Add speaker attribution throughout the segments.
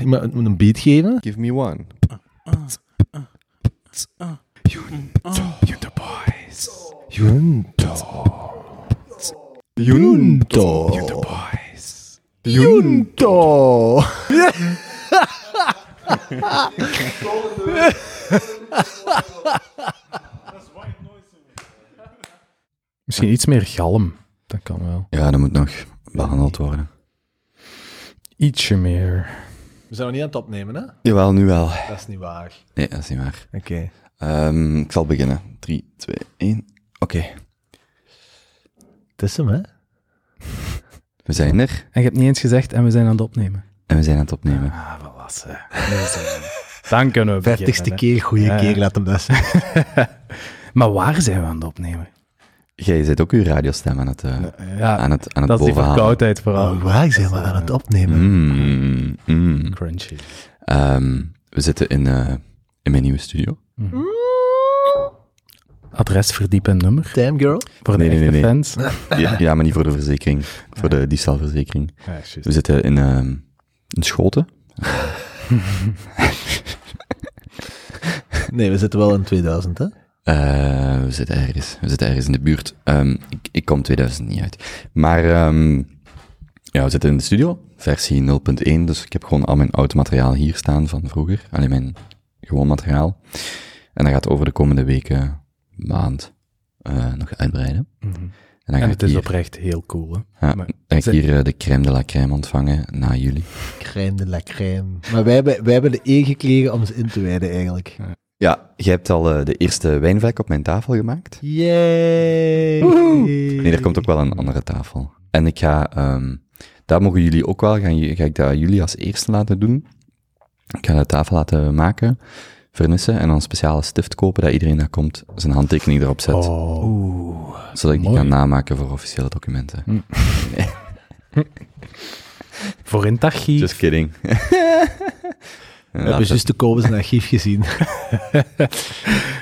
Speaker 1: Iemand moet een beat geven.
Speaker 2: Give me one.
Speaker 1: Junto boys. Junto. Junto. Junto boys. Junto.
Speaker 3: Misschien iets meer galm. Dat kan wel.
Speaker 2: Ja, dat moet nog behandeld worden.
Speaker 3: Ietsje meer.
Speaker 1: We zijn nog niet aan het opnemen, hè?
Speaker 2: Jawel, nu wel.
Speaker 1: Dat is niet waar.
Speaker 2: Nee, dat is niet waar.
Speaker 1: Oké.
Speaker 2: Ehm, ik zal beginnen. 3, 2, 1. Oké,
Speaker 1: Het is hem, hè?
Speaker 2: we zijn er
Speaker 3: En je hebt niet eens gezegd en we zijn aan het opnemen.
Speaker 2: en we zijn aan het opnemen.
Speaker 3: Ah, volwassen. Dan kunnen we beginnen,
Speaker 1: keer, goede
Speaker 3: Ja,
Speaker 1: keer, laat hem dat zeggen.
Speaker 3: hè. Maar waar zijn we aan het opnemen?
Speaker 2: Jij zit ook uw radiostem aan het, eh,
Speaker 3: Ja,
Speaker 2: aan het, aan het
Speaker 3: dat is die verkoudheid vooral.
Speaker 1: Oh, waar zijn we aan het opnemen?
Speaker 2: Mm, mm.
Speaker 3: Crunchy.
Speaker 2: Ehm, we zitten in, eh, in mijn nieuwe studio.
Speaker 3: Adres, verdiep en nummer.
Speaker 1: Damn girl.
Speaker 3: Voor de
Speaker 2: Nee, nee,
Speaker 3: echte
Speaker 2: nee, nee.
Speaker 3: fans.
Speaker 2: Ja, ja, maar niet voor de verzekering. Voor de diefstalverzekering.
Speaker 3: Ja, juist.
Speaker 2: We zitten in, ehm in Schoten.
Speaker 1: Nee, we zitten wel in 2000, hè?
Speaker 2: Eh, we zitten ergens. We zitten ergens in de buurt. Ehm, ik, ik kom 2000 niet uit. Maar ehm, ja, we zitten in de studio, versie 0.1. Dus ik heb gewoon al mijn oud materiaal hier staan van vroeger. Alleen mijn gewoon materiaal. En dat gaat over de komende weken, maand, eh, nog uitbreiden.
Speaker 3: Mhm.
Speaker 2: En dan
Speaker 3: En
Speaker 2: ga
Speaker 3: het
Speaker 2: ik
Speaker 3: is
Speaker 2: hier,
Speaker 3: oprecht heel cool. Hè?
Speaker 2: ja,
Speaker 3: maar-
Speaker 2: dan ga ik hier eh, de crème de la crème ontvangen na jullie.
Speaker 1: Crème de la crème. Maar wij hebben, wij hebben de eer gekregen om ze in te wijden, eigenlijk.
Speaker 2: Ja, jij hebt al eh, de eerste wijnvlek op mijn tafel gemaakt.
Speaker 1: Yay!
Speaker 2: Nee, er komt ook wel een andere tafel. En ik ga, ehm daar mogen jullie ook wel, ga, ga ik dat jullie als eerste laten doen. Ik ga de tafel laten maken, vernissen en dan een speciale stift kopen dat iedereen dat komt zijn handtekening erop zet.
Speaker 3: Oh.
Speaker 1: Oeh.
Speaker 2: zodat ik die
Speaker 3: mooi.
Speaker 2: kan namaken voor officiële documenten.
Speaker 3: Voor in Tachi.
Speaker 2: Just kidding.
Speaker 1: We hebben juist de Kobus een archief gezien.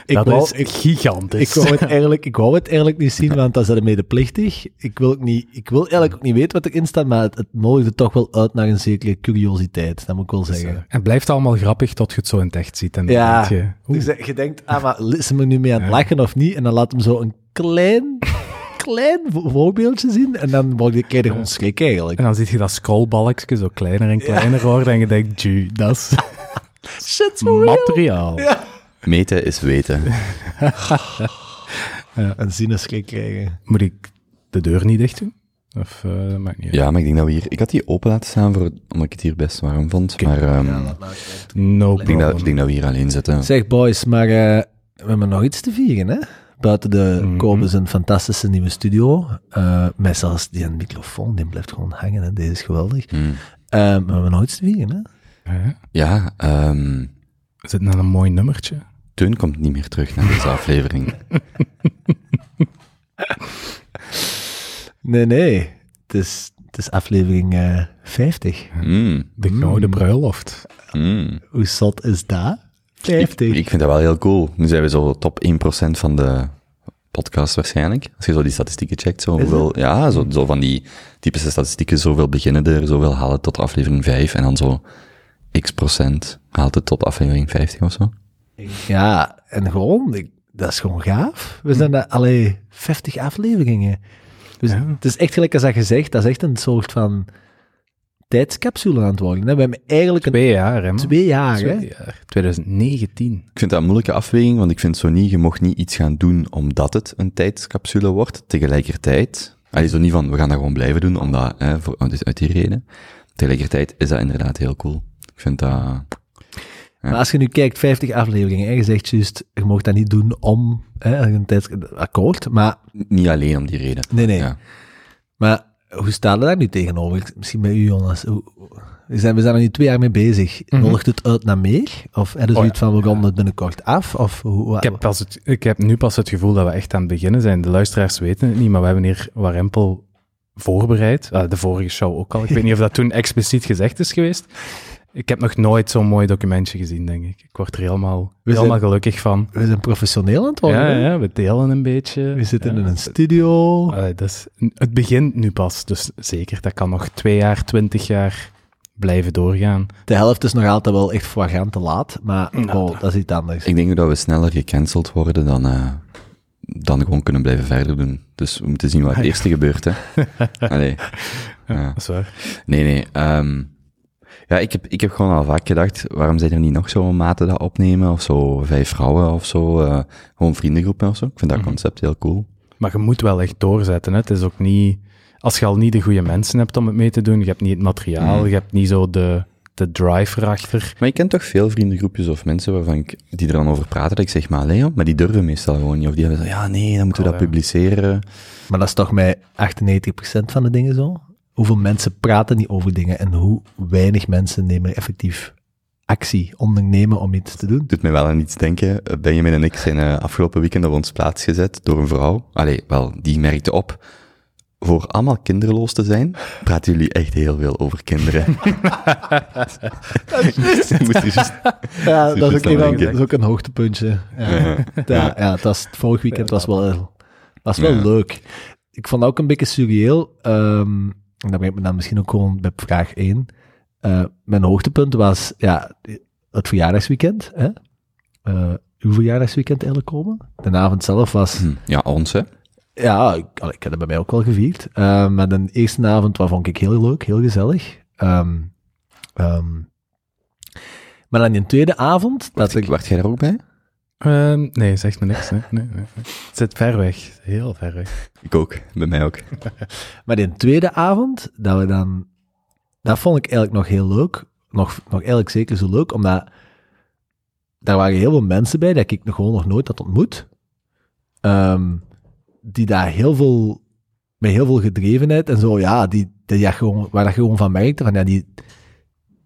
Speaker 1: ik,
Speaker 3: dat
Speaker 1: wou,
Speaker 3: is
Speaker 1: ik,
Speaker 3: gigantisch.
Speaker 1: ik, wou het eigenlijk, ik wou het eigenlijk niet zien, want dat is medeplichtig. Ik wil, ook niet, ik wil eigenlijk ook niet weten wat erin staat, maar het, het nodigde toch wel uit naar een zekere curiositeit. Dat moet ik wel zeggen.
Speaker 3: Het blijft allemaal grappig tot je het zo in het echt ziet. En
Speaker 1: Ja,
Speaker 3: je,
Speaker 1: Dus je denkt, ah, maar is hem er nu mee aan het lachen of niet? En dan laat hem zo een klein, klein vo- voorbeeldje zien. En dan word je, krijg je gewoon schrik eigenlijk.
Speaker 3: En dan zie je dat scrollbalkje zo kleiner en kleiner worden en je denkt, ju, dat is
Speaker 1: Shit,
Speaker 3: materiaal.
Speaker 2: Meten is weten.
Speaker 1: En zien een schrik krijgen.
Speaker 3: Moet ik de deur niet dicht doen? Of, eh, dat maakt niet uit.
Speaker 2: Ja, maar ik denk dat we hier... Ik had die open laten staan, voor, omdat ik het hier best warm vond. Maar ehm,
Speaker 3: No
Speaker 2: ik, denk dat,
Speaker 3: problem.
Speaker 2: ik denk dat we hier alleen zitten.
Speaker 1: Zeg boys, maar eh, we hebben nog iets te vieren, hè? Buiten de
Speaker 3: Mhm.
Speaker 1: Kobus een fantastische nieuwe studio. Eh met zelfs die een microfoon, die blijft gewoon hangen. Hè? Deze is geweldig.
Speaker 2: Hmm.
Speaker 1: Eh, maar we hebben te vieren, hè?
Speaker 2: Ja, ehm
Speaker 3: Is het nou een mooi nummertje?
Speaker 2: Teun komt niet meer terug naar deze aflevering.
Speaker 1: Nee, nee. Het is, het is aflevering eh 50.
Speaker 2: Mm,
Speaker 3: De gouden bruiloft.
Speaker 2: mm.
Speaker 1: Hoe zot is dat?
Speaker 2: Ik,
Speaker 1: 50.
Speaker 2: ik vind dat wel heel cool. Nu zijn we zo top 1% van de podcast waarschijnlijk. Als je zo die statistieken checkt, zo hoeveel, ja, zo, zo van die typische statistieken, zoveel beginnen er, zoveel halen tot aflevering 5 en dan zo x procent haalt het tot aflevering 50 of zo.
Speaker 1: Ja, en gewoon, ik- dat is gewoon gaaf. We zijn daar alle 50 afleveringen. Dus
Speaker 3: Ja.
Speaker 1: het is echt gelijk als dat gezegd, dat is echt een soort van tijdscapsule aan het worden. hè. We hebben eigenlijk een
Speaker 3: Twee jaar, hè? man.
Speaker 1: twee jaar, hè?
Speaker 3: Twee jaar. 2019.
Speaker 2: Ik vind dat een moeilijke afweging, want ik vind zo niet, je mocht niet iets gaan doen omdat het een tijdscapsule wordt. Tegelijkertijd, allee, zo niet van, we gaan dat gewoon blijven doen, omdat, hè, voor, uit uit die reden. Tegelijkertijd is dat inderdaad heel cool. Ik vind dat, Ja.
Speaker 1: Maar als je nu kijkt, 50 afleveringen, en je zegt juist, je mocht dat niet doen om hè, een tijds... Akkoord, maar
Speaker 2: niet alleen om die reden.
Speaker 1: nee, nee.
Speaker 2: Ja.
Speaker 1: Maar hoe staan we daar nu tegenover? Misschien bij u, Jonas. We zijn, we zijn er nu twee jaar mee bezig.
Speaker 3: Mhm.
Speaker 1: Nodigt het uit naar meer? Of hebben ze
Speaker 3: Oh,
Speaker 1: zoiets van, we gaan het binnenkort af? Of hoe,
Speaker 3: Ik heb, pas het, ik heb nu pas het gevoel dat we echt aan het beginnen zijn. De luisteraars weten het niet, maar we hebben hier Warempel voorbereid. Ah, de vorige show ook al. Ik weet niet of dat toen expliciet gezegd is geweest. Ik heb nog nooit zo'n mooi documentje gezien, denk ik. Ik word er helemaal, helemaal gelukkig van.
Speaker 1: We zijn professioneel aan het worden.
Speaker 3: Ja, ja, we delen een beetje.
Speaker 1: We zitten
Speaker 3: Ja.
Speaker 1: in een studio.
Speaker 3: Allee, dat is, het begint nu pas, dus zeker. Dat kan nog twee jaar, twintig jaar blijven doorgaan.
Speaker 1: De helft is nog altijd wel echt flagrant te laat, maar
Speaker 3: Nou,
Speaker 1: oh, dat is iets anders.
Speaker 2: Ik denk dat we sneller gecanceld worden dan, eh, dan gewoon kunnen blijven verder doen. Dus we moeten zien wat het eerste gebeurt, hè. Allee. Ja.
Speaker 3: Dat is waar.
Speaker 2: Nee, nee. ehm, ja, ik heb, ik heb gewoon al vaak gedacht, waarom zijn er niet nog zo'n maten dat opnemen? Of zo vijf vrouwen of zo. eh, gewoon vriendengroepen of zo. Ik vind dat
Speaker 3: Mhm.
Speaker 2: concept heel cool.
Speaker 3: Maar je moet wel echt doorzetten. Hè? Het is ook niet... Als je al niet de goede mensen hebt om het mee te doen, je hebt niet het materiaal,
Speaker 2: Mhm.
Speaker 3: je hebt niet zo de, de drive erachter.
Speaker 2: Maar je kent toch veel vriendengroepjes of mensen waarvan ik, die er dan over praten, dat ik zeg, maar Leo, maar die durven meestal gewoon niet. Of die hebben zo, ja, nee, dan moeten we
Speaker 3: Oh,
Speaker 2: dat
Speaker 3: ja.
Speaker 2: publiceren.
Speaker 1: Maar dat is toch met 98% van de dingen zo? Hoeveel mensen praten niet over dingen en hoe weinig mensen nemen effectief actie, ondernemen om iets te doen?
Speaker 2: doet mij wel aan iets denken. Benjamin en ik zijn eh, afgelopen weekend op ons plaats gezet door een vrouw. Allee, wel, die merkte op. Voor allemaal kinderloos te zijn, praten jullie echt heel veel over kinderen. Er
Speaker 1: Ja, dat is ook,
Speaker 2: snel
Speaker 1: dat is ook een hoogtepuntje. Ja, ja, ja dat was, het vorig weekend was wel, was wel
Speaker 2: Ja.
Speaker 1: leuk. Ik vond dat ook een beetje surreëel. ehm en dat brengt me dan misschien ook gewoon bij vraag 1. Eh, mijn hoogtepunt was ja, het verjaardagsweekend. Hè? Eh, uw verjaardagsweekend eigenlijk komen. De avond zelf was
Speaker 2: Hm, Ja, ons, hè.
Speaker 1: Ja, ik, ik heb het bij mij ook wel gevierd. Eh, maar de eerste avond wat vond ik heel leuk, heel gezellig. Ehm, ehm, maar dan die tweede avond, dat ik,
Speaker 2: Wacht jij daar ook bij?
Speaker 3: Ehm, nee, zegt me niks. Nee, nee, nee. Het zit ver weg. Heel ver weg.
Speaker 2: Ik ook, bij mij ook.
Speaker 1: maar die tweede avond, dat we dan, dat vond ik eigenlijk nog heel leuk. Nog, nog eigenlijk zeker zo leuk, omdat daar waren heel veel mensen bij dat ik nog gewoon nog nooit had ontmoet. Ehm, die daar heel veel, met heel veel gedrevenheid en zo, ja, die, die ja, gewoon, waar dat je gewoon van merkte, van ja, die,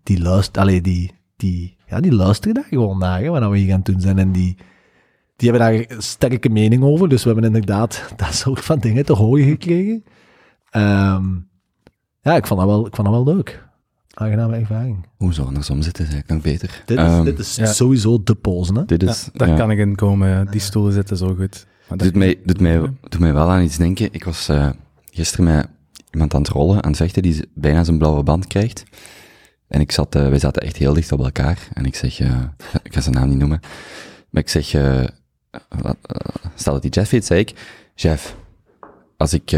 Speaker 1: die luisteren, allee, die, die, ja, die luisteren daar gewoon naar, hè, wat we hier aan het doen zijn. En die, die hebben daar een sterke mening over, dus we hebben inderdaad dat soort van dingen te horen gekregen. Ehm, ja, ik vond dat wel, ik vond dat wel leuk. Aangename ervaring.
Speaker 2: Hoezo, andersom zitten eigenlijk nog beter.
Speaker 1: Dit is,
Speaker 2: Ehm,
Speaker 1: dit is
Speaker 3: ja.
Speaker 1: sowieso de pozen, hè?
Speaker 2: dit
Speaker 3: Ja,
Speaker 2: is,
Speaker 3: daar
Speaker 2: ja.
Speaker 3: kan ik in komen. ja. Die stoelen zitten zo goed. Maar
Speaker 2: Doet mij, doet, mij, doet mij wel aan iets denken. Ik was eh, gisteren met iemand aan het rollen, aan het vechten, die bijna zijn blauwe band krijgt. En ik zat, eh, wij zaten echt heel dicht op elkaar. En ik zeg, eh, ik ga zijn naam niet noemen. Maar ik zeg, eh, stel dat die Jeff heet, zei ik, Jeff, als ik,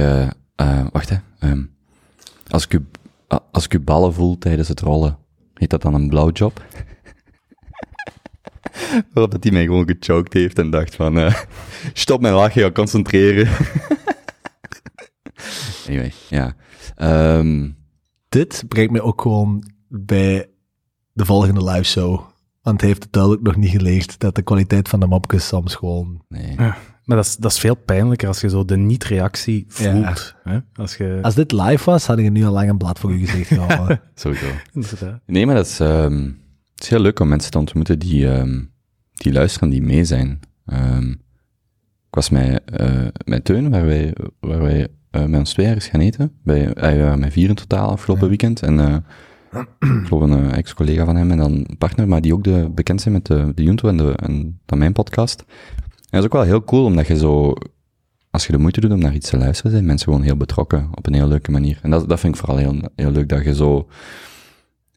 Speaker 2: wacht hè, ehm, als ik u, als ik uw ballen voel tijdens het rollen, heet dat dan een blowjob? Waarop dat hij mij gewoon gechoked heeft en dacht van, eh, stop met lachen, ga concentreren. anyway, ja. Ehm,
Speaker 1: Dit brengt mij ook gewoon bij de volgende live show. Want hij heeft het duidelijk nog niet geleerd dat de kwaliteit van de mopjes soms gewoon...
Speaker 2: nee.
Speaker 3: Maar dat is, dat is veel pijnlijker als je zo de niet-reactie voelt. Hè? Als je...
Speaker 1: Als dit live was, had ik nu al lang een blad voor je gezicht gehouden.
Speaker 2: Sowieso. Nee, maar dat is, ehm, het is heel leuk om mensen te ontmoeten die, ehm, die luisteren, die mee zijn. Ehm, ik was met, met Teun, waar wij, waar wij eh, met ons twee ergens gaan eten. Bij, eh, we waren met vier in totaal afgelopen
Speaker 1: Ja.
Speaker 2: weekend. En eh, ik geloof een eh, ex-collega van hem en dan een partner, maar die ook de, bekend zijn met de, de Junto en, de, en dan mijn podcast. En dat is ook wel heel cool, omdat je zo, als je de moeite doet om naar iets te luisteren, zijn mensen gewoon heel betrokken op een heel leuke manier. En dat, dat vind ik vooral heel, heel leuk, dat je zo,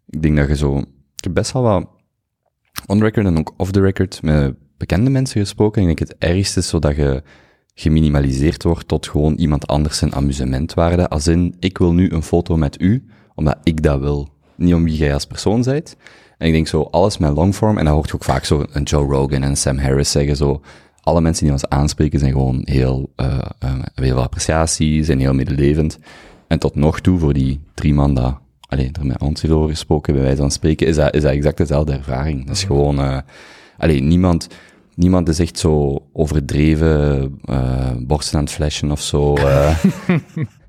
Speaker 2: ik denk dat je zo, ik heb best wel wat on record en ook off the record met bekende mensen gesproken. En ik denk het ergste is zo dat je geminimaliseerd wordt tot gewoon iemand anders zijn amusementwaarde. Als in, ik wil nu een foto met u, omdat ik dat wil. Niet om wie jij als persoon bent. En ik denk zo, alles met longform, en dan hoort je ook vaak zo een Joe Rogan en een Sam Harris zeggen zo, alle mensen die ons aanspreken zijn gewoon heel, hebben heel veel appreciatie, zijn heel medelevend. En tot nog toe, voor die drie man dat, alleen er met ons hierover gesproken, bij wijze van spreken, is dat, is dat exact dezelfde ervaring. Dat is gewoon, eh alleen niemand, niemand is echt zo overdreven, eh borsten aan het flashen of zo.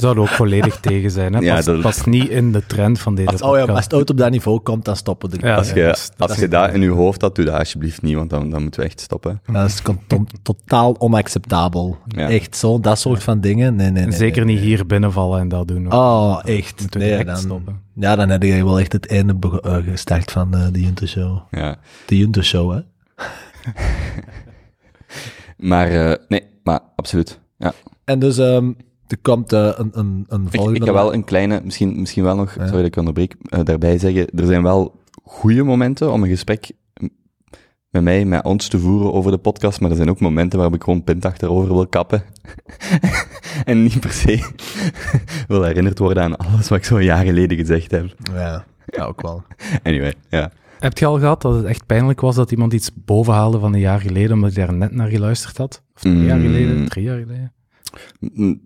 Speaker 3: Zou er ook volledig tegen zijn. Hè?
Speaker 2: Ja, dat-
Speaker 3: past niet in de trend van deze
Speaker 1: Oh ja, maar als het ooit op dat niveau komt, dan stoppen we er.
Speaker 3: Ja,
Speaker 2: als je,
Speaker 3: dat dat
Speaker 2: als
Speaker 3: is-
Speaker 2: je dat in je hoofd had, doe dat alsjeblieft niet, want dan, dan moeten we echt stoppen.
Speaker 1: Dat is to- totaal onacceptabel.
Speaker 2: Ja.
Speaker 1: Echt zo, dat soort van dingen. Nee, nee, nee.
Speaker 3: Zeker
Speaker 1: nee.
Speaker 3: niet hier binnenvallen en dat doen.
Speaker 1: Oh, echt. Nee, dan,
Speaker 3: stoppen.
Speaker 1: ja, dan heb je wel echt het einde eh, gestart van eh, de Junto Show.
Speaker 2: Ja.
Speaker 1: De Junto Show, hè?
Speaker 2: Maar, eh, nee, maar absoluut. Ja.
Speaker 1: En dus, ehm, Er komt eh, een, een, een
Speaker 2: Ik,
Speaker 1: volgende...
Speaker 2: ik ga wel een kleine, misschien, misschien wel nog,
Speaker 1: Ja.
Speaker 2: sorry dat ik onderbreek, eh, daarbij zeggen, er zijn wel goede momenten om een gesprek met mij, met ons te voeren over de podcast, maar er zijn ook momenten waarop ik gewoon pint achterover wil kappen. en niet per se wil herinnerd worden aan alles wat ik zo jaar geleden gezegd heb.
Speaker 1: Ja, ja, ook wel.
Speaker 2: Anyway, ja.
Speaker 3: Heb je al gehad dat het echt pijnlijk was dat iemand iets bovenhaalde van een jaar geleden, omdat je daar net naar geluisterd had? Of twee jaar
Speaker 2: Mm.
Speaker 3: geleden, drie jaar geleden?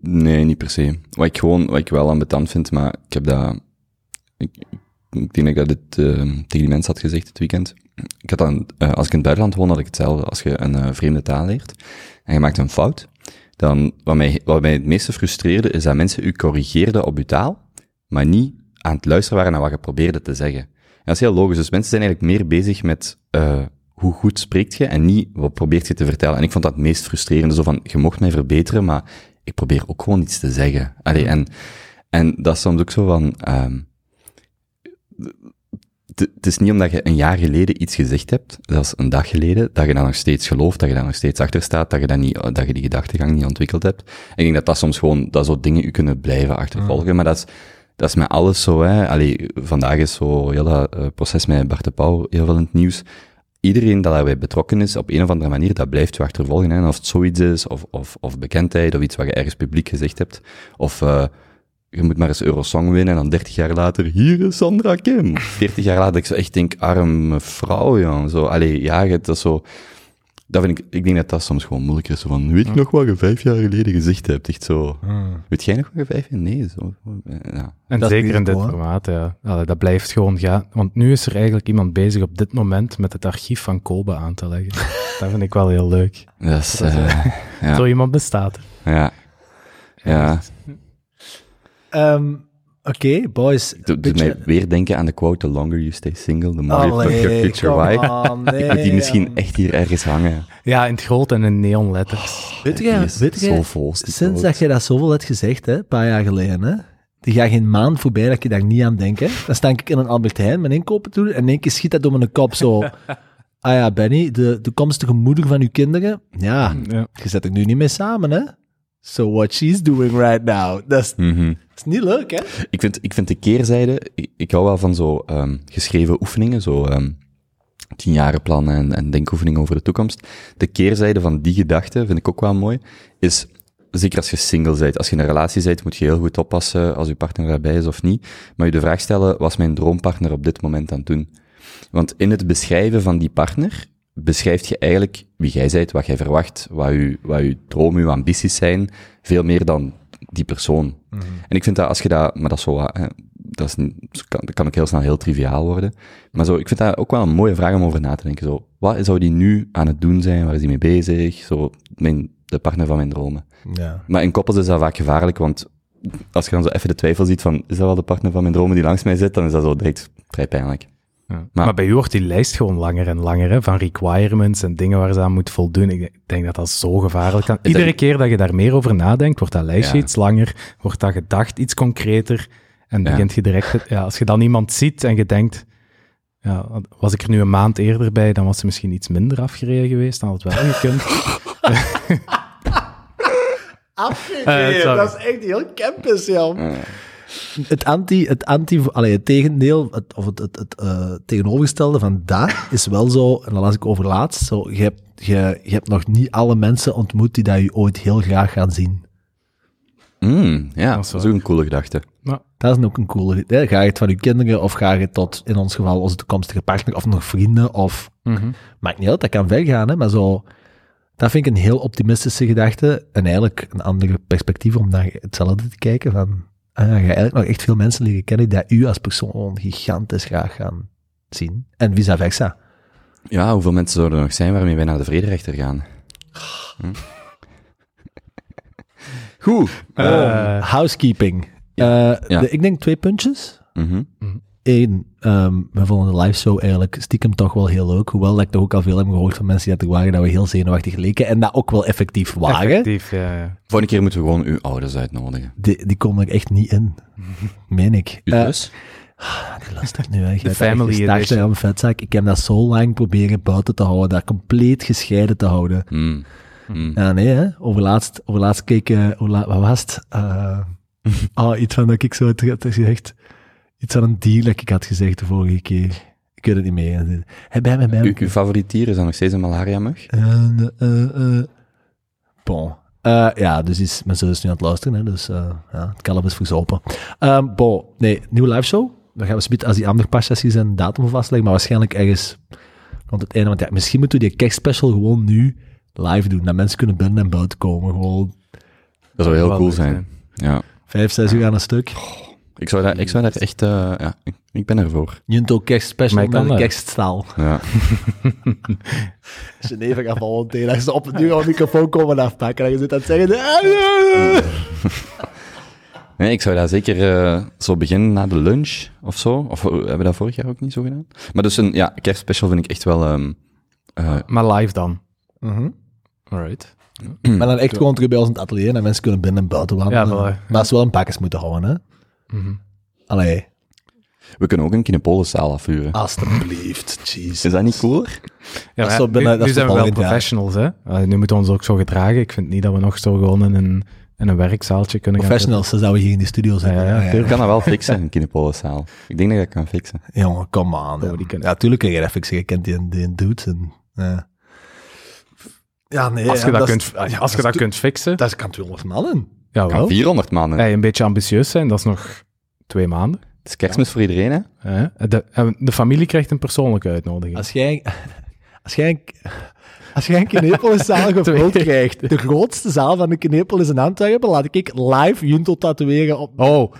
Speaker 2: Nee, niet per se. Wat ik gewoon, wat ik wel ambetant vind, maar ik heb dat, ik, denk dat ik dat dit, eh, tegen die mensen had gezegd dit weekend. Ik had dan, eh, als ik in het buitenland woon, had ik hetzelfde. Als je een eh, vreemde taal leert en je maakt een fout, dan, wat mij, wat mij het meeste frustreerde, is dat mensen u corrigeerden op uw taal, maar niet aan het luisteren waren naar wat je probeerde te zeggen. En dat is heel logisch. Dus mensen zijn eigenlijk meer bezig met, hoe goed spreekt je en niet wat probeert je te vertellen. En ik vond dat het meest frustrerende, zo van, je mocht mij verbeteren, maar ik probeer ook gewoon iets te zeggen. Allee, en, en dat is soms ook zo van, ehm, het is niet omdat je een jaar geleden iets gezegd hebt, zelfs een dag geleden, dat je dat nog steeds gelooft, dat je daar nog steeds achter staat, dat je, dat niet, dat je die gedachtegang niet ontwikkeld hebt. En ik denk dat dat soms gewoon, dat zo dingen u kunnen blijven achtervolgen, maar dat is, dat is met alles zo, hè. Allee, vandaag is zo heel dat eh, proces met Bart de Pauw heel veel in het nieuws. Iedereen dat daarbij betrokken is, op een of andere manier, dat blijft je achtervolgen. Hè. Of het zoiets is, of, of, of bekendheid, of iets wat je ergens publiek gezegd hebt. Of eh, je moet maar eens Eurosong winnen en dan 30 jaar later, hier is Sandra Kim. 40 jaar later, ik zo echt denk, arme vrouw, ja. Zo, allee, ja, het is zo... Dat vind ik, ik denk dat dat soms gewoon moeilijk is. Zo van, weet je nog wat je vijf jaar geleden gezegd hebt? Echt zo... Weet jij nog wat je vijf jaar... Nee, zo... Ja.
Speaker 3: En
Speaker 1: Dat
Speaker 3: zeker in dit formaat, ja. Allee, dat blijft gewoon gaan. Want nu is er eigenlijk iemand bezig op dit moment met het archief van Kolbe aan te leggen. dat vind ik wel heel leuk.
Speaker 2: Dat is...
Speaker 3: Dat is,
Speaker 2: eh, ja.
Speaker 3: Zo iemand bestaat er.
Speaker 2: Ja. Ja.
Speaker 1: Ehm, Oké, boys.
Speaker 2: Het doet
Speaker 1: Beetje-
Speaker 2: mij weer denken aan de quote, the longer you stay single, the more you fuck your future wife.
Speaker 1: on, nee,
Speaker 2: Ik moet die misschien echt hier ergens hangen.
Speaker 3: Ja, in het groot en in neonletters.
Speaker 1: Weet
Speaker 2: Die
Speaker 1: je,
Speaker 2: is
Speaker 1: weet
Speaker 2: zo
Speaker 1: je,
Speaker 2: vol, die
Speaker 1: sinds
Speaker 2: quote.
Speaker 1: dat je dat zoveel hebt gezegd, hè, een paar jaar geleden, hè, er gaat geen maand voorbij dat je daar niet aan denkt. Hè. Dan sta ik in een Albert Heijn mijn inkopen te doen en in één keer schiet dat door mijn kop zo. Ah ja, Benny, de toekomstige moeder van uw kinderen, ja,
Speaker 3: Ja.
Speaker 1: je zet er nu niet mee samen, hè. So what she's doing right now, dat is,
Speaker 2: Mhm.
Speaker 1: is niet leuk, hè.
Speaker 2: Ik vind, ik vind de keerzijde, ik, ik hou wel van zo ehm, geschreven oefeningen, zo ehm tienjarenplannen en, en denkoefeningen over de toekomst. De keerzijde van die gedachte, vind ik ook wel mooi, is, zeker als je single bent, als je in een relatie bent, moet je heel goed oppassen als je partner daarbij is of niet, maar je de vraag stellen, was mijn droompartner op dit moment aan het doen? Want in het beschrijven van die partner, beschrijft je eigenlijk wie jij bent, wat jij verwacht, wat je, wat je dromen, je ambities zijn, veel meer dan die persoon. En ik vind dat als je dat, maar dat is zo, hè, dat, is kan, dat kan ook heel snel heel triviaal worden. Maar zo, ik vind dat ook wel een mooie vraag om over na te denken. Zo, wat zou die nu aan het doen zijn? Waar is hij mee bezig? Zo, mijn, de partner van mijn dromen.
Speaker 1: Ja.
Speaker 2: Maar in koppels is dat vaak gevaarlijk, want als je dan zo even de twijfel ziet van, is dat wel de partner van mijn dromen die langs mij zit, dan is dat zo direct vrij pijnlijk.
Speaker 3: Ja.
Speaker 2: Maar-
Speaker 3: Maar, bij u wordt die lijst gewoon langer en langer, hè, van requirements en dingen waar ze aan moet voldoen. Ik denk dat dat zo gevaarlijk kan.
Speaker 2: dat-
Speaker 3: Iedere keer dat je daar meer over nadenkt, wordt dat lijstje
Speaker 2: Ja.
Speaker 3: iets langer, wordt dat gedacht iets concreter en
Speaker 2: Ja.
Speaker 3: begint je direct... het- Ja, als je dan iemand ziet en je denkt, ja, was ik er nu een maand eerder bij, dan was ze misschien iets minder afgereden geweest, dan had het wel gekund. Eh, sorry.
Speaker 1: dat is echt heel campus, joh. Het anti, het anti, allee, het tegendeel, het, of het, het, het eh, tegenovergestelde van dat is wel zo, en dat las ik over laatst, zo, je, hebt, je, je hebt nog niet alle mensen ontmoet die dat je ooit heel graag gaan zien.
Speaker 2: Mm, ja,
Speaker 3: Dat is
Speaker 2: dat is ook een coole gedachte.
Speaker 1: Dat is ook een coole, hè? ga je het van je kinderen, of ga je het tot, in ons geval, onze toekomstige partner, of nog vrienden, of,
Speaker 3: Mhm.
Speaker 1: maakt niet uit, dat kan ver gaan, hè, maar zo, dat vind ik een heel optimistische gedachte, en eigenlijk een andere perspectief om naar hetzelfde te kijken, van, ah, ja, je eigenlijk nog echt veel mensen leren kennen die u als persoon gigantisch graag gaan zien, en vice versa.
Speaker 2: Ja, hoeveel mensen zouden er nog zijn waarmee wij naar de vrederechter gaan? Hm? Goed.
Speaker 3: Eh,
Speaker 1: Housekeeping. Eh,
Speaker 2: Ja.
Speaker 1: de- ik denk twee puntjes.
Speaker 2: Mhm.
Speaker 1: Eén, ehm we vonden de live show eigenlijk stiekem toch wel heel leuk. Hoewel dat ik toch ook al veel heb gehoord van mensen die dat er waren, dat we heel zenuwachtig leken. En dat ook wel effectief waren.
Speaker 3: effectief, ja, ja.
Speaker 2: Volgende keer moeten we gewoon uw ouders uitnodigen.
Speaker 1: Die, die komen er echt niet in. Meen ik.
Speaker 2: Uw
Speaker 1: Eh,
Speaker 2: zus?
Speaker 1: die luistert nu. Je
Speaker 3: De family
Speaker 1: echt een vetzak. Ik heb dat zo lang proberen buiten te houden, dat compleet gescheiden te houden.
Speaker 2: Mm. Mm.
Speaker 1: Ja, nee, hè. Overlaatst, overlaatst keek, overla- wat was het? Eh, ah, iets van dat ik zo had had gezegd. Iets van een deal dat ik had gezegd de vorige keer. Ik weet het niet meer. Hij bij mij bij
Speaker 2: Uw, uw favoriet dier is dan nog steeds een malaria-mug?
Speaker 1: Eh, eh, eh. Bon. Eh, ja, dus is, mijn zus is nu aan het luisteren, hè, dus eh, ja, het kalf is verzopen. Ehm bon, nee, nieuwe live show. Dan gaan we spit als die andere passaties een datum vastleggen, maar waarschijnlijk ergens rond het einde. Want ja, misschien moeten we die kerstspecial gewoon nu live doen, dat mensen kunnen binnen en buiten komen. Gewoon
Speaker 2: Dat zou heel cool zijn. Ja.
Speaker 1: vijf, zes uur aan een stuk.
Speaker 2: Ik zou daar, ik zou daar echt, eh, ja, ik, ik ben ervoor.
Speaker 1: Junto kerstspecial
Speaker 3: Maar ik
Speaker 1: met
Speaker 3: kan
Speaker 1: een kerststaal.
Speaker 2: Ja.
Speaker 1: Geneve gaat vallen tegen. Dat ze op het al microfoon komen afpakken. En je zit aan het zeggen... "Ah,
Speaker 2: Nee, ik zou daar zeker eh, zo beginnen na de lunch of zo. Of eh, hebben we dat vorig jaar ook niet zo gedaan? Maar dus een ja, kerstspecial vind ik echt wel... ehm, eh,
Speaker 3: Maar live dan.
Speaker 1: Mhm.
Speaker 3: Alright.
Speaker 1: Maar dan echt gewoon terug bij ons in het atelier en mensen kunnen binnen en buiten wandelen.
Speaker 3: Ja, voilà.
Speaker 1: Maar ze wel een pakjes moeten houden, hè.
Speaker 3: Mhm.
Speaker 1: Allee,
Speaker 2: we kunnen ook een Kinepoliszaal afvuren.
Speaker 1: alstublieft, jeez.
Speaker 2: Is dat niet cooler?
Speaker 3: Ja, maar
Speaker 1: zo binnen-
Speaker 3: nu,
Speaker 1: dat
Speaker 3: nu zijn we wel
Speaker 1: ja.
Speaker 3: professionals, hè. Uh, nu moeten we ons ook zo gedragen. Ik vind niet dat we nog zo gewoon in een, in een werkzaaltje kunnen gaan
Speaker 1: Professionals, dan zouden we hier in de studio zitten.
Speaker 3: Ja, ja,
Speaker 2: Ik kan dat wel fixen, een Kinepoliszaal. Ik denk dat ik dat kan fixen.
Speaker 1: Jongen, kom aan. Ja,
Speaker 3: kunnen-
Speaker 1: ja tuurlijk kun je dat fixen. Je kent die, die dudes. En, ja. ja, nee.
Speaker 3: Als je
Speaker 1: ja,
Speaker 3: dat, kunt,
Speaker 1: ja,
Speaker 3: als je dat kunt fixen,
Speaker 1: Dat kan 200 mannen.
Speaker 3: Ja
Speaker 2: Kan
Speaker 3: wel.
Speaker 2: 400 mannen.
Speaker 3: Hey, een beetje ambitieus zijn, dat is nog twee maanden.
Speaker 2: Het is kerstmis voor iedereen, hè?
Speaker 3: Hè? De, familie krijgt een persoonlijke uitnodiging.
Speaker 1: Als jij... Als jij een, als jij een Kinepolis-zaal gevuld krijgt, de grootste zaal van de Kinepolis in Antwerpen, laat ik live Junto tatoeëren op...
Speaker 3: Oh.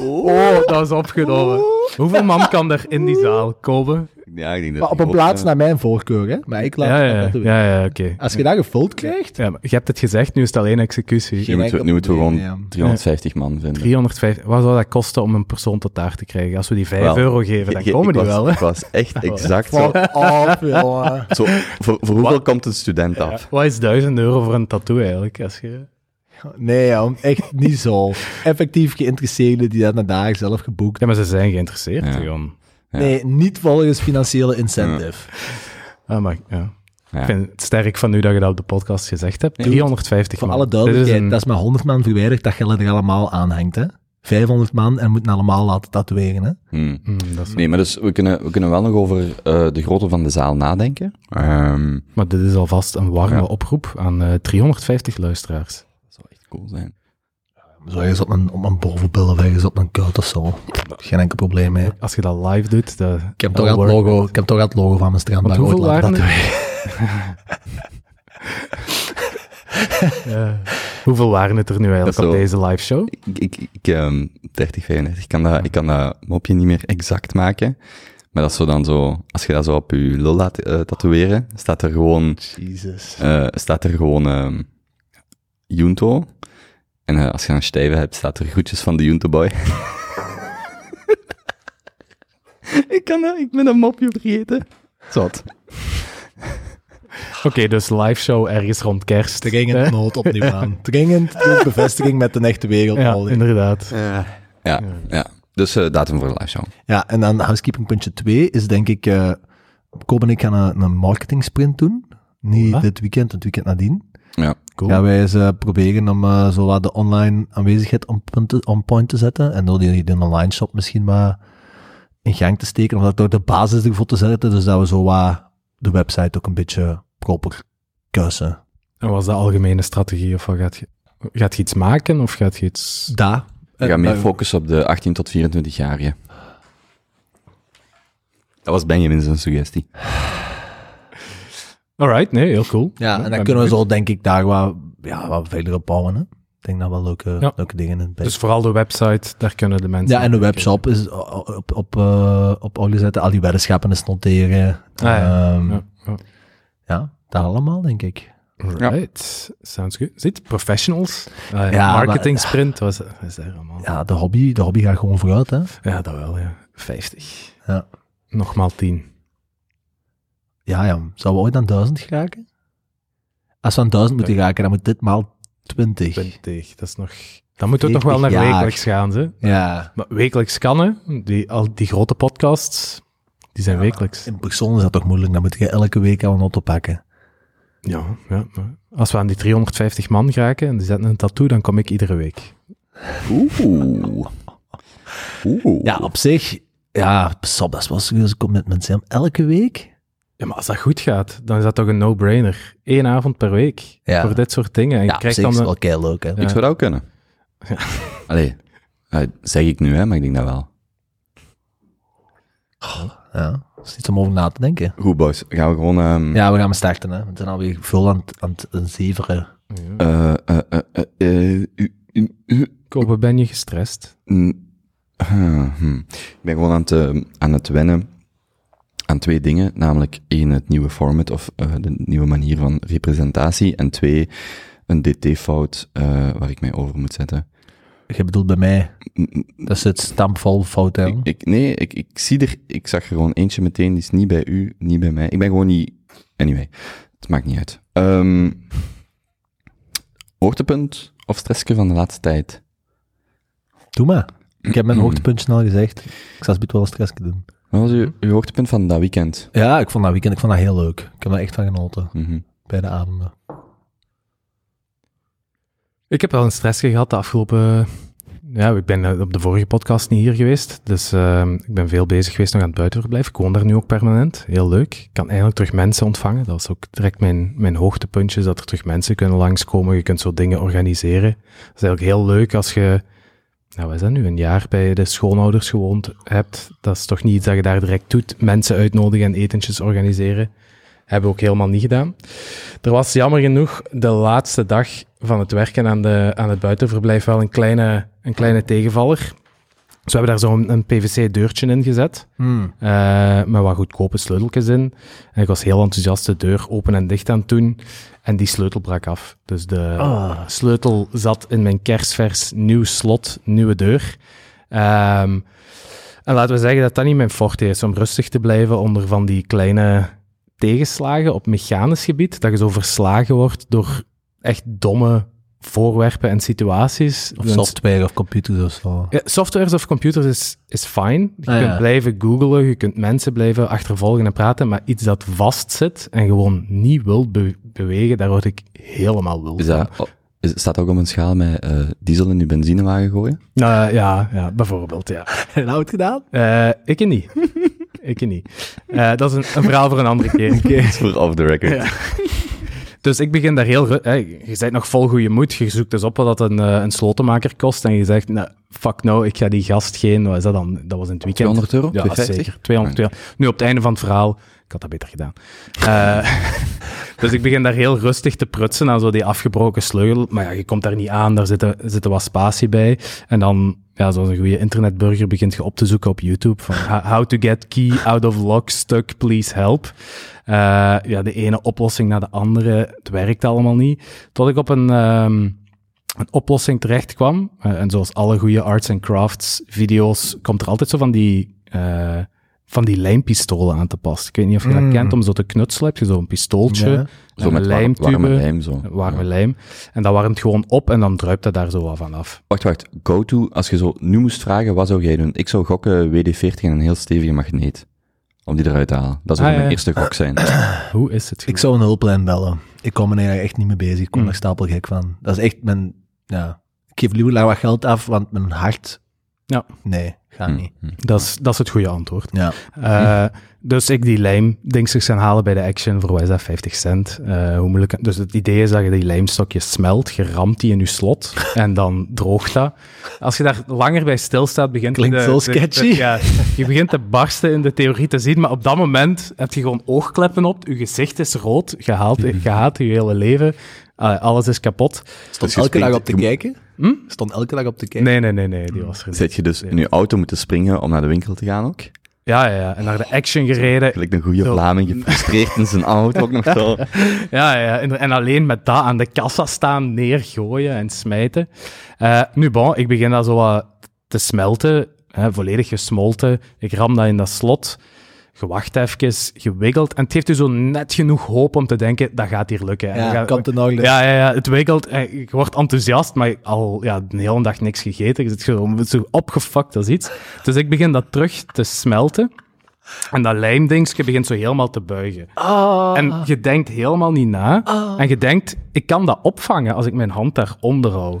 Speaker 3: oh, dat is opgenomen. Hoeveel man kan er in die zaal komen?
Speaker 2: Ja, ik denk dat
Speaker 1: Maar op een plaats
Speaker 2: eh,
Speaker 1: naar mijn voorkeur, hè. Maar ik laat
Speaker 3: Ja,
Speaker 1: het
Speaker 3: ja, ja, ja oké.
Speaker 1: Als je dat gevuld krijgt...
Speaker 3: Ja, maar je hebt het gezegd, nu is het alleen executie.
Speaker 2: Moeten we, nu moeten we gewoon
Speaker 1: ja.
Speaker 2: 350 man vinden.
Speaker 3: 350, wat zou dat kosten om een persoon tot daar te krijgen? Als we die 5
Speaker 2: Wel,
Speaker 3: euro geven, dan
Speaker 2: Je-
Speaker 3: komen die
Speaker 2: was-
Speaker 3: wel, hè?
Speaker 2: Ik was echt exact zo. Zo voor, voor hoeveel komt een student af?
Speaker 3: Wat is 1000 euro voor een tattoo eigenlijk? Als je...
Speaker 1: Nee, jong, echt niet zo. Effectief geïnteresseerden die dat naar daar zelf geboekt.
Speaker 3: Ja, maar ze zijn geïnteresseerd.
Speaker 2: Ja.
Speaker 3: Gewoon.
Speaker 2: Ja.
Speaker 1: Nee, niet volgens financiële incentive.
Speaker 3: Ah, maar, ja.
Speaker 2: Ja.
Speaker 3: Ik vind het sterk van nu dat je dat op de podcast gezegd hebt.
Speaker 1: Nee,
Speaker 3: 350
Speaker 1: Voor
Speaker 3: man.
Speaker 1: alle
Speaker 3: Dit is
Speaker 1: duidelijkheid,
Speaker 3: een-
Speaker 1: dat is maar 100 man verwijderd dat je er allemaal aanhangt, hè. 500 man en moeten allemaal laten tatoeëren, hè.
Speaker 2: Hmm.
Speaker 3: Hmm, dat is-
Speaker 2: Nee, maar dus we kunnen, we kunnen wel nog over eh, de grootte van de zaal nadenken. Ehm,
Speaker 3: Maar dit is alvast een warme
Speaker 2: Ja.
Speaker 3: oproep aan eh, 350 luisteraars.
Speaker 2: dat zou echt cool zijn.
Speaker 1: Zo ergens op een, op een bovenbillen op een kuit of zo. Geen enkel probleem mee.
Speaker 3: Als je dat live doet, dat,
Speaker 1: Ik heb, toch al het logo, ik heb toch al het logo van mijn ooit
Speaker 3: hoeveel
Speaker 1: laten
Speaker 3: waren. Hoeveel waren het er nu eigenlijk
Speaker 2: is
Speaker 3: op deze live show?
Speaker 2: Ik, ik, ik ehm 30, 35, ik kan, dat, ik kan dat mopje niet meer exact maken. Maar dat is zo dan zo, als je dat zo op je lul laat eh, tatoeëren, staat er gewoon,
Speaker 1: Jesus.
Speaker 2: eh, staat er gewoon ehm Junto. En eh, als je een stijve hebt, staat er groetjes van de Junto Boy. ik, kan dat, ik ben een mopje vergeten. Zot.
Speaker 3: Oké, dus live show ergens rond kerst.
Speaker 1: Dringend
Speaker 3: hè?
Speaker 1: nood opnieuw aan. Dringend bevestiging met de echte wereld.
Speaker 3: Ja,
Speaker 1: al.
Speaker 3: inderdaad.
Speaker 2: Ja, ja. Dus eh, datum voor de live show.
Speaker 1: Ja, en dan housekeeping puntje 2 is denk ik, eh Koop en ik gaan een, een marketing sprint doen. Niet
Speaker 3: Wat?
Speaker 1: dit weekend, het weekend nadien.
Speaker 2: Ja.
Speaker 3: Cool.
Speaker 1: Gaan wij eens eh, proberen om eh, zo wat de online aanwezigheid on, on point te zetten. En door die, die online shop misschien maar in gang te steken. Of dat door de basis ervoor te zetten. Dus dat we zo wat de website ook een beetje proper kuisen.
Speaker 3: En was de algemene strategie? Of wat gaat je, gaat je iets maken? Of gaat je iets...
Speaker 1: Daar.
Speaker 2: Gaan meer
Speaker 1: Eh,
Speaker 2: focussen op de 18 tot 24-jarigen. Dat was Benjamin zijn suggestie.
Speaker 3: Alright, nee, heel cool.
Speaker 1: Ja, en dan kunnen we zo, denk ik, daar wat, ja, wat verder op bouwen. Hè? Ik denk dat wel leuke,
Speaker 3: Ja.
Speaker 1: leuke dingen in.
Speaker 3: Dus vooral de website, daar kunnen de mensen...
Speaker 1: ja, en de webshop is op, op, eh, op orde zetten, al die weddenschappen eens noteren.
Speaker 3: Ah, ja.
Speaker 1: Ehm,
Speaker 3: Ja, ja.
Speaker 1: dat allemaal, denk ik.
Speaker 3: Right, sounds good. Zit, professionals, uh,
Speaker 1: Ja,
Speaker 3: marketing sprint, wat is, wat is daar allemaal?
Speaker 1: Ja, de hobby, de hobby gaat gewoon vooruit, hè.
Speaker 3: Ja, dat wel, ja. 50.
Speaker 1: Ja.
Speaker 3: Nogmaal 10.
Speaker 1: Ja, ja. Zouden we ooit aan duizend geraken? Als we aan duizend moeten geraken, dan moet dit maal 20.
Speaker 3: 20, dat is nog... Dan moeten we toch wel naar
Speaker 1: 40 jaar.
Speaker 3: wekelijks gaan, ze.
Speaker 1: Ja.
Speaker 3: Maar wekelijks kan, hè. Die, al die grote podcasts, die zijn wekelijks.
Speaker 1: In persoon is dat toch moeilijk, dan moet je elke week al een auto pakken.
Speaker 3: Ja, ja. Als we aan die 350 man geraken en die zetten een tattoo, dan kom ik iedere week.
Speaker 2: Oeh. Oeh.
Speaker 1: Ja, op zich, ja, zo best wel serieus commitment zijn. Elke week?
Speaker 3: Ja, maar als dat goed gaat, dan is dat toch een no-brainer. Eén avond per week
Speaker 1: Ja.
Speaker 3: voor dit soort dingen. En
Speaker 1: Ja,
Speaker 3: krijgt dan
Speaker 1: is wel kei leuk, hè.
Speaker 3: Ja.
Speaker 2: Ik zou dat ook kunnen. Allee, eh, zeg ik nu, hè, maar ik denk dat wel.
Speaker 1: Ja, dat is iets om over na te denken.
Speaker 2: Goed, boys. Gaan we gewoon... ehm,
Speaker 1: Ja, we gaan maar starten, hè. We zijn alweer veel aan het, aan het zeveren.
Speaker 2: eh, eh, eh,
Speaker 3: Kopen, ben je gestrest?
Speaker 2: Ik ben gewoon aan het, eh, aan het wennen aan twee dingen. Namelijk één, het nieuwe format of eh, de nieuwe manier van representatie. En twee, een dt-fout eh, waar ik mij over moet zetten.
Speaker 1: Je bedoelt bij mij,
Speaker 2: Mm, mm,
Speaker 1: dat is het stampvol fout, hè.
Speaker 2: Ik, ik, nee, ik, ik zie er, ik zag er gewoon eentje meteen, die is niet bij u, niet bij mij. Ik ben gewoon niet, anyway, het maakt niet uit. Ehm hoogtepunt of stressje van de laatste tijd?
Speaker 1: Doe maar. Ik heb mijn hoogtepunt snel gezegd. Ik zal het wel een stressje doen.
Speaker 2: Wat was uw, uw hoogtepunt van dat weekend?
Speaker 1: Ja, ik vond dat weekend ik vond dat heel leuk. Ik heb er echt van genoten,
Speaker 2: Mhm.
Speaker 1: bij de avonden.
Speaker 3: Ik heb wel een stressje gehad de afgelopen... Ja, ik ben eh, op de vorige podcast niet hier geweest. Dus eh, ik ben veel bezig geweest nog aan het buitenverblijf. Ik woon daar nu ook permanent. Heel leuk. Ik kan eindelijk terug mensen ontvangen. Dat was ook direct mijn, mijn hoogtepuntje, dat er terug mensen kunnen langskomen. Je kunt zo dingen organiseren. Dat is eigenlijk heel leuk als je... Nou, is dat nu? Een jaar bij de schoonouders gewoond hebt. Dat is toch niet iets dat je daar direct doet. Mensen uitnodigen en etentjes organiseren. Hebben we ook helemaal niet gedaan. Er was jammer genoeg de laatste dag van het werken aan, de, aan het buitenverblijf wel een kleine, een kleine tegenvaller. Dus we hebben daar zo'n een PVC-deurtje in gezet, eh, met wat goedkope sleuteltjes in. En ik was heel enthousiast de deur open en dicht aan het doen. En die sleutel brak af. Dus de
Speaker 1: Ah.
Speaker 3: sleutel zat in mijn kerstvers nieuw slot, nieuwe deur. Ehm, en laten we zeggen dat dat niet mijn forte is, om rustig te blijven onder van die kleine tegenslagen op mechanisch gebied, dat je zo verslagen wordt door echt domme voorwerpen en situaties.
Speaker 1: Of software of computers of zo.
Speaker 3: Ja, softwares of computers is, is fijn. Je
Speaker 1: Ah,
Speaker 3: kunt
Speaker 1: ja.
Speaker 3: blijven googlen, je kunt mensen blijven achtervolgen en praten, maar iets dat vastzit en gewoon niet wil be- bewegen, daar word ik helemaal wild
Speaker 2: Is
Speaker 3: van.
Speaker 2: dat, is, staat ook op een schaal met eh, diesel in uw benzinewagen gooien?
Speaker 3: Nou, ja, ja, bijvoorbeeld, ja.
Speaker 1: En nou het gedaan?
Speaker 3: Eh, ik niet. ik niet. Eh, dat is een, een verhaal voor een andere keer.
Speaker 2: is voor off the record.
Speaker 3: Ja. Dus ik begin daar heel... hè, je bent nog vol goede moed. Je zoekt dus op wat dat een, eh, een slotenmaker kost. En je zegt, nou, fuck no, ik ga die gast geen... Wat is dat dan? Dat was in het weekend.
Speaker 2: 200 euro?
Speaker 3: Ja,
Speaker 2: 250?
Speaker 3: zeker. 200 euro. Nu, op het einde van het verhaal... Ik had dat beter gedaan. Eh, dus ik begin daar heel rustig te prutsen aan zo die afgebroken sleutel. Maar ja, je komt daar niet aan. Daar zitten, zitten wat spatie bij. En dan, ja, zoals een goede internetburger, begint je op te zoeken op YouTube. Van, "How- how to get key out of lock stuck, please help. Eh, ja, de ene oplossing na de andere. Het werkt allemaal niet. Tot ik op een... ehm, een oplossing terecht kwam. Eh, en zoals alle goede arts and crafts video's komt er altijd zo van die, eh, van die lijmpistolen aan te pas. Ik weet niet of je dat
Speaker 1: Mm.
Speaker 3: kent, om zo te knutselen. Heb je zo'n pistooltje,
Speaker 1: Ja.
Speaker 2: Zo met
Speaker 3: lijmtube,
Speaker 2: warme lijm, zo.
Speaker 3: warme lijm. En dat warmt gewoon op en dan druipt dat daar zo wat van af.
Speaker 2: Wacht, wacht. Go-to, als je zo nu moest vragen, wat zou jij doen? Ik zou gokken WD-40 en een heel stevige magneet. Om die eruit te halen. Dat zou
Speaker 3: Ah,
Speaker 2: mijn
Speaker 3: ja.
Speaker 2: eerste gok zijn.
Speaker 3: Hoe is het?
Speaker 1: Ik zou een hulplijn bellen. Ik kom er echt niet mee bezig. Ik kom
Speaker 3: Hmm.
Speaker 1: er stapelgek van. Dat is echt mijn... Ja, ik geef liever wat geld af, want mijn hart...
Speaker 3: Ja.
Speaker 1: Nee, gaat
Speaker 2: Hm,
Speaker 1: niet.
Speaker 2: hm.
Speaker 3: Dat is, dat is het goede antwoord.
Speaker 1: Ja.
Speaker 3: Eh, Dus ik die lijm dingstig gaan halen bij de Action voor, wat is dat, 50 cent. Eh, hoe moeilijk... Dus het idee is dat je die lijmstokjes smelt, je ramt die in je slot en dan droogt dat. Als je daar langer bij stilstaat, begint
Speaker 1: Klinkt
Speaker 3: de-
Speaker 1: zo sketchy.
Speaker 3: de- ja, je begint te barsten in de theorie te zien, maar op dat moment heb je gewoon oogkleppen op, je gezicht is rood, je haalt, je haat je hele leven, Eh, alles is kapot.
Speaker 1: Stond
Speaker 2: Dus je
Speaker 1: elke dag op te kijken?
Speaker 3: Hm?
Speaker 1: Stond elke dag op te kijken?
Speaker 3: Nee, nee, nee, nee, die was er niet.
Speaker 2: Zit je dus in je auto moeten springen om naar de winkel te gaan ook?
Speaker 3: Ja, ja, ja, en naar de Action gereden.
Speaker 2: Gelijk een goede. Vlaming, gefrustreerd in zijn auto ook nog zo.
Speaker 3: Ja, ja en, en alleen met dat aan de kassa staan, neergooien en smijten. Eh, nu, bon, ik begin dat zo wat te smelten, hè, volledig gesmolten. Ik ram dat in dat slot. Gewacht even, gewiggeld. En het geeft u zo net genoeg hoop om te denken, dat gaat hier lukken. En
Speaker 1: Ja,
Speaker 3: gaat-
Speaker 1: komt in orde.
Speaker 3: ja, ja, ja, het wiggelt. En je wordt enthousiast, maar al ja, de hele dag niks gegeten. Je zit gewoon zo opgefokt als iets. Dus ik begin dat terug te smelten. En dat lijmdingetje begint zo helemaal te buigen.
Speaker 1: Ah.
Speaker 3: En je denkt helemaal niet na. En je denkt, ik kan dat opvangen als ik mijn hand daaronder hou.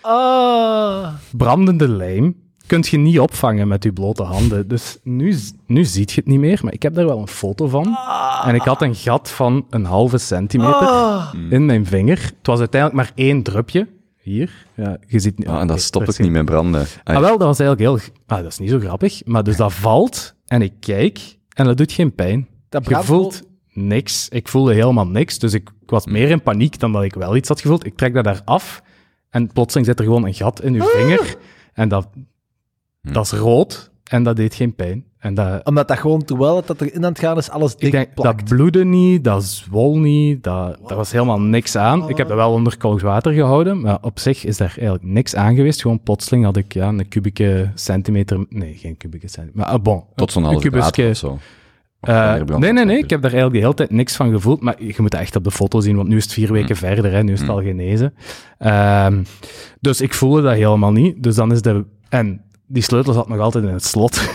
Speaker 1: Ah.
Speaker 3: Brandende lijm kunt je niet opvangen met je blote handen. Dus nu, nu ziet je het niet meer, maar ik heb daar wel een foto van. En ik had een gat van een halve centimeter
Speaker 1: Ah.
Speaker 3: in mijn vinger. Het was uiteindelijk maar één drupje. Hier. Ja, je ziet niet.
Speaker 2: Ah, en dat stopt het niet met branden. Ah,
Speaker 3: Ah, wel, dat was eigenlijk heel... Ah, dat is niet zo grappig. Maar dus dat valt en ik kijk en dat doet geen pijn.
Speaker 1: Dat
Speaker 3: Je voelt niks. Ik voelde helemaal niks. Dus ik, ik was meer in paniek dan dat ik wel iets had gevoeld. Ik trek dat daar af en plotseling zit er gewoon een gat in uw vinger. En dat, dat is rood en dat deed geen pijn. En dat,
Speaker 1: Omdat dat gewoon, terwijl het dat erin aan het gaan is, alles dik
Speaker 3: ik denk,
Speaker 1: plakt.
Speaker 3: dat bloedde niet, dat zwol niet, dat, daar was helemaal niks aan. Ik heb dat wel onder koud water gehouden, maar op zich is daar eigenlijk niks aan geweest. Gewoon plotseling had ik ja, een kubieke centimeter... Nee, geen kubieke centimeter. Maar ah, bon.
Speaker 2: Tot zo'n halve water of zo.
Speaker 3: Eh, nee, nee, nee. Ik heb daar eigenlijk de hele tijd niks van gevoeld. Maar je moet dat echt op de foto zien, want nu is het vier weken verder. Hè, nu is het al genezen. Ehm, dus ik voelde dat helemaal niet. Dus dan is de... En die sleutel zat nog altijd in het slot.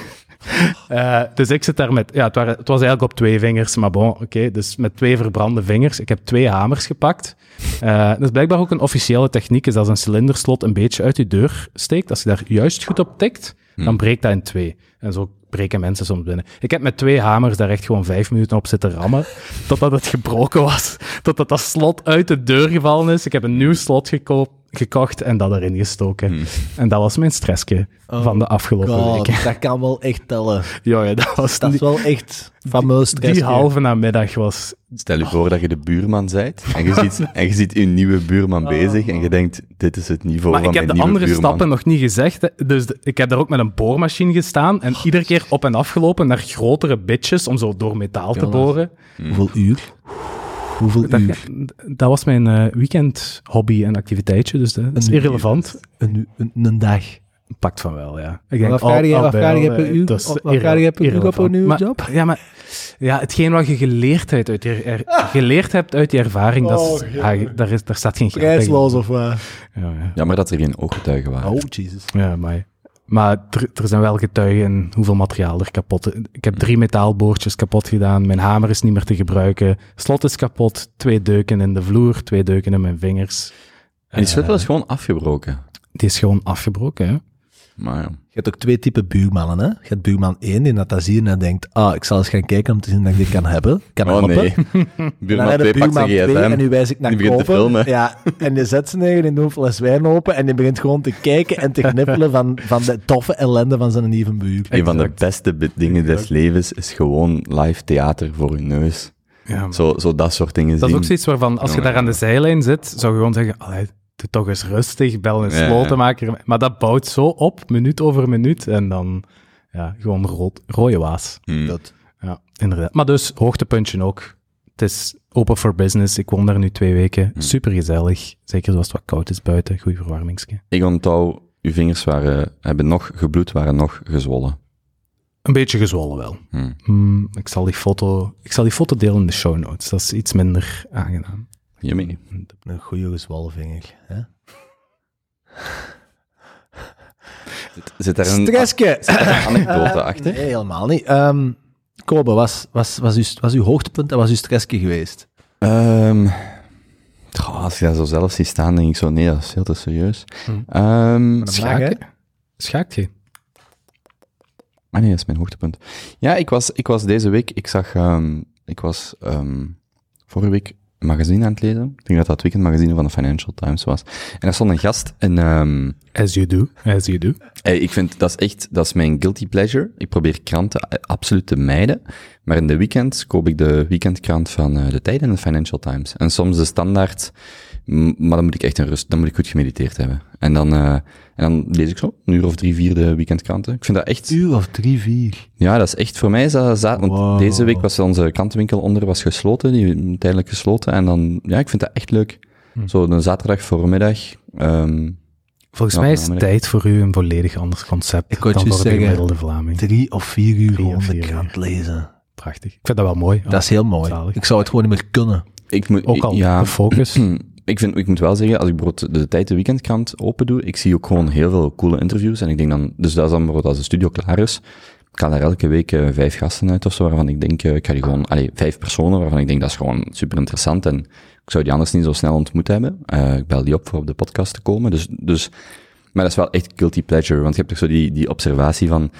Speaker 3: Eh, dus ik zit daar met... Ja, het, waren, het was eigenlijk op twee vingers, maar bon, oké. dus met twee verbrande vingers. Ik heb twee hamers gepakt. Eh, dat is blijkbaar ook een officiële techniek, is als een cilinderslot een beetje uit je deur steekt. Als je daar juist goed op tikt, dan breekt dat in twee. En zo breken mensen soms binnen. Ik heb met twee hamers daar echt gewoon vijf minuten op zitten rammen, totdat het gebroken was. Totdat dat slot uit de deur gevallen is. Ik heb een nieuw slot gekocht gekocht en dat erin gestoken. En dat was mijn stressje van de afgelopen
Speaker 1: God,
Speaker 3: weken.
Speaker 1: dat kan wel echt tellen.
Speaker 3: Ja, ja, dat was
Speaker 1: Dat is wel echt fameus stress.
Speaker 3: die halve namiddag was...
Speaker 2: Stel je voor dat je de buurman bent en je ziet, en je ziet je nieuwe buurman bezig en je denkt, dit is het niveau
Speaker 3: Maar
Speaker 2: van
Speaker 3: ik heb
Speaker 2: mijn
Speaker 3: de
Speaker 2: nieuwe
Speaker 3: andere
Speaker 2: buurman.
Speaker 3: stappen nog niet gezegd. Dus de- ik heb daar ook met een boormachine gestaan en iedere keer op en af gelopen naar grotere bitjes om zo door metaal te boren.
Speaker 1: Hoeveel uur? Hoeveel
Speaker 3: Dat,
Speaker 1: uur?
Speaker 3: dat was mijn eh, weekend hobby en activiteitje, dus dat is irrelevant.
Speaker 1: Een, een, een dag.
Speaker 3: Pakt van wel, ja. Ik
Speaker 1: Wat
Speaker 3: al-
Speaker 1: vraag je-
Speaker 3: al
Speaker 1: wat vraag je
Speaker 3: al,
Speaker 1: per
Speaker 3: eh,
Speaker 1: uur?
Speaker 3: dat is
Speaker 1: Wat vraag je per uur op een nieuwe
Speaker 3: Maar-
Speaker 1: job?
Speaker 3: Ja, maar ja, hetgeen wat je geleerd hebt uit je, er- geleerd hebt uit die ervaring, dat is,
Speaker 1: Oh,
Speaker 3: ja, daar, is, daar staat geen geld
Speaker 1: Prijsloos of wat?
Speaker 3: Ja, ja.
Speaker 2: Jammer dat er geen ooggetuigen waren.
Speaker 1: Oh, Jesus.
Speaker 3: Ja, maar, maar er, zijn wel getuigen hoeveel materiaal er kapot is. Ik heb drie metaalboordjes kapot gedaan. Mijn hamer is niet meer te gebruiken. Slot is kapot. Twee deuken in de vloer. Twee deuken in mijn vingers.
Speaker 2: En die sleutel is gewoon afgebroken.
Speaker 3: Die is gewoon afgebroken, hè?
Speaker 2: Maar ja.
Speaker 1: Je hebt ook twee typen buurmannen, hè? Je hebt buurman 1 die dat, dat ziet en denkt, ah, ik zal eens gaan kijken om te zien dat ik dit kan hebben. Kan
Speaker 2: Oh
Speaker 1: helpen.
Speaker 2: nee. Buurman
Speaker 1: heb
Speaker 2: 2
Speaker 1: je
Speaker 2: pakt zijn
Speaker 1: 2 en nu wijs ik naar
Speaker 2: Die begint te
Speaker 1: kopen.
Speaker 2: filmen.
Speaker 1: Ja, en die zet ze neer in een fles wijn open en die begint gewoon te kijken en te knippelen van, van de toffe ellende van zijn nieuwe buur.
Speaker 2: Een van de beste be- dingen des levens is gewoon live theater voor je neus.
Speaker 3: Ja,
Speaker 2: Zo, zo dat soort dingen
Speaker 3: dat is ook zoiets waarvan, als je daar aan de zijlijn zit, zou je gewoon zeggen, allee, doe toch eens rustig, bel een
Speaker 2: Ja, ja.
Speaker 3: slotenmaker. Maar dat bouwt zo op, minuut over minuut. En dan, ja, gewoon rood, rode waas.
Speaker 2: Hmm.
Speaker 1: Dat.
Speaker 3: Ja, inderdaad. Maar dus, hoogtepuntje ook. Het is open for business. Ik woon daar nu twee weken.
Speaker 2: Hmm.
Speaker 3: Super gezellig. Zeker zoals het wat koud is buiten. Goeie verwarmingske.
Speaker 2: Ik onthoud, uw vingers waren, hebben nog gebloed, waren nog gezwollen.
Speaker 3: Een beetje gezwollen wel.
Speaker 2: Hmm.
Speaker 3: Hmm, ik, zal die foto, ik zal die foto delen in de show notes. Dat is iets minder aangenaam.
Speaker 2: Jimmy.
Speaker 1: Een goede gezwollen vinger. Hè?
Speaker 2: Zit, zit daar een,
Speaker 1: Stressje!
Speaker 2: zit daar een anekdote achter?
Speaker 1: Nee, helemaal niet. Ehm Kobe, was, was, was, uw, was uw hoogtepunt en was uw stressje geweest?
Speaker 2: Ehm, goh, als je dat zo zelf ziet staan, denk ik zo, nee, dat is veel te serieus.
Speaker 1: Mag, hè?
Speaker 3: Schaakt je?
Speaker 2: Ah nee, dat is mijn hoogtepunt. Ja, ik was, ik was deze week, ik zag, ik was vorige week een magazine aan het lezen. Ik denk dat dat het weekendmagazine van de Financial Times was. En daar stond een gast en ehm,
Speaker 3: As you do. As you do.
Speaker 2: Hey, ik vind dat is echt, dat is mijn guilty pleasure. Ik probeer kranten eh, absoluut te mijden. Maar in de weekend koop ik de weekendkrant van eh, de Tijd en de Financial Times. En soms de standaard, maar dan moet ik echt een rust, dan moet ik goed gemediteerd hebben. En dan, eh, en dan lees ik zo, een uur of drie, vier de weekendkranten. Ik vind dat echt,
Speaker 1: Uur of drie, vier.
Speaker 2: ja, dat is echt, voor mij is dat, want
Speaker 1: Wow.
Speaker 2: deze week was onze krantenwinkel onder was gesloten, die tijdelijk gesloten. En dan, ja, ik vind dat echt leuk. Zo een zaterdag voormiddag, ehm,
Speaker 3: Volgens
Speaker 2: Ja,
Speaker 3: mij is het tijd voor u een volledig anders concept
Speaker 1: Ik
Speaker 3: dan
Speaker 1: het
Speaker 3: voor de
Speaker 1: zeggen.
Speaker 3: gemiddelde Vlaming.
Speaker 1: Drie of vier uur gewoon de krant lezen.
Speaker 3: Prachtig. Ik vind dat wel mooi.
Speaker 1: Dat is heel mooi.
Speaker 3: zalig.
Speaker 1: Ik zou het gewoon niet meer kunnen.
Speaker 2: ik moet,
Speaker 3: Ook al
Speaker 2: ja,
Speaker 3: de focus.
Speaker 2: Ik, vind, ik moet wel zeggen, als ik bijvoorbeeld de tijd de weekendkrant open doe, ik zie ook gewoon heel veel coole interviews. En ik denk dan, dus dat is dan bijvoorbeeld als de studio klaar is, ik haal daar elke week eh, vijf gasten uit of zo, waarvan ik denk, eh, ik ga die gewoon, allee, vijf personen, waarvan ik denk dat is gewoon super interessant en ik zou die anders niet zo snel ontmoet hebben. Eh, ik bel die op voor op de podcast te komen, dus, dus, maar dat is wel echt guilty pleasure, want je hebt toch zo die, die observatie van,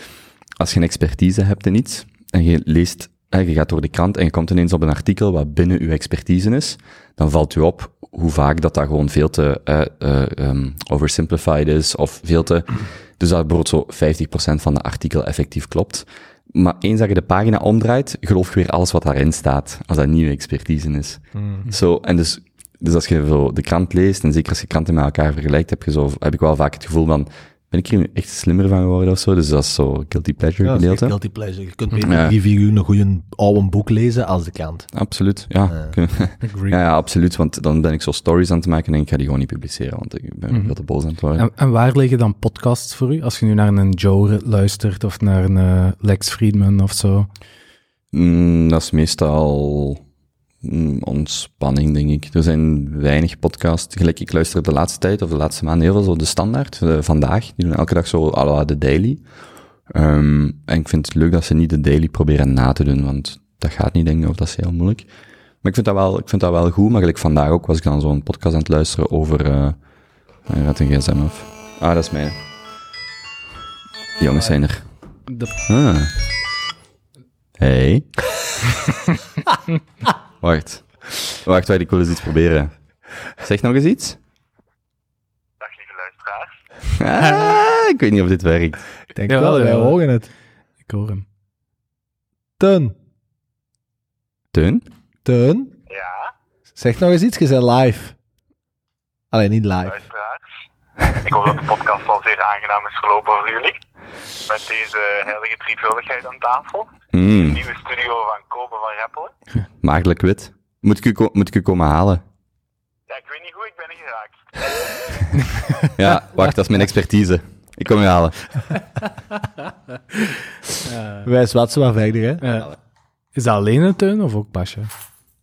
Speaker 2: als je een expertise hebt in iets, en je leest, je gaat door de krant en je komt ineens op een artikel wat binnen je expertise is, dan valt u op hoe vaak dat dat gewoon veel te eh, eh, ehm, oversimplified is, of veel te... Dus dat bijvoorbeeld zo 50% van de artikel effectief klopt. Maar eens dat je de pagina omdraait, geloof je weer alles wat daarin staat, als dat nieuwe expertise is. Zo, en dus, dus als je zo de krant leest, en zeker als je kranten met elkaar vergelijkt, heb, je zo, heb ik wel vaak het gevoel van, ben ik hier nu echt slimmer van geworden of zo? Dus dat is zo guilty pleasure
Speaker 1: Ja,
Speaker 2: gedeelte.
Speaker 1: guilty pleasure. Je kunt beter
Speaker 2: Ja.
Speaker 1: drie, vier uur een goede oude boek lezen als de krant.
Speaker 2: Absoluut, ja. Ja. Ja, absoluut, want dan ben ik zo stories aan het maken en ik ga die gewoon niet publiceren, want ik ben
Speaker 3: Mhm.
Speaker 2: veel te boos aan het worden.
Speaker 3: En, en waar liggen dan podcasts voor u? Als je nu naar een Joe luistert of naar een eh, Lex Friedman of zo.
Speaker 2: Mm, dat is meestal mm, ontspanning, denk ik. Er zijn weinig podcasts. Gelijk, ik luister de laatste tijd, of de laatste maanden, heel veel zo de standaard. eh, vandaag, die doen elke dag zo à la de daily. Ehm, en ik vind het leuk dat ze niet de daily proberen na te doen, want dat gaat niet, denk ik, of dat is heel moeilijk. Maar ik vind dat wel, ik vind dat wel goed, maar gelijk vandaag ook was ik dan zo'n podcast aan het luisteren over... hij gaat een gsm af. Ah, dat is mij. Die jongens zijn er.
Speaker 3: De-
Speaker 2: Ah. Hey. Wacht. Wacht, wacht, ik wil eens iets proberen. Zeg nog eens iets.
Speaker 4: Dag lieve luisteraars.
Speaker 2: Ah, ik weet niet of dit werkt.
Speaker 1: Ik denk wel, wij
Speaker 3: jawel.
Speaker 1: horen het.
Speaker 3: Ik hoor hem.
Speaker 1: Teun,
Speaker 2: Teun?
Speaker 1: Teun,
Speaker 4: Ja,
Speaker 1: zeg nog eens iets, je bent live. Alleen niet live.
Speaker 4: luisteraars. Ik hoop dat de podcast al zeer aangenaam is gelopen voor jullie. Met deze heilige drievuldigheid aan tafel.
Speaker 2: Mm,
Speaker 4: Nieuwe studio van Kopen van Reppelen.
Speaker 2: maagdelijk wit. Moet ik, u moet ik u komen halen?
Speaker 4: Ja, ik weet niet hoe ik ben geraakt.
Speaker 2: Ja, wacht, dat is mijn expertise. Ik kom u halen.
Speaker 1: Wij zwatsen maar verder, hè.
Speaker 3: Is dat alleen een teun of ook Pasje?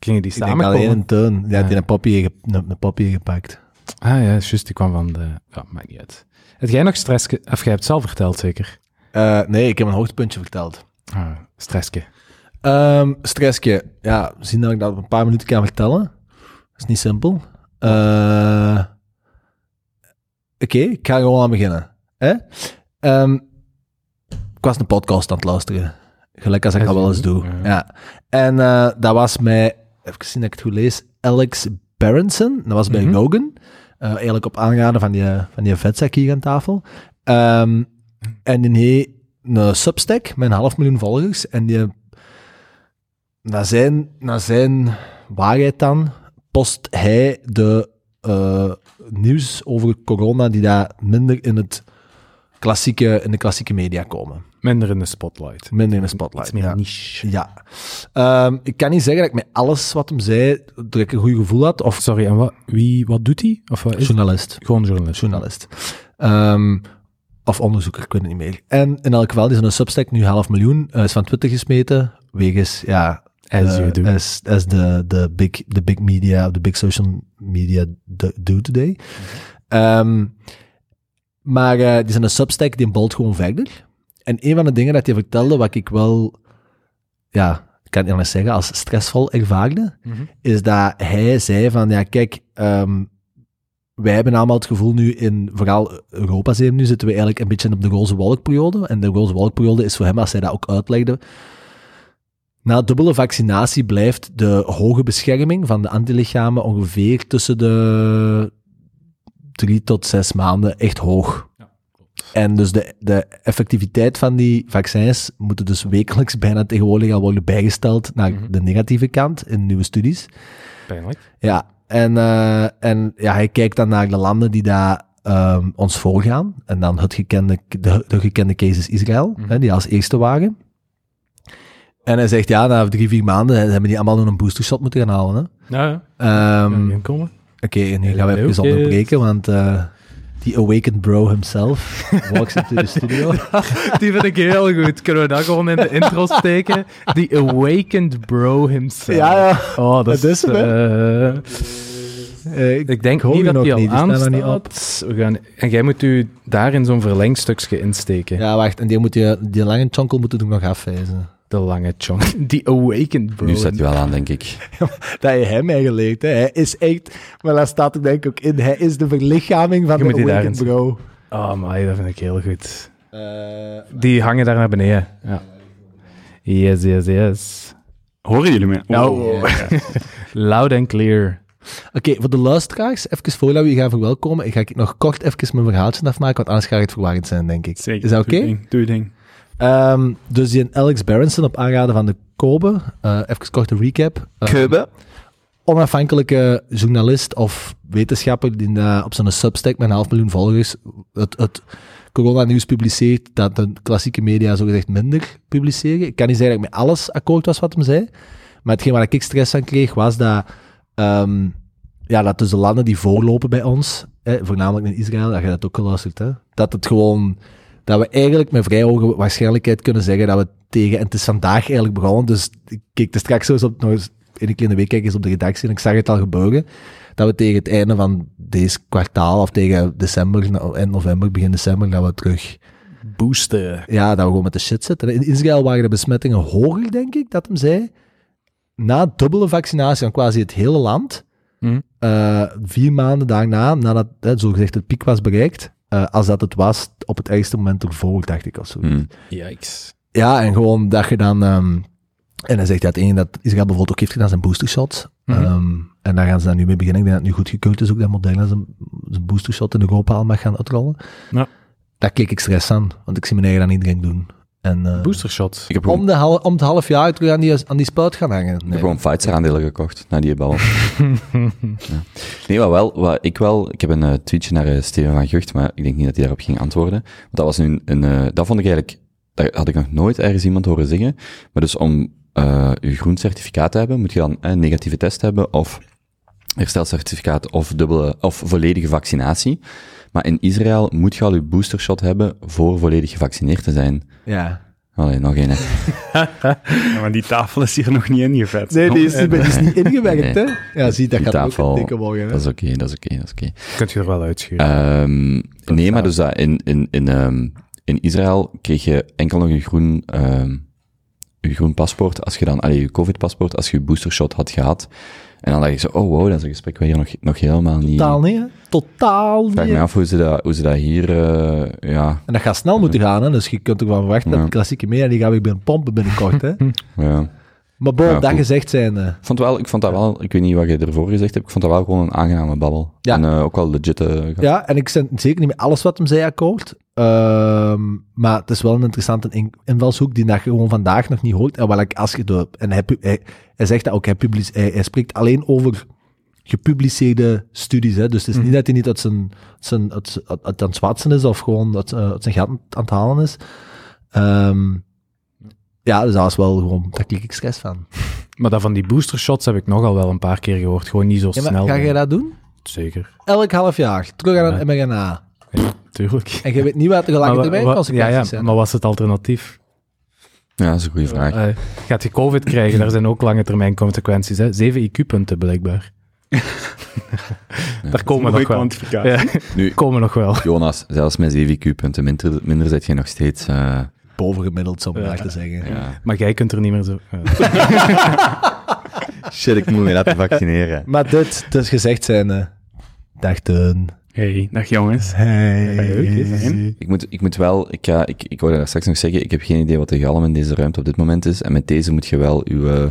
Speaker 3: Gingen die
Speaker 1: Ik denk
Speaker 3: samen
Speaker 1: alleen
Speaker 3: komen?
Speaker 1: een Teun. Die had
Speaker 3: Ja.
Speaker 1: een papier, ge- een, papier gepakt.
Speaker 3: Ah ja, juist, die kwam van de... Ja, maakt niet uit. Heb jij nog stress... ge- Of jij hebt het zelf verteld, zeker?
Speaker 1: Eh, nee, ik heb een hoogtepuntje verteld.
Speaker 3: Ah, stressje.
Speaker 1: Ehm stressje. Ja, zien dat ik dat op een paar minuten kan vertellen. Dat is niet simpel. Eh, Oké, ik ga gewoon aan beginnen. Hè? Ehm, ik was een podcast aan het luisteren. Gelijk als ik dat wel eens
Speaker 3: do,
Speaker 1: doe.
Speaker 3: ja.
Speaker 1: Ja. En eh, dat was mij, even zien dat ik het goed lees, Alex Berenson. Dat was bij
Speaker 3: Mhm.
Speaker 1: Rogan. Eh, eigenlijk op aanraden van die, van die vetzak hier aan tafel. Ehm, en die een Substack met een half miljoen volgers. En die, naar zijn, naar zijn waarheid dan, post hij de eh, nieuws over corona die daar minder in, het klassieke, in de klassieke media komen.
Speaker 3: Minder in de spotlight.
Speaker 1: Minder in de spotlight.
Speaker 3: Iets meer
Speaker 1: ja.
Speaker 3: niche.
Speaker 1: Ja. Ehm, ik kan niet zeggen dat ik met alles wat hem zei, dat ik een goed gevoel had. Of
Speaker 3: Sorry, en wat, wie, wat doet hij? Of wat is het?
Speaker 1: journalist.
Speaker 3: Gewoon journalist.
Speaker 1: Journalist. Ehm, of onderzoeker, ik weet het niet meer. En in elk geval, die is een Substack nu half miljoen. eh, is van Twitter gesmeten. Wegens, ja...
Speaker 3: As
Speaker 1: eh,
Speaker 3: you do.
Speaker 1: As, as the, the, big, the big media, the big social media do, today. Ehm, maar eh, die zijn een Substack, die bolt gewoon verder. En een van de dingen dat hij vertelde, wat ik wel... Ja, ik kan het niet anders zeggen, als stressvol ervaarde,
Speaker 3: Mhm.
Speaker 1: is dat hij zei van, ja, kijk, ehm, wij hebben allemaal het gevoel nu in, vooral Europa zeer nu, zitten we eigenlijk een beetje op de roze wolkperiode. En de roze wolkperiode is voor hem, als hij dat ook uitlegde, na dubbele vaccinatie blijft de hoge bescherming van de antilichamen ongeveer tussen de drie tot zes maanden echt hoog. En dus de, de effectiviteit van die vaccins moeten dus wekelijks bijna tegenwoordig al worden bijgesteld naar
Speaker 3: Mhm.
Speaker 1: de negatieve kant in nieuwe studies.
Speaker 3: Pijnlijk.
Speaker 1: Ja, en, eh, en ja, hij kijkt dan naar de landen die daar ehm, ons voorgaan. En dan het gekende, de, de gekende case is Israël,
Speaker 3: Mhm.
Speaker 1: hè, die als eerste waren. En hij zegt, ja, na drie, vier maanden hebben die allemaal nog een boostershot moeten gaan halen. Hè.
Speaker 3: Ja, ja. Inkomen?
Speaker 1: Oké, en nu gaan we even onderbreken, want eh die awakened bro himself walks into the studio.
Speaker 3: Die vind ik heel goed. Kunnen we dat gewoon in de intro steken? The Awakened Bro himself.
Speaker 1: Ja, ja.
Speaker 3: Oh, dat,
Speaker 1: is hem,
Speaker 3: eh,
Speaker 1: Eh,
Speaker 3: Ik denk
Speaker 1: hoor
Speaker 3: niet dat
Speaker 1: nog
Speaker 3: die al
Speaker 1: niet, die
Speaker 3: aanstaat.
Speaker 1: niet
Speaker 3: We gaan, en jij moet u daar in zo'n verlengstukje insteken.
Speaker 1: Ja, wacht. En die, moet je, die lange chonkel moet je ook nog afwijzen.
Speaker 3: De lange chonk. Die awakened bro.
Speaker 2: Nu staat hij wel aan, denk ik.
Speaker 1: Dat je hem eigenlijk, hè. Hij is echt... Maar daar staat er denk ik ook in. Hij is de verlichaming van
Speaker 3: Je
Speaker 1: de Awakened
Speaker 3: daarin
Speaker 1: Bro.
Speaker 3: Oh, maar dat vind ik heel goed.
Speaker 1: Eh,
Speaker 3: Die hangen daar naar beneden. Ja. Yes, yes, yes.
Speaker 5: Horen jullie me?
Speaker 3: Nou,
Speaker 5: Wow.
Speaker 3: Loud and clear.
Speaker 1: Oké, voor de luisteraars, even voordat we je gaan verwelkomen, ga ik nog kort even mijn verhaaltje afmaken, want anders gaat het verwarrend zijn, denk ik.
Speaker 5: Zeker.
Speaker 1: Is dat oké?
Speaker 5: Je Doe je ding.
Speaker 1: Ehm, dus die Alex Berenson op aanraden van de Kobe, eh even korte recap. Eh, onafhankelijke journalist of wetenschapper die eh, op zijn Substack met een half miljoen volgers het, het coronanieuws publiceert dat de klassieke media zogezegd minder publiceren. Ik kan niet zeggen dat ik met alles akkoord was wat hem zei, maar hetgeen waar ik stress aan kreeg was dat, ehm, ja, dat dus de landen die voorlopen bij ons, voornamelijk in Israël, dat je dat ook geluisterd hè, dat het gewoon, dat we eigenlijk met vrij hoge waarschijnlijkheid kunnen zeggen dat we tegen, en het is vandaag eigenlijk begonnen, dus ik keek er straks zo eens op, nog eens in een kleine week kijk eens op de redactie en ik zag het al gebeuren, dat we tegen het einde van deze kwartaal, of tegen december, eind november, begin december, dat we terug,
Speaker 3: Boosten.
Speaker 1: ja, dat we gewoon met de shit zitten. In Israël waren de besmettingen hoger, denk ik, dat hem zei. Na dubbele vaccinatie van quasi het hele land,
Speaker 3: Hm.
Speaker 1: eh, vier maanden daarna, nadat hè, zogezegd het piek was bereikt, eh, als dat het was op het ergste moment ervoor, dacht ik of zo.
Speaker 2: Hmm.
Speaker 3: Yikes.
Speaker 1: Ja, en gewoon dat je dan... ehm, en hij zegt dat één dat Israël bijvoorbeeld ook heeft gedaan zijn boostershot.
Speaker 3: Mhm.
Speaker 1: Ehm, en daar gaan ze dan nu mee beginnen. Ik denk dat het nu goedgekeurd is ook dat Moderna zijn, zijn boostershot in Europa al mag gaan uitrollen.
Speaker 3: Ja.
Speaker 1: Daar keek ik stress aan, want ik zie mijn eigen dan iedereen doen. En, eh,
Speaker 3: Booster shot.
Speaker 2: Ik heb gewoon,
Speaker 1: om, de hal, om het half jaar terug aan die, aan die spuit gaan hangen.
Speaker 2: ik heb gewoon Pfizer-aandelen gekocht, na die bal. ja. Nee, wat wel, wat ik wel, ik heb een eh, tweetje naar eh, Steven van Gucht, maar ik denk niet dat hij daarop ging antwoorden. Want dat was nu een, eh, dat vond ik eigenlijk, dat had ik nog nooit ergens iemand horen zeggen. Maar dus om eh je groen certificaat te hebben, moet je dan een negatieve test hebben, of herstelcertificaat, of dubbele, of volledige vaccinatie. Maar in Israël moet je al je boostershot hebben voor volledig gevaccineerd te zijn.
Speaker 1: Ja.
Speaker 2: Allee, nog één. hè.
Speaker 5: Ja, maar die tafel is hier nog niet ingevet.
Speaker 1: Nee, die is, niet- die is niet ingewerkt,
Speaker 2: Nee.
Speaker 1: hè? Ja, zie, dat
Speaker 2: Die
Speaker 1: gaat ook
Speaker 2: tafel,
Speaker 1: een dikke worden. hè.
Speaker 2: Dat is oké, dat is oké, dat is oké.
Speaker 3: Kunt je er wel uitschuren.
Speaker 2: Ehm nee, maar dus dat in, in, in, ehm, in Israël kreeg je enkel nog een groen, ehm een groen paspoort als je dan, allee, je covid-paspoort, als je je boostershot had gehad. En dan dacht je zo, oh wow, dat is een gesprek waar hier nog, nog helemaal niet...
Speaker 1: Totaal niet, hè? Totaal
Speaker 2: Ik
Speaker 1: niet.
Speaker 2: vraag me af hoe ze dat, hoe ze dat hier, eh, ja,
Speaker 1: En dat gaat snel moeten gaan, hè? Dus je kunt ook wel verwachten dat de klassieke media, die gaan weer binnen pompen binnenkort, hè?
Speaker 2: ja.
Speaker 1: Maar bon,
Speaker 2: Ja,
Speaker 1: dat
Speaker 2: goed.
Speaker 1: gezegd zijn, eh,
Speaker 2: Ik vond, wel, ik vond dat wel, ik weet niet wat je ervoor gezegd hebt, ik vond dat wel gewoon een aangename babbel.
Speaker 1: Ja.
Speaker 2: En eh, ook wel legit.
Speaker 1: Ja, en ik ben zeker niet met alles wat hem zei akkoord. Ehm, maar het is wel een interessante in- invalshoek die dat je gewoon vandaag nog niet hoort. En, ik, als je de, en hij, pu- hij, zegt dat ook, hij, publice- hij, hij spreekt alleen over gepubliceerde studies. Hè? Dus het is niet dat hij niet uit zijn, zijn, uit, uit, uit aan het zwatsen is of gewoon uit, eh, uit zijn gat aan het halen is. Ehm, ja, dus dat was wel gewoon, daar klik ik stress van.
Speaker 3: Maar dat van die booster shots heb ik nogal wel een paar keer gehoord. Gewoon niet zo
Speaker 1: Ja,
Speaker 3: snel.
Speaker 1: ga jij dat doen?
Speaker 3: Zeker.
Speaker 1: Elk half jaar, terug aan
Speaker 3: Ja.
Speaker 1: een mRNA.
Speaker 3: Tuurlijk.
Speaker 1: En je weet niet wat de lange termijn consequenties
Speaker 3: ja, ja,
Speaker 1: zijn.
Speaker 3: maar wat is het alternatief?
Speaker 2: Ja, dat is een goede vraag.
Speaker 3: Eh, gaat je COVID krijgen? Daar zijn ook lange termijn consequenties. Hè? 7 IQ-punten blijkbaar. Daar komen we nog wel. Ja,
Speaker 2: Nu,
Speaker 3: komen nog wel.
Speaker 2: Jonas, zelfs met 7 IQ-punten minder, minder zit je nog steeds... eh,
Speaker 1: bovengemiddeld, zou ik
Speaker 3: Ja.
Speaker 1: maar te zeggen.
Speaker 2: ja.
Speaker 3: Maar jij kunt er niet meer zo...
Speaker 2: Shit, ik moet me laten vaccineren.
Speaker 1: Maar dit, dus gezegd zijn, eh dag.
Speaker 5: Hey, dag jongens.
Speaker 1: Hey.
Speaker 2: Ik moet, ik moet wel, ik, ga, ik, ik wou daar straks nog zeggen, ik heb geen idee wat de galm in deze ruimte op dit moment is. En met deze moet je wel uw, eh,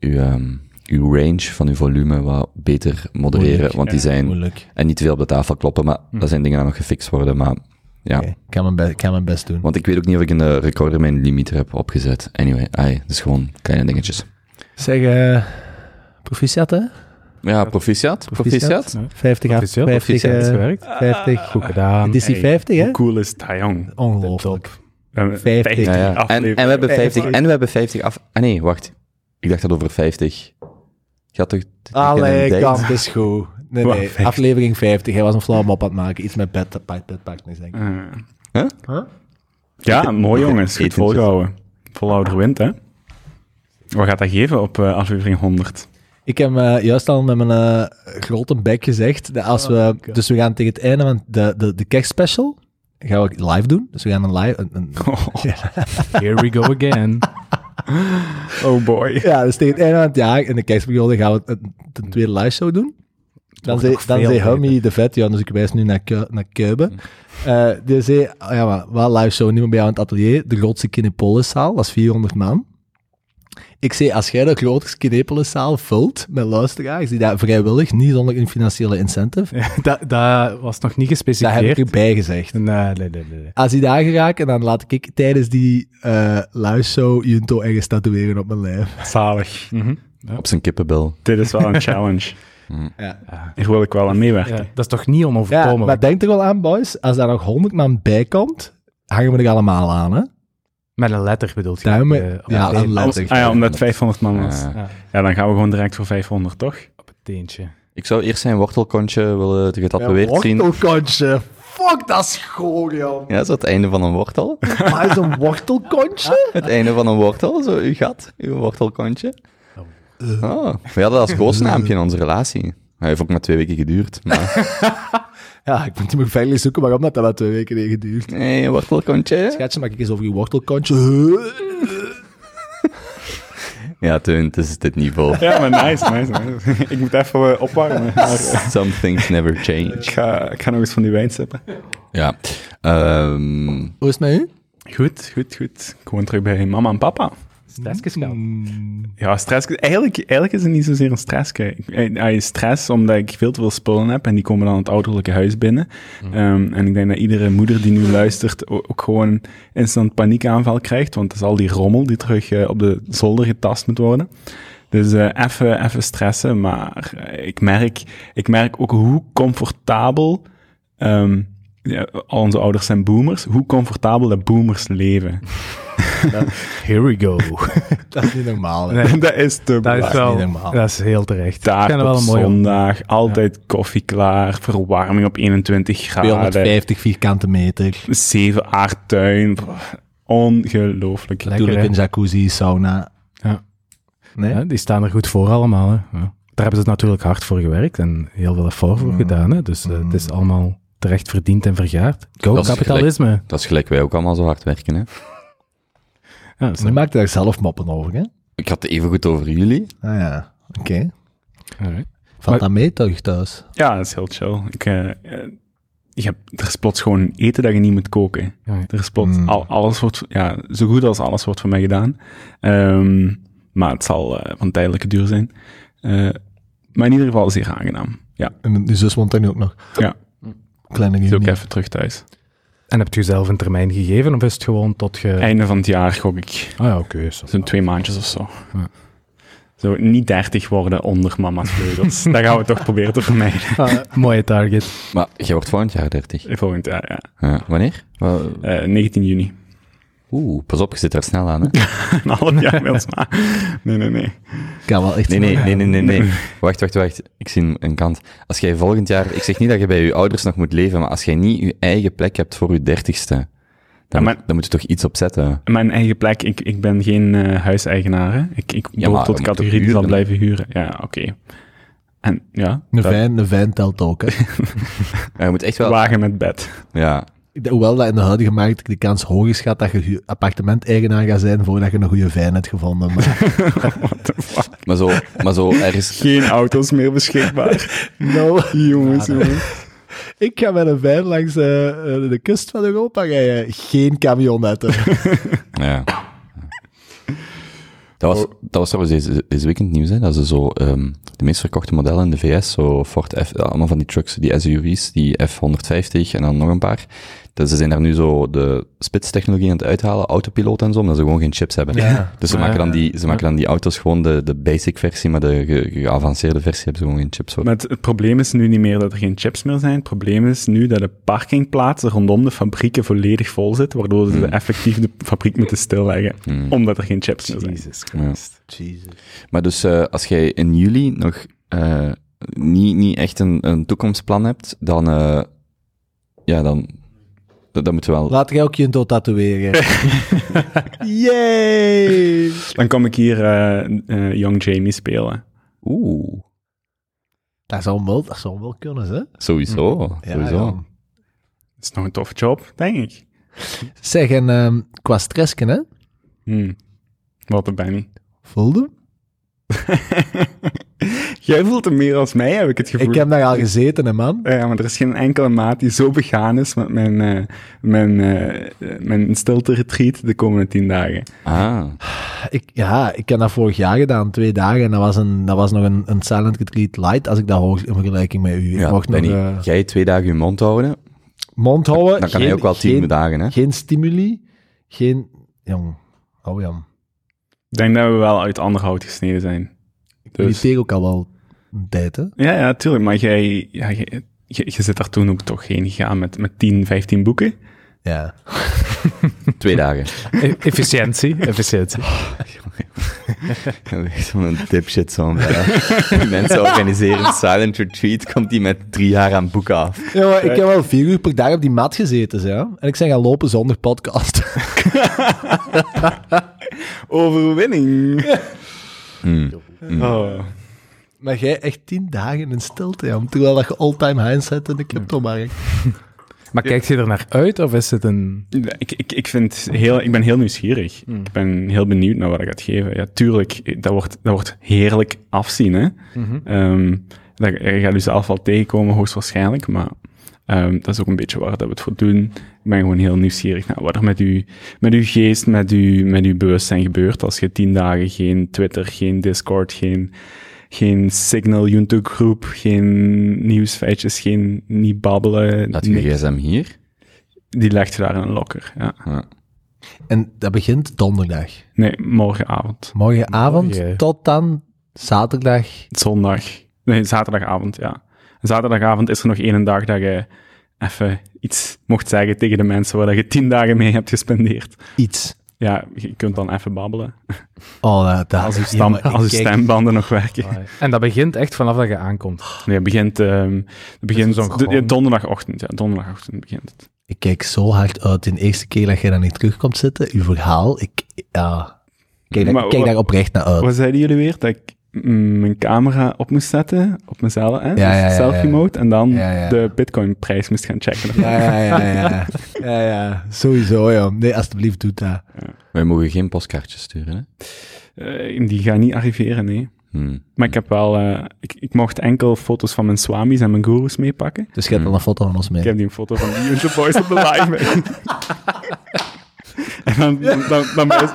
Speaker 2: uw, ehm, uw range van uw volume wat beter modereren.
Speaker 1: Moeilijk,
Speaker 2: want die
Speaker 5: ja,
Speaker 2: zijn,
Speaker 1: Moeilijk.
Speaker 2: en niet te veel op de tafel kloppen, maar dat zijn dingen die nog gefixt worden. Maar ja,
Speaker 1: kan mijn, be- ik kan mijn best doen.
Speaker 2: want ik weet ook niet of ik een eh, recorder mijn limiter heb opgezet. Anyway, ai, dus gewoon kleine dingetjes.
Speaker 1: Zeg, eh proficiat hè?
Speaker 2: Ja, proficiat, proficiat.
Speaker 1: 50 af,
Speaker 3: Officieel,
Speaker 1: 50,
Speaker 3: officieel is
Speaker 1: eh,
Speaker 3: gewerkt.
Speaker 1: 50.
Speaker 3: Goed gedaan.
Speaker 1: Het is die
Speaker 5: Hey,
Speaker 1: 50, hè?
Speaker 5: Hoe cool is dat, jong?
Speaker 1: Ongelooflijk.
Speaker 5: We hebben
Speaker 1: 50.
Speaker 2: Ja, ja. En, en we hebben
Speaker 1: Eh,
Speaker 2: 50,
Speaker 1: eh,
Speaker 2: en we hebben 50 af... Ah nee, wacht. Ik dacht dat over 50... Je had toch...
Speaker 1: Allee, kant is goed. Nee,
Speaker 5: Wat,
Speaker 1: nee,
Speaker 5: 50?
Speaker 1: aflevering 50. Hij was een flauw mop aan het maken. Iets met bed, bed, bed, partners, denk ik.
Speaker 5: Eh.
Speaker 2: Huh?
Speaker 1: Huh?
Speaker 5: Ja, mooi jongens. Goed volgehouden. Volhouder wint, hè? Wat gaat dat geven op eh, aflevering 100?
Speaker 1: Ik heb eh, juist al met mijn eh, grote bek gezegd, dat als we, dus we gaan tegen het einde van de, de, de kerstspecial, gaan we live doen. Dus we gaan een live, een, een-
Speaker 3: Here we go again.
Speaker 5: Oh boy.
Speaker 1: ja, dus tegen het einde van het jaar, in de kerstperiode, gaan we een, een tweede live show doen. Dan zei, dan zei de vet, ja, dus ik wijs nu naar, naar Keuben. Eh, die zei, oh ja, maar wat live show niet meer bij jou in het atelier, de grootste Kinepoliszaal, dat is 400 man. Ik zei, als jij de grootste Kinepoliszaal vult met luisteraars, die daar vrijwillig, niet zonder een financiële incentive,
Speaker 3: dat, dat was nog niet
Speaker 1: dat heb ik
Speaker 3: gespecificeerd.
Speaker 1: erbij gezegd.
Speaker 3: Nee, nee, nee.
Speaker 1: Als die daar geraken, dan laat ik tijdens die eh live show Junto ergens tatoeëren op mijn lijf.
Speaker 5: Zalig.
Speaker 3: Mhm.
Speaker 2: Op zijn kippenbel.
Speaker 5: Dit is wel een challenge.
Speaker 1: Ja.
Speaker 5: Hier wil ik wel aan meewerken.
Speaker 3: Ja, dat is toch niet
Speaker 1: Ja,
Speaker 3: onoverkomelijk?
Speaker 1: maar denk er wel aan, boys. Als daar nog 100 man bij komt, hangen we er allemaal aan, hè?
Speaker 3: Met een letter bedoelt je? Eh,
Speaker 1: ja, een letter.
Speaker 5: Ah ja, omdat het 500 man was.
Speaker 3: Ja,
Speaker 5: Ja, dan gaan we gewoon direct voor 500, toch?
Speaker 3: op het teentje.
Speaker 2: ik zou eerst zijn wortelkontje willen getatoeëerd zien.
Speaker 1: wortelkontje. Fuck, dat is goor, joh.
Speaker 2: Ja, zo het einde van een wortel.
Speaker 1: Maar is een wortelkontje?
Speaker 2: Het einde van een wortel, zo uw gat, uw wortelkontje. Oh, we hadden dat als koosnaampje in onze relatie. Hij heeft ook maar twee weken geduurd. Maar...
Speaker 1: Ja, ik moet die nog veilig zoeken waarom dat, dat maar twee weken heeft geduurd.
Speaker 2: Nee, een wortelkontje.
Speaker 1: Schatje, mag ik eens over je wortelkontje?
Speaker 2: Ja, Teun, het is dit niveau.
Speaker 5: Ja, maar nice, nice. nice. ik moet even eh, opwarmen. Maar,
Speaker 2: Some things never change.
Speaker 5: ik, ga, ik ga nog eens van die wijn sippen.
Speaker 2: Ja. Ehm,
Speaker 1: Hoe is het met u?
Speaker 5: Goed, goed, goed. Gewoon terug bij mama en papa.
Speaker 3: Stressgeschap.
Speaker 5: Ja, stress. Eigenlijk, eigenlijk is het niet zozeer een stress. Hij is stress omdat ik veel te veel spullen heb en die komen dan het ouderlijke huis binnen. Ehm, en ik denk dat iedere moeder die nu luistert o- ook gewoon instant paniekaanval krijgt, want het is al die rommel die terug eh, op de zolder getast moet worden. Dus eh, even even stressen, maar eh, ik merk, ik merk ook hoe comfortabel, ehm, ja, al onze ouders zijn boomers, hoe comfortabel de boomers leven.
Speaker 3: Here we go.
Speaker 1: Dat is niet normaal.
Speaker 3: Nee,
Speaker 5: dat is te
Speaker 3: dat is
Speaker 1: niet
Speaker 3: wel...
Speaker 1: normaal.
Speaker 3: Dat is heel terecht.
Speaker 5: Taart op
Speaker 3: wel een mooie
Speaker 5: zondag, altijd koffie klaar, verwarming op 21 graden,
Speaker 1: 250 vierkante meter.
Speaker 5: 7 aardtuin. Ongelooflijk.
Speaker 3: Lekker,
Speaker 1: Natuurlijk een jacuzzi, sauna.
Speaker 3: Ja.
Speaker 1: Nee?
Speaker 3: Ja, die staan er goed voor allemaal. Hè. Ja. Daar hebben ze natuurlijk hard voor gewerkt en heel veel effort voor gedaan. Hè. Dus eh, het is allemaal terecht verdiend en vergaard. Go,
Speaker 2: Dat is
Speaker 3: kapitalisme.
Speaker 2: dat is gelijk wij ook allemaal zo hard werken. Hè?
Speaker 3: Ja,
Speaker 1: Je maakt daar zelf moppen over, hè?
Speaker 2: Ik had het even goed over jullie.
Speaker 1: Ah ja, oké.
Speaker 3: Alright.
Speaker 1: Valt
Speaker 3: Maar-
Speaker 1: dat mee toch thuis?
Speaker 5: Ja, dat is heel chill. Ik, je hebt, er is plots gewoon eten dat je niet moet koken.
Speaker 3: Ja, ja.
Speaker 5: Er is plots,
Speaker 1: Mm.
Speaker 5: al, alles wordt, ja, zo goed als alles wordt voor mij gedaan. Ehm, maar het zal eh, van tijdelijke duur zijn. Eh, maar in ieder geval zeer aangenaam. Ja,
Speaker 1: En die zus woont daar nu ook nog.
Speaker 5: Ja.
Speaker 1: Kleine
Speaker 5: is ook even terug thuis.
Speaker 3: En hebt u zelf een termijn gegeven of is het gewoon tot je...
Speaker 5: Einde van het jaar gok ik.
Speaker 3: Ah ja, oké. zo.
Speaker 5: Zo'n twee maandjes of zo.
Speaker 3: Ja.
Speaker 5: Zo niet 30 worden onder mama's vleugels. dat gaan we toch proberen te vermijden.
Speaker 3: Ah, mooie target.
Speaker 2: Maar jij wordt volgend jaar 30.
Speaker 5: Volgend jaar, ja.
Speaker 2: Ja, wanneer? Wa-
Speaker 5: Eh, 19 juni.
Speaker 2: Oeh, pas op, je zit er snel aan. Hè?
Speaker 5: Een half jaar. Nee, nee, nee.
Speaker 1: Kan wel echt
Speaker 2: Nee, nee, nee, nee, nee, nee. Wacht, wacht, wacht. Ik zie een kant. Als jij volgend jaar... Ik zeg niet dat je bij je ouders nog moet leven, maar als jij niet je eigen plek hebt voor je dertigste, dan,
Speaker 5: Ja, maar-
Speaker 2: moet, dan moet je toch iets opzetten.
Speaker 5: Mijn eigen plek, ik, ik ben geen eh, huiseigenaar. Hè. Ik, ik
Speaker 2: Ja,
Speaker 5: behoor
Speaker 2: maar
Speaker 5: tot categorie die zal
Speaker 2: huren.
Speaker 5: blijven huren. Ja, oké. En ja,
Speaker 1: Een
Speaker 5: dat-
Speaker 1: fijn, een fijn telt ook, hè.
Speaker 2: Ja, je moet echt wel...
Speaker 5: wagen met bed.
Speaker 2: Ja,
Speaker 1: Hoewel dat in de huidige markt de kans hoog is gaat dat je appartement-eigenaar gaat zijn voordat je een goede fijn hebt gevonden. Maar
Speaker 5: What the fuck?
Speaker 2: maar zo, maar zo ergens...
Speaker 5: Geen auto's meer beschikbaar.
Speaker 1: no.
Speaker 5: jongens,
Speaker 1: Ja,
Speaker 5: jongens.
Speaker 1: Ik ga met een fijn langs eh, eh, de kust van Europa rijden. Geen camionetten.
Speaker 2: Ja. Dat was, dat was trouwens deze, deze weekend nieuws, hè, dat ze zo ehm, de meest verkochte modellen in de VS, zo Ford F, allemaal van die trucks, die SUV's, die F-150 en dan nog een paar. Dat ze zijn daar nu zo de spitstechnologie aan het uithalen, autopiloot en zo, omdat ze gewoon geen chips hebben.
Speaker 1: Ja.
Speaker 2: Dus ze, maken dan die, ze maken dan die auto's gewoon de, de basic versie, maar de ge- geavanceerde versie hebben ze gewoon geen chips voor.
Speaker 5: Maar het, het probleem is nu niet meer dat er geen chips meer zijn. Het probleem is nu dat de parkingplaatsen rondom de fabrieken volledig vol zitten, waardoor ze
Speaker 2: Hmm.
Speaker 5: effectief de fabriek moeten stilleggen,
Speaker 2: Hmm.
Speaker 5: omdat er geen chips meer zijn.
Speaker 3: Jesus Christ.
Speaker 1: Jesus.
Speaker 2: Maar dus eh, als jij in juli nog eh, niet, niet echt een, een toekomstplan hebt, dan, eh, ja, dan, dan moet wel...
Speaker 1: Laat jij ook je dood tatoeëren. Yay!
Speaker 5: Dan kom ik hier eh, eh, Young Jamie spelen.
Speaker 2: Oeh,
Speaker 1: Dat zou wel, dat zou wel kunnen, hè?
Speaker 2: sowieso.
Speaker 1: Ja,
Speaker 2: sowieso.
Speaker 1: ja.
Speaker 5: Dat is nog een toffe job, denk ik.
Speaker 1: Zeg, en ehm, qua stressken, hè?
Speaker 5: Hmm. Wat een Benny.
Speaker 1: Voelde?
Speaker 5: Jij voelt hem meer als mij, heb ik het gevoel.
Speaker 1: Ik heb daar al gezeten, hè, man.
Speaker 5: Ja, maar er is geen enkele maat die zo begaan is met mijn, eh mijn, eh mijn stilte-retreat de komende tien dagen.
Speaker 2: Ah,
Speaker 1: Ik, ja, ik heb dat vorig jaar gedaan, twee dagen. En dat was, een, dat was nog een, een silent retreat light, als ik dat hoor in vergelijking met u.
Speaker 2: Ja,
Speaker 1: mocht nog
Speaker 2: Benny,
Speaker 1: eh,
Speaker 2: jij twee dagen je mond houden,
Speaker 1: mond houden.
Speaker 2: dan kan
Speaker 1: geen,
Speaker 2: hij ook wel tien
Speaker 1: geen,
Speaker 2: dagen, hè?
Speaker 1: Geen stimuli, geen... Jong, oh jong.
Speaker 5: Ik denk dat we wel uit ander hout gesneden zijn. Dus-
Speaker 1: mediteer ook al wel een tijd, hè.
Speaker 5: Ja, ja, tuurlijk. Maar jij, ja, jij- je, je zit daar toen ook toch heen gegaan met, met 10, 15 boeken.
Speaker 1: Ja.
Speaker 2: Twee dagen.
Speaker 3: E- efficiëntie, efficiëntie.
Speaker 2: Zo'n dipshit, zo'n eh, mensen organiseren een silent retreat, komt die met drie jaar aan boeken af.
Speaker 1: Ja, maar ik heb wel vier uur per dag op die mat gezeten, ja. En ik ben gaan lopen zonder podcast.
Speaker 5: Overwinning.
Speaker 2: Hmm.
Speaker 5: Oh.
Speaker 1: maar jij echt tien dagen in stilte, ja. Terwijl dat je all-time high zet in de crypto-markt.
Speaker 3: Maar kijkt je er naar uit of is het een...
Speaker 5: Ik, ik, ik, vind heel, ik ben heel nieuwsgierig. Ik ben heel benieuwd naar wat ik gaat geven. Ja, tuurlijk, dat wordt, dat wordt heerlijk afzien. Hè? Ehm, dat, je gaat u zelf wel tegenkomen, hoogstwaarschijnlijk. Maar ehm, dat is ook een beetje waar dat we het voor doen. Ik ben gewoon heel nieuwsgierig naar wat er met, u, met uw geest, met, u, met uw bewustzijn gebeurt. Als je tien dagen geen Twitter, geen Discord, geen, geen Signal YouTube-groep, geen nieuwsfeitjes, geen niet babbelen.
Speaker 2: Laat je gsm hier.
Speaker 5: Die legt je daar in een locker. Ja.
Speaker 2: Ja.
Speaker 1: En dat begint donderdag.
Speaker 5: Nee, morgenavond.
Speaker 1: Morgenavond
Speaker 3: Morgen.
Speaker 1: tot dan zaterdag.
Speaker 5: Zondag. Nee, zaterdagavond, ja. Zaterdagavond is er nog één dag dat je even iets mocht zeggen tegen de mensen waar je tien dagen mee hebt gespendeerd.
Speaker 1: Iets.
Speaker 5: Ja, je kunt dan even babbelen.
Speaker 1: Oh, dat,
Speaker 5: Als je, stam, als je
Speaker 1: kijk-
Speaker 5: stembanden nog werken.
Speaker 3: En dat begint echt vanaf dat je aankomt.
Speaker 5: Nee, het begint, ehm, het begint
Speaker 3: gewoon-
Speaker 5: donderdagochtend. Ja, donderdagochtend begint het.
Speaker 1: Ik kijk zo hard uit de eerste keer dat jij daar niet terugkomt zitten. Uw verhaal, ik, ja, kijk, daar,
Speaker 5: Maar
Speaker 1: kijk
Speaker 5: wat-
Speaker 1: daar oprecht naar uit.
Speaker 5: Wat zeiden jullie weer? Dat ik mijn camera op moest zetten op mezelf, hè?
Speaker 1: Ja,
Speaker 5: Dus
Speaker 1: ja, ja,
Speaker 5: selfie
Speaker 1: ja.
Speaker 5: mode. En dan
Speaker 1: Ja, ja.
Speaker 5: de bitcoin-prijs moest gaan checken.
Speaker 1: Ja, ja, ja, ja. ja, ja. Sowieso, ja. Nee, alsjeblieft, doe dat.
Speaker 2: Wij mogen geen postkaartjes sturen, hè?
Speaker 5: Eh, die gaan niet arriveren, nee.
Speaker 2: Hmm.
Speaker 5: Maar ik heb wel, eh, ik, ik mocht enkel foto's van mijn swamis en mijn gurus meepakken.
Speaker 1: Dus je hebt al een foto van ons mee.
Speaker 5: Ik heb die een foto van de YouTube Boys op de live en dan, dan, dan, dan, wijs,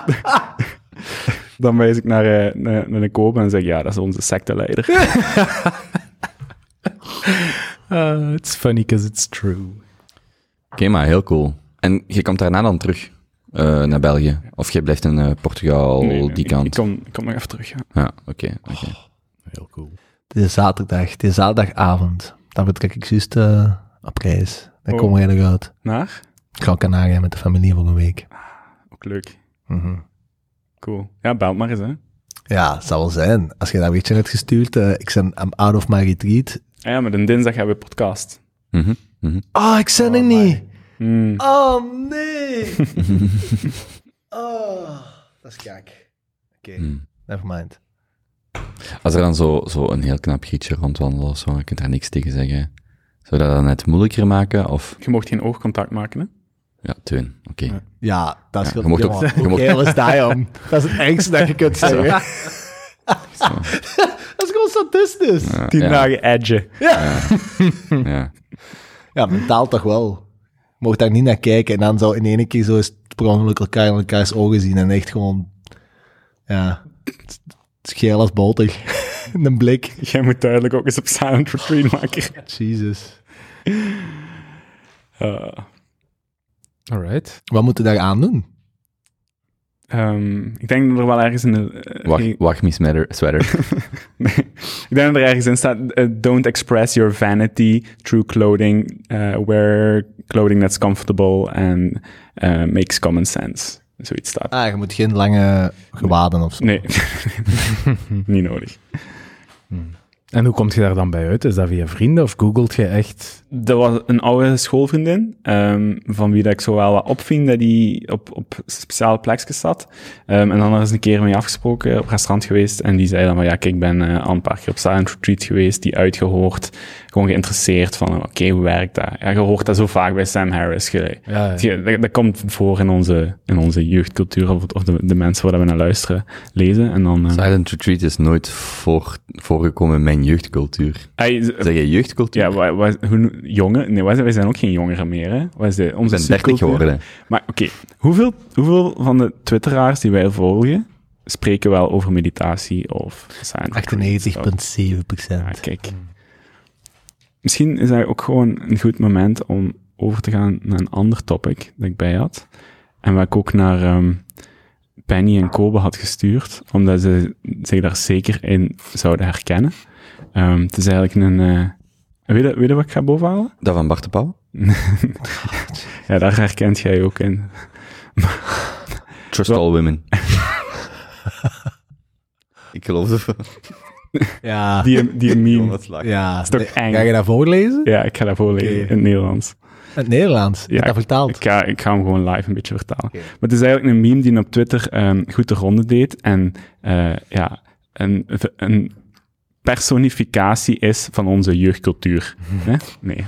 Speaker 5: dan wijs ik naar, eh, naar, naar de koop en zeg ja, dat is onze secteleider.
Speaker 3: Uh, it's funny because it's true.
Speaker 2: Oké, maar heel cool. En je komt daarna dan terug eh, naar België? Of jij blijft in eh, Portugal,
Speaker 5: Nee, nee,
Speaker 2: die
Speaker 5: ik-
Speaker 2: kant?
Speaker 5: Ik, kom, ik kom nog even terug, ja.
Speaker 2: Ja, oké. oké.
Speaker 3: Heel cool.
Speaker 1: Het is zaterdag, het is zaterdagavond. Dan vertrek ik juist eh, op reis. Dan
Speaker 5: Oh.
Speaker 1: kom jij eruit.
Speaker 5: Naar?
Speaker 1: Ik ga Canaria met de familie voor een week.
Speaker 5: Ook leuk.
Speaker 1: Mhm.
Speaker 5: Cool. Ja, bel maar eens, hè.
Speaker 1: Ja, het zal wel zijn. Als je dat berichtje hebt gestuurd, eh, ik ben I'm out of my retreat.
Speaker 5: Ah ja, maar een dinsdag hebben we podcast.
Speaker 2: Mhm, mhm.
Speaker 1: Oh, ik ben er niet.
Speaker 5: Hmm.
Speaker 1: Oh, nee. oh, dat is kak. Oké,
Speaker 2: Hmm.
Speaker 1: never mind.
Speaker 2: Als er dan zo, zo een heel knap gietje rondwandelt of zo, je kunt daar niks tegen zeggen. Zou dat dan net moeilijker maken? Of,
Speaker 5: Je mocht geen oogcontact maken, hè.
Speaker 2: Ja, teun, oké.
Speaker 1: Ja, dat is
Speaker 2: Ja, je mocht-
Speaker 1: geil is dat, jong? Dat is het engste dat je kunt zeggen.
Speaker 2: Zo.
Speaker 1: Dat is gewoon statistisch. Ja,
Speaker 2: Ja,
Speaker 5: Tien
Speaker 2: ja,
Speaker 5: dagen edge.
Speaker 2: ja.
Speaker 1: mentaal toch wel. Je mocht daar niet naar kijken en dan zou in één keer zo eens per ongeluk elkaar in elkaars ogen zien en echt gewoon, ja, het is geel als boter. In een blik.
Speaker 5: Jij moet duidelijk ook eens op silent retreat maken.
Speaker 1: Jesus.
Speaker 5: Uh,
Speaker 3: Alright.
Speaker 1: Wat moeten we daar aan doen?
Speaker 5: Ehm, ik denk dat er wel ergens in de... eh,
Speaker 2: Wacht, wacht, me sweater. sweater.
Speaker 5: Nee. ik denk dat er ergens in staat... eh, don't express your vanity through clothing. eh, wear clothing that's comfortable and makes common sense. Zoiets staat.
Speaker 1: Ah, je moet geen lange gewaden of zo.
Speaker 5: Nee, niet nodig.
Speaker 3: En hoe komt je daar dan bij uit? Is dat via vrienden of googelt je echt?
Speaker 5: Dat was een oude schoolvriendin, ehm, van wie dat ik zo wel wat opving dat die op, op speciale plekjes zat. Ehm, en dan er is een keer mee afgesproken, op restaurant geweest, en die zei dan van, ja, kijk, ik ben eh, al een paar keer op Silent Retreat geweest, die uitgehoord, gewoon geïnteresseerd van, oké, hoe werkt dat? Ja, je hoort dat zo vaak bij Sam Harris. Je,
Speaker 3: Ja,
Speaker 5: dat, dat komt voor in onze, in onze jeugdcultuur, of, of de, de mensen waar we naar luisteren, lezen, en dan... eh,
Speaker 2: Silent Retreat is nooit voor, voorgekomen in mijn jeugdcultuur. Zeg je jeugdcultuur?
Speaker 5: ja, wa- wa- hoe, jongen? Nee, wij zijn, wij zijn ook geen jongeren meer, hè? De,
Speaker 2: Ik
Speaker 5: onze
Speaker 2: ben 30
Speaker 5: subcultuur?
Speaker 2: geworden.
Speaker 5: Maar oké, hoeveel, hoeveel van de twitteraars die wij volgen, spreken wel over meditatie of silent retreats of-
Speaker 1: 98,7 procent.
Speaker 5: Ja, kijk. Misschien is dat ook gewoon een goed moment om over te gaan naar een ander topic dat ik bij had. En wat ik ook naar ehm, Penny en Kobe had gestuurd, omdat ze zich daar zeker in zouden herkennen. Ehm, het is eigenlijk een... eh, weet, je, weet je wat ik ga bovenhalen?
Speaker 2: Dat van Bart de Pauw?
Speaker 5: Ja, daar herkent jij ook in.
Speaker 2: Trust all women. ik geloof het.
Speaker 1: Ja,
Speaker 5: Die, die meme.
Speaker 1: Ja.
Speaker 5: is toch
Speaker 1: Nee,
Speaker 5: eng?
Speaker 1: Ga je dat voorlezen?
Speaker 5: Ja, ik ga dat voorlezen in het Nederlands.
Speaker 1: In het Nederlands?
Speaker 5: Ja,
Speaker 1: dat vertaald?
Speaker 5: Ik ga, ik ga hem gewoon live een beetje vertalen. Maar het is eigenlijk een meme die op Twitter ehm, goed de ronde deed. En eh, ja, een, een personificatie is van onze jeugdcultuur. Hè? Nee,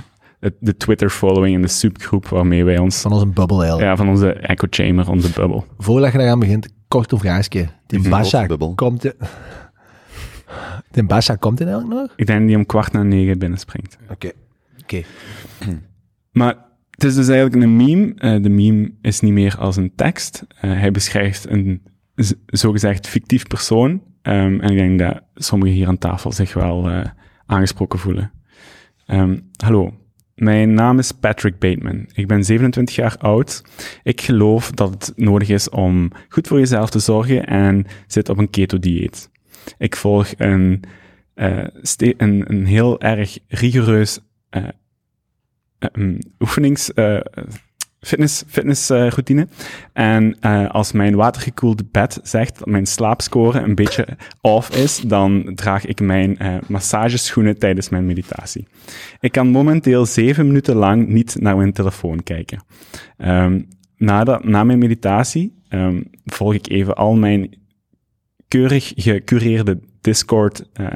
Speaker 5: de Twitter-following en de subgroep waarmee wij ons...
Speaker 1: Van onze bubbel eigenlijk.
Speaker 5: Ja, van onze echo chamber, onze bubbel.
Speaker 1: Voordat je daaraan begint, kort een vraagje. Die
Speaker 5: Mhm.
Speaker 1: Basha komt... Die Basha komt in eigenlijk nog?
Speaker 5: Ik denk dat die om kwart na negen binnenspringt.
Speaker 1: Oké. Oké.
Speaker 5: Maar het is dus eigenlijk een meme. Eh, de meme is niet meer als een tekst. Eh, hij beschrijft een zogezegd fictief persoon. Ehm, en ik denk dat sommigen hier aan tafel zich wel eh, aangesproken voelen. Ehm, hallo, mijn naam is Patrick Bateman. Ik ben 27 jaar oud. Ik geloof dat het nodig is om goed voor jezelf te zorgen en zit op een keto-dieet. Ik volg een, eh, een, heel erg rigoureus um, oefenings, fitness, fitness eh. En eh, als mijn watergekoelde bed zegt dat mijn slaapscore een beetje off is, dan draag ik mijn eh, massageschoenen tijdens mijn meditatie. Ik kan momenteel zeven minuten lang niet naar mijn telefoon kijken. Ehm, na, dat, na mijn meditatie ehm, volg ik even al mijn keurig gecureerde Discord eh,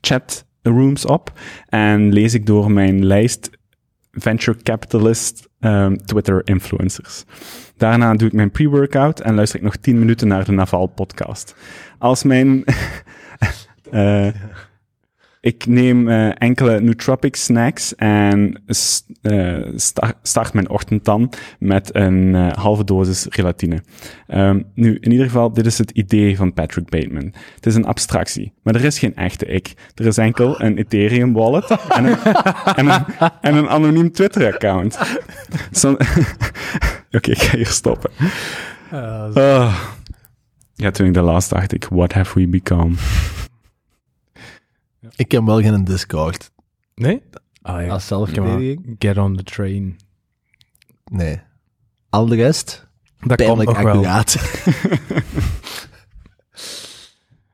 Speaker 5: chat rooms op en lees ik door mijn lijst venture capitalist ehm, Twitter influencers. Daarna doe ik mijn pre-workout en luister ik nog 10 minuten naar de Naval podcast. Als mijn eh, ik neem eh, enkele nootropic snacks en eh, sta- start mijn ochtend dan met een eh, halve dosis gelatine. Ehm, nu, in ieder geval, dit is het idee van Patrick Bateman. Het is een abstractie, maar er is geen echte ik. Er is enkel een Ethereum wallet en een, en een, en een anoniem Twitter-account. Oké, ik ga hier stoppen. Ah. Ja, toen ik dat las, dacht ik, what have we become?
Speaker 1: Ik heb wel geen Discord.
Speaker 3: Nee? Ah ja.
Speaker 1: Als zelfverdediging?
Speaker 3: Get on the train.
Speaker 1: Nee. Al de rest,
Speaker 3: Dat komt
Speaker 1: pijnlijk
Speaker 3: nog wel.
Speaker 1: accuraat.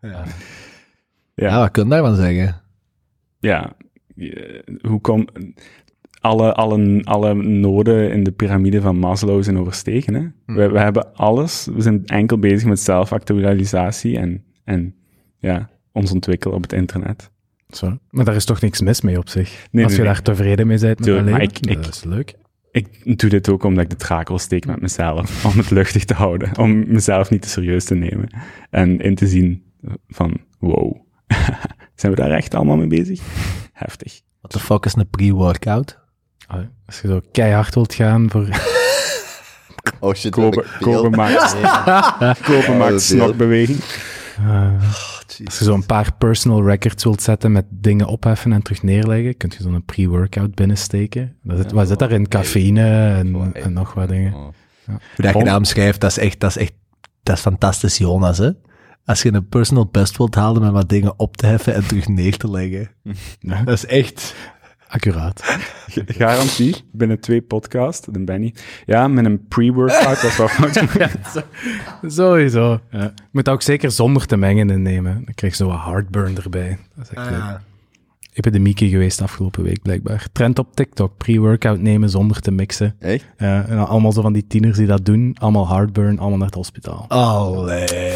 Speaker 1: ja.
Speaker 5: Ja.
Speaker 1: ja, wat kun je daarvan zeggen?
Speaker 5: ja, hoe kom alle, alle, alle noden in de piramide van Maslow zijn overstegen. Hè? We, we hebben alles. We zijn enkel bezig met zelfactualisatie en, en ja, ons ontwikkelen op het internet.
Speaker 3: Zo. Maar daar is toch niks mis mee op zich?
Speaker 5: Nee,
Speaker 3: Als
Speaker 5: nee,
Speaker 3: je
Speaker 5: nee.
Speaker 3: daar tevreden mee bent met
Speaker 5: ik- ik-
Speaker 3: dat is leuk.
Speaker 5: Ik doe dit ook omdat ik de draak wil steken met mezelf, om het luchtig te houden, om mezelf niet te serieus te nemen en in te zien van, wow, zijn we daar echt allemaal mee bezig? Heftig.
Speaker 1: What the fuck is een pre-workout?
Speaker 3: Als je zo keihard wilt gaan voor...
Speaker 2: Oh shit,
Speaker 5: Kopen, kopen maakt,
Speaker 2: Oh,
Speaker 3: eh, als je zo'n paar personal records wilt zetten met dingen opheffen en terug neerleggen, kun je zo'n pre-workout binnensteken. Dat zit, wat zit daarin? Cafeïne en, en nog wat dingen.
Speaker 2: Oh.
Speaker 1: Hoe dat je dat omschrijft, dat is echt, dat is echt, dat is fantastisch, Jonas, hè? Als je een personal best wilt halen met wat dingen op te heffen en terug neer te leggen. Dat is echt...
Speaker 3: Accuraat.
Speaker 5: Garantie, binnen twee podcasts, dan ben je. Ja, met een pre-workout was wel fout.
Speaker 3: Sowieso. Ja. Je moet dat ook zeker zonder te mengen innemen. Dan krijg je zo wat heartburn erbij. Dat is echt leuk.
Speaker 1: Ah.
Speaker 3: epidemie geweest afgelopen week, blijkbaar. Trend op TikTok, pre-workout nemen zonder te mixen.
Speaker 2: Echt?
Speaker 3: Ja, en dan allemaal zo van die tieners die dat doen. Allemaal heartburn, allemaal naar het hospitaal.
Speaker 1: Allee.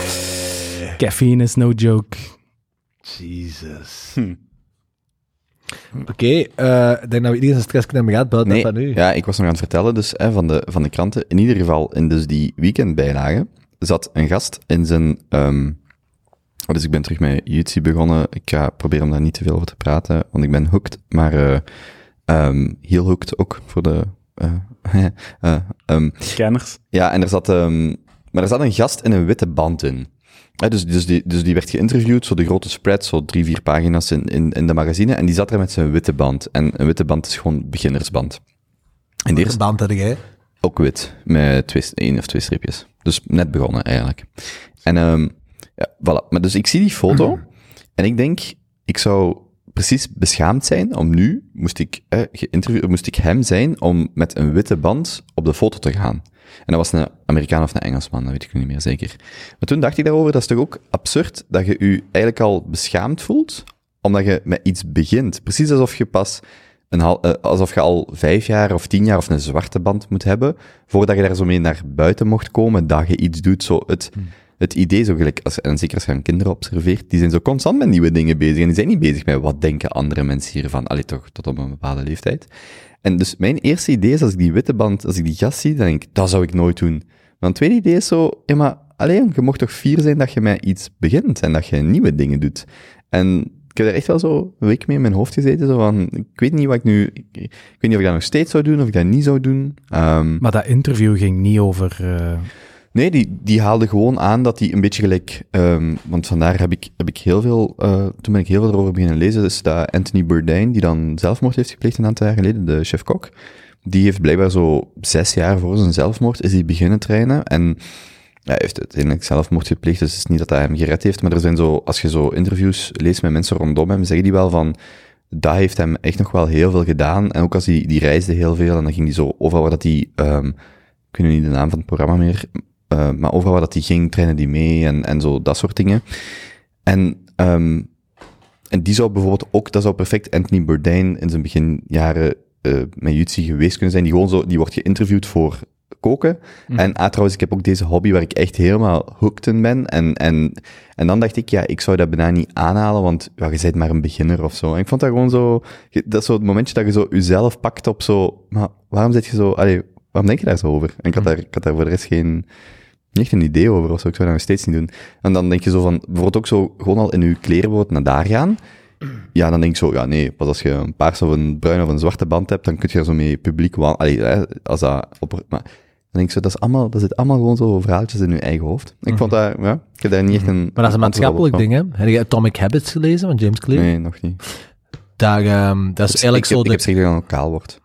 Speaker 3: Caffeine is no joke.
Speaker 1: Jesus.
Speaker 2: Hm.
Speaker 1: Oké, eh, ik denk dat we iedereen zijn stress kunnen hebben gehad, buiten
Speaker 2: Nee,
Speaker 1: dat nu.
Speaker 2: ja, ik was nog aan het vertellen dus, hè, van, de, van de kranten. In ieder geval, in dus die weekendbijlagen zat een gast in zijn... ehm, oh, dus ik ben terug met YouTube begonnen. Ik ga proberen om daar niet te veel over te praten, want ik ben hooked. Maar eh ehm, heel hooked ook voor de... eh, eh, ehm,
Speaker 5: Kenners.
Speaker 2: ja, en er zat, ehm, maar er zat een gast in een witte band in. Dus, dus, die, dus die werd geïnterviewd, zo de grote spread, zo drie, vier pagina's in, in, in de magazine. En die zat er met zijn witte band. En een witte band is gewoon beginnersband. En
Speaker 1: band had jij?
Speaker 2: ook wit, met twee, één of twee streepjes. Dus net begonnen, eigenlijk. En, ehm ja, voilà. Maar dus ik zie die foto, en ik denk, ik zou precies beschaamd zijn om nu, moest ik, eh, moest ik hem zijn, om met een witte band op de foto te gaan. En dat was een Amerikaan of een Engelsman, dat weet ik niet meer zeker. Maar toen dacht ik daarover, dat is toch ook absurd dat je je eigenlijk al beschaamd voelt, omdat je met iets begint. Precies alsof je pas een eh, alsof je al vijf jaar of tien jaar of een zwarte band moet hebben, voordat je daar zo mee naar buiten mocht komen, dat je iets doet. Zo het, het idee, zo gelijk, als, en zeker als je aan kinderen observeert, die zijn zo constant met nieuwe dingen bezig. En die zijn niet bezig met wat denken andere mensen hiervan. Allee, toch, tot op een bepaalde leeftijd. En dus mijn eerste idee is, als ik die witte band, als ik die gast zie, dan denk ik, dat zou ik nooit doen. Een tweede idee is zo, ja maar, alleen je mocht toch fier zijn dat je met iets begint en dat je nieuwe dingen doet. En ik heb er echt wel zo een week mee in mijn hoofd gezeten, zo van, ik weet niet wat ik nu, ik, ik weet niet of ik dat nog steeds zou doen, of ik dat niet zou doen. Ehm,
Speaker 3: Maar dat interview ging niet over... eh,
Speaker 2: Nee, die, die haalde gewoon aan dat hij een beetje gelijk, ehm, want vandaar heb ik, heb ik heel veel, eh, toen ben ik heel veel erover beginnen lezen, dus dat Anthony Bourdain, die dan zelfmoord heeft gepleegd een aantal jaar geleden, de chef-kok, die heeft blijkbaar zo zes jaar voor zijn zelfmoord, is hij beginnen trainen. En hij heeft uiteindelijk zelfmoord gepleegd, dus het is niet dat hij hem gered heeft, maar er zijn zo, als je zo interviews leest met mensen rondom hem, zeggen die wel van, dat heeft hem echt nog wel heel veel gedaan, en ook als hij, die reisde heel veel, en dan ging hij zo overal waar dat hij, ehm, ik weet niet de naam van het programma meer, uh, maar overal waar dat die ging, trainen die mee en, en zo, dat soort dingen. En, um, en die zou bijvoorbeeld ook, dat zou perfect Anthony Bourdain in zijn beginjaren uh, met Jutsi geweest kunnen zijn. Die gewoon zo, die wordt geïnterviewd voor koken. Mm. En ah, trouwens, ik heb ook deze hobby waar ik echt helemaal hooked in ben. En, en, en dan dacht ik, ja, ik zou dat bijna niet aanhalen, want ja, je bent maar een beginner of zo. En ik vond dat gewoon zo, dat is zo het momentje dat je zo jezelf pakt op zo, maar waarom zit je zo, allee, waarom denk je daar zo over? En ik had daar, ik had daar voor de rest geen, niet echt een idee over of zo. Ik zou dat nog steeds niet doen. En dan denk je zo van, bijvoorbeeld ook zo, gewoon al in je kleren naar daar gaan. Ja, dan denk ik zo, ja nee, pas als je een paars of een bruin of een zwarte band hebt, dan kun je er zo mee publiek wandelen. Als dat op, maar dan denk ik zo, dat is allemaal, dat zit allemaal gewoon zo verhaaltjes in je eigen hoofd. Ik vond dat, ja, ik heb daar niet echt een...
Speaker 1: Maar dat is een maatschappelijk ding, hè? Heb je Atomic Habits gelezen van James Clear?
Speaker 2: Nee, nog niet.
Speaker 1: Daar, um, dat is eigenlijk
Speaker 2: ik
Speaker 1: zo...
Speaker 2: Heb,
Speaker 1: de...
Speaker 2: Ik heb gezegd dat het kaal wordt.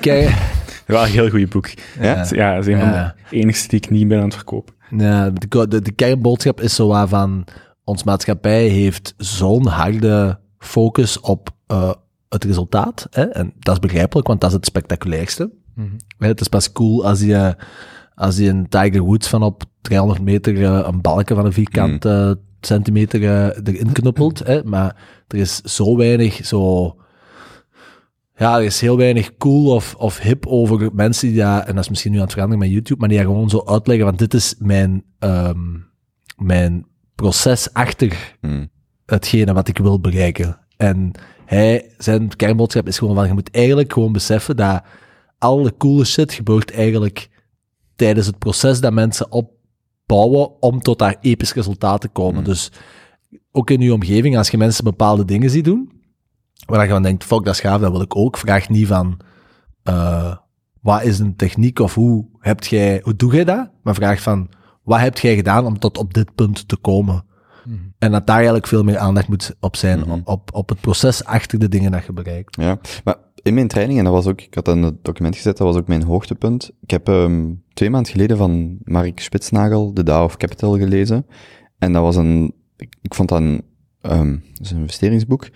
Speaker 1: Kijk...
Speaker 5: Wel een heel goed boek.
Speaker 2: Ja?
Speaker 5: Ja, dat is een van de enigste die ik niet ben aan het verkopen.
Speaker 1: Ja, de, de, de kernboodschap is zo waarvan ons maatschappij heeft zo'n harde focus op uh, het resultaat. Hè? En dat is begrijpelijk, want dat is het spectaculairste. Mm -hmm. Het is pas cool als je, als je een Tiger Woods van op 300 meter uh, een balken van een vierkant uh, centimeter erin knuppelt. Hè? Maar er is zo weinig zo ja, er is heel weinig cool of, of hip over mensen die en dat is misschien nu aan het veranderen met YouTube, maar die dat gewoon zo uitleggen, want dit is mijn, um, mijn proces achter
Speaker 2: mm.
Speaker 1: hetgene wat ik wil bereiken. En hij, zijn kernboodschap is gewoon van, je moet eigenlijk gewoon beseffen dat alle coole shit gebeurt eigenlijk tijdens het proces dat mensen opbouwen om tot daar episch resultaat te komen.
Speaker 2: Mm.
Speaker 1: Dus ook in je omgeving, als je mensen bepaalde dingen ziet doen, waar je dan denkt, fuck, dat is gaaf, dat wil ik ook. Vraag niet van, uh, wat is een techniek of hoe hebt jij, hoe doe jij dat? Maar vraag van, wat heb jij gedaan om tot op dit punt te komen? Mm-hmm. En dat daar eigenlijk veel meer aandacht moet op zijn,
Speaker 2: Mhm.
Speaker 1: op, op het proces achter de dingen dat je bereikt.
Speaker 2: Ja, maar in mijn training, en dat was ook, ik had dat in het document gezet, dat was ook mijn hoogtepunt. Ik heb um, twee maanden geleden van Mark Spitsnagel, The Dow of Capital gelezen. En dat was een, ik, ik vond dat een, um, dat is een investeringsboek.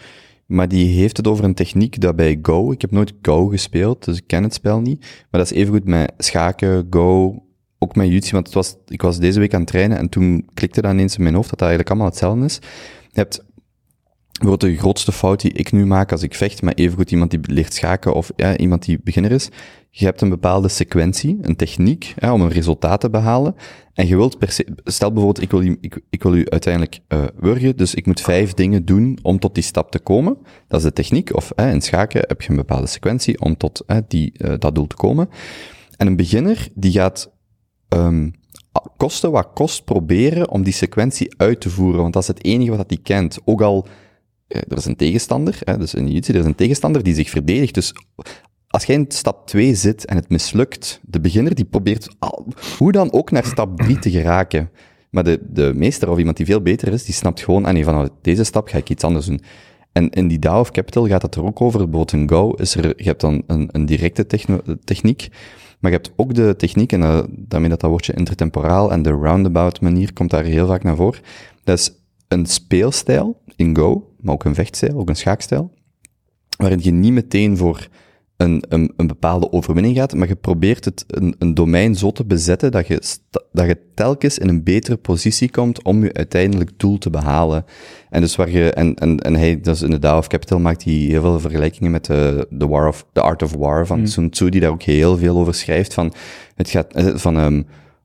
Speaker 2: Maar die heeft het over een techniek dat bij Go, ik heb nooit Go gespeeld, dus ik ken het spel niet. Maar dat is evengoed met schaken, Go, ook met Jutsi, want het was, ik was deze week aan het trainen en toen klikte dat ineens in mijn hoofd dat dat eigenlijk allemaal hetzelfde is. Je hebt bijvoorbeeld de grootste fout die ik nu maak als ik vecht met evengoed iemand die leert schaken of iemand die beginner is. Je hebt een bepaalde sequentie, een techniek, om een resultaat te behalen. En je wilt per se, stel bijvoorbeeld, ik wil, u- ik, wil u uiteindelijk eh wurgen, dus ik moet vijf dingen doen om tot die stap te komen. Dat is de techniek, of in schaken heb je een bepaalde sequentie om tot die, eh, dat doel te komen. En een beginner, die gaat ehm, kosten wat kost proberen om die sequentie uit te voeren, want dat is het enige wat hij kent. Ook al, er is een tegenstander, hè, dus in jiu-jitsu, er is een tegenstander die zich verdedigt, dus als jij in stap 2 zit en het mislukt, de beginner die probeert hoe dan ook naar stap 3 te geraken. Maar de, de meester of iemand die veel beter is, die snapt gewoon, ah nee, vanaf deze stap ga ik iets anders doen. En in die DAO of Capital gaat het er ook over. Bijvoorbeeld in Go is er, je hebt dan een, een directe techniek, maar je hebt ook de techniek, en uh, daarmee dat dat woordje intertemporaal en de roundabout manier komt daar heel vaak naar voren. Dat is een speelstijl in Go, maar ook een vechtstijl, ook een schaakstijl, waarin je niet meteen voor een, een, een bepaalde overwinning gaat, maar je probeert het een, een domein zo te bezetten dat je, dat je telkens in een betere positie komt om je uiteindelijk doel te behalen. En dus waar je, en, en, en hij, dat is in de DAO of Capital maakt hij heel veel vergelijkingen met de, de War of, The Art of War van Sun Tzu, die daar ook heel veel over schrijft van, het gaat, eh, van, ehm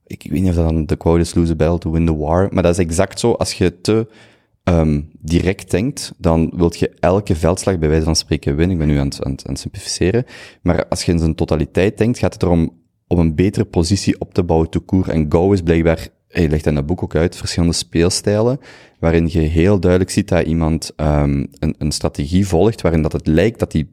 Speaker 2: ik, ik weet niet of dat dan de quote is, lose a battle to win the war, maar dat is exact zo, als je te, ehm, direct denkt, dan wilt je elke veldslag bij wijze van spreken winnen. Ik ben nu aan het, aan het, simplificeren. Maar als je in zijn totaliteit denkt, gaat het erom om een betere positie op te bouwen te koer. En Go is blijkbaar, hij legt in dat boek ook uit, verschillende speelstijlen, waarin je heel duidelijk ziet dat iemand um, een, een strategie volgt, waarin dat het lijkt dat hij 80%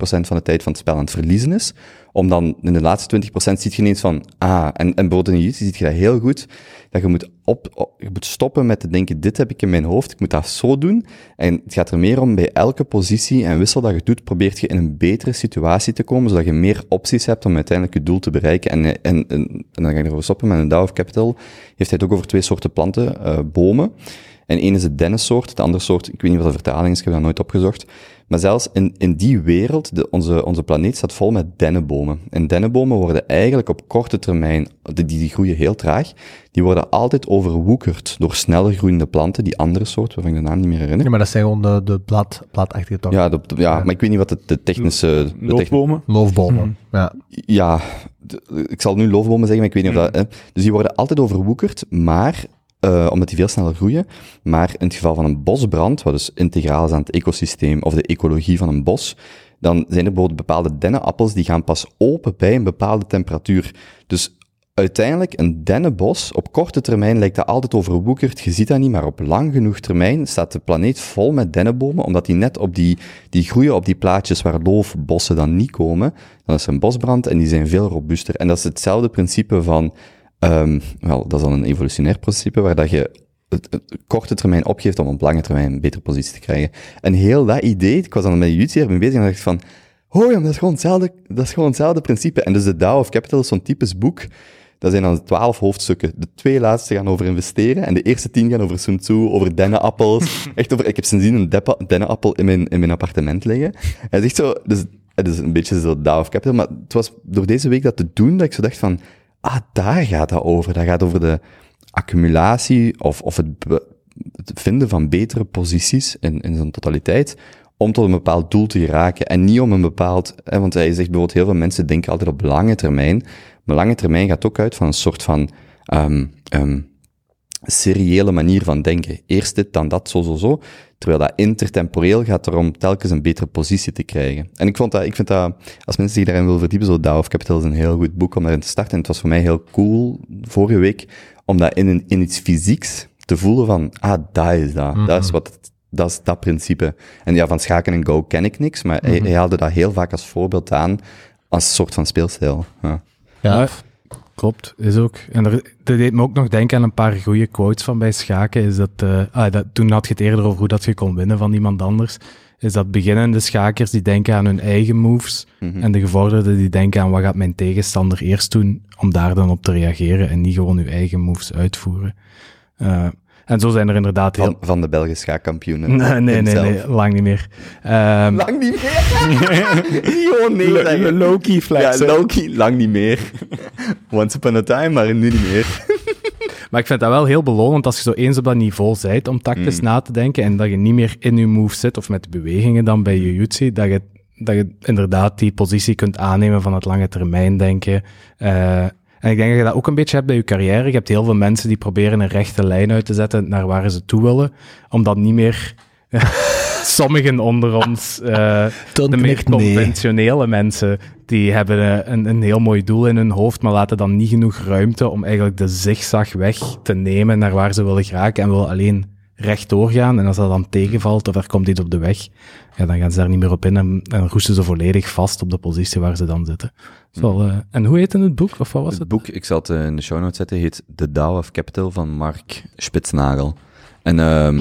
Speaker 2: van de tijd van het spel aan het verliezen is, om dan in de laatste 20% ziet je ineens van, ah, en, en bijvoorbeeld ziet je dat heel goed, dat je moet, op, je moet stoppen met te denken, dit heb ik in mijn hoofd, ik moet dat zo doen. En het gaat er meer om, bij elke positie en wissel dat je doet, probeert je in een betere situatie te komen, zodat je meer opties hebt om uiteindelijk je doel te bereiken. En, en, en, dan ga ik erover stoppen, met een DAO of Capital heeft hij het ook over twee soorten planten, uh, bomen. En één is het dennensoort, de andere soort, ik weet niet wat de vertaling is, ik heb dat nooit opgezocht. Maar zelfs in, in die wereld, de, onze, onze planeet staat vol met dennenbomen. En dennenbomen worden eigenlijk op korte termijn, die, die groeien heel traag, die worden altijd overwoekerd door sneller groeiende planten, die andere soort, waarvan ik de naam niet meer herinner.
Speaker 1: Ja, maar dat zijn gewoon de, de blad, bladachtige takken.
Speaker 2: Ja, de, de, ja, maar ik weet niet wat de, de technische... De
Speaker 5: Loofbomen?
Speaker 1: Loofbomen, mm. ja.
Speaker 2: Ja, de, ik zal nu loofbomen zeggen, maar ik weet niet of dat... Hè. Dus die worden altijd overwoekerd, maar uh, omdat die veel sneller groeien. Maar in het geval van een bosbrand, wat dus integraal is aan het ecosysteem of de ecologie van een bos, dan zijn er bijvoorbeeld bepaalde dennenappels die gaan pas open bij een bepaalde temperatuur. Dus uiteindelijk een dennenbos, op korte termijn lijkt dat altijd overwoekerd, je ziet dat niet, maar op lang genoeg termijn staat de planeet vol met dennenbomen, omdat die net op die, die groeien op die plaatjes waar loofbossen dan niet komen, dan is er een bosbrand en die zijn veel robuuster. En dat is hetzelfde principe van Um, wel, dat is dan een evolutionair principe waar dat je het, het, korte termijn opgeeft om op lange termijn een betere positie te krijgen. En heel dat idee, ik was dan met YouTube mee bezig en dacht van, ja, dat is gewoon hetzelfde, dat is gewoon hetzelfde principe. En dus de DAO of Capital is zo'n typisch boek. Dat zijn dan twaalf hoofdstukken. De twee laatste gaan over investeren en de eerste tien gaan over Sun Tzu, over dennenappels. echt over, ik heb sindsdien een dennenappel in mijn, in mijn appartement liggen. Hij zegt zo, dus, het is een beetje zo DAO of Capital, maar het was door deze week dat te doen dat ik zo dacht van, ah, daar gaat dat over. Dat gaat over de accumulatie of, of het, vinden van betere posities in, in zijn totaliteit om tot een bepaald doel te geraken en niet om een bepaald, hè, want hij zegt bijvoorbeeld heel veel mensen denken altijd op lange termijn, maar lange termijn gaat ook uit van een soort van um, seriële manier van denken. Eerst dit, dan dat, zo, zo, zo. Terwijl dat intertemporeel gaat erom telkens een betere positie te krijgen. En ik vond dat, ik vind dat, als mensen zich daarin willen verdiepen, zo DAO of Capital is een heel goed boek om daarin te starten. En het was voor mij heel cool, vorige week, om dat in, een, in iets fysieks te voelen van, ah, dat is dat. Mm -hmm. Dat is wat, dat is dat principe. En ja, van schaken en go ken ik niks, maar mm -hmm. hij, hij haalde dat heel vaak als voorbeeld aan, als een soort van speelstijl. Ja.
Speaker 3: ja. Klopt, is ook. En er, dat deed me ook nog denken aan een paar goede quotes van bij schaken. Is dat, uh, ah, dat, toen had je het eerder over hoe dat je kon winnen van iemand anders. Is dat beginnende schakers die denken aan hun eigen moves. Mm -hmm. En de gevorderden die denken aan wat gaat mijn tegenstander eerst doen. Om daar dan op te reageren en niet gewoon uw eigen moves uitvoeren. Uh, en zo zijn er inderdaad heel...
Speaker 2: Van, van de Belgische schaakkampioenen.
Speaker 3: Nee, nee, nee, nee, lang niet meer. Um...
Speaker 2: Lang niet meer? gewoon nee.
Speaker 5: Low-key flex.
Speaker 2: Ja, low-key, lang niet meer. Once upon a time, maar nu niet meer.
Speaker 3: Maar ik vind dat wel heel belonend als je zo eens op dat niveau bent om tactisch
Speaker 2: Mm.
Speaker 3: na te denken en dat je niet meer in je move zit of met de bewegingen dan bij jiu-jitsu, dat je, dat je inderdaad die positie kunt aannemen van het lange termijn denken. Eh, en ik denk dat je dat ook een beetje hebt bij je carrière. Je hebt heel veel mensen die proberen een rechte lijn uit te zetten naar waar ze toe willen, omdat niet meer sommigen onder ons, eh, de meer
Speaker 1: nee.
Speaker 3: conventionele mensen, die hebben eh, een, een heel mooi doel in hun hoofd, maar laten dan niet genoeg ruimte om eigenlijk de zigzagweg te nemen naar waar ze willen geraken en willen alleen rechtdoor gaan. En als dat dan tegenvalt of er komt iets op de weg, ja, dan gaan ze daar niet meer op in en, en roesten ze volledig vast op de positie waar ze dan zitten. Zo, eh, en hoe heet het boek, of wat was
Speaker 2: Het
Speaker 3: het?
Speaker 2: boek, ik zal het eh, in de show notes zetten, heet The Dow of Capital van Mark Spitsnagel. En, ehm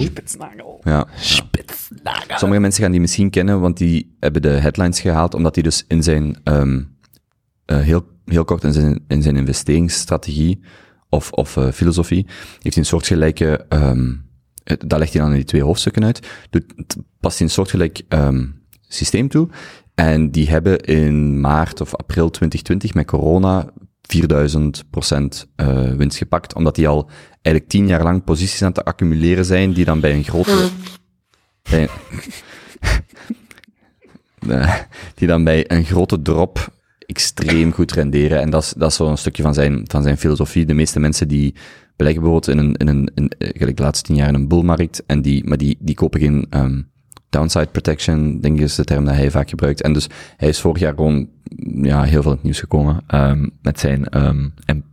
Speaker 2: Ja, ja. Sommige mensen gaan die misschien kennen, want die hebben de headlines gehaald, omdat hij dus in zijn, ehm, eh, heel, heel kort in zijn, in zijn investeringsstrategie of, of filosofie, heeft hij een soortgelijke, ehm het- dat legt hij dan in die twee hoofdstukken uit, doet, het past hij een soortgelijk ehm systeem toe. En die hebben in maart of april 2020 met corona 4000% eh, winst gepakt, omdat die al eigenlijk tien jaar lang posities aan het accumuleren zijn, die dan bij een grote... bij- Eh, die dan bij een grote drop extreem goed renderen. En dat is, dat is zo'n stukje van zijn, van zijn filosofie. De meeste mensen die beleggen bijvoorbeeld in een, in een, in, eh, gelijk de laatste tien jaar in een bullmarkt, en die, maar die, die kopen geen ehm, downside protection, denk ik is de term dat hij vaak gebruikt. En dus hij is vorig jaar gewoon ja, heel veel in het nieuws gekomen ehm, met zijn ehm, em-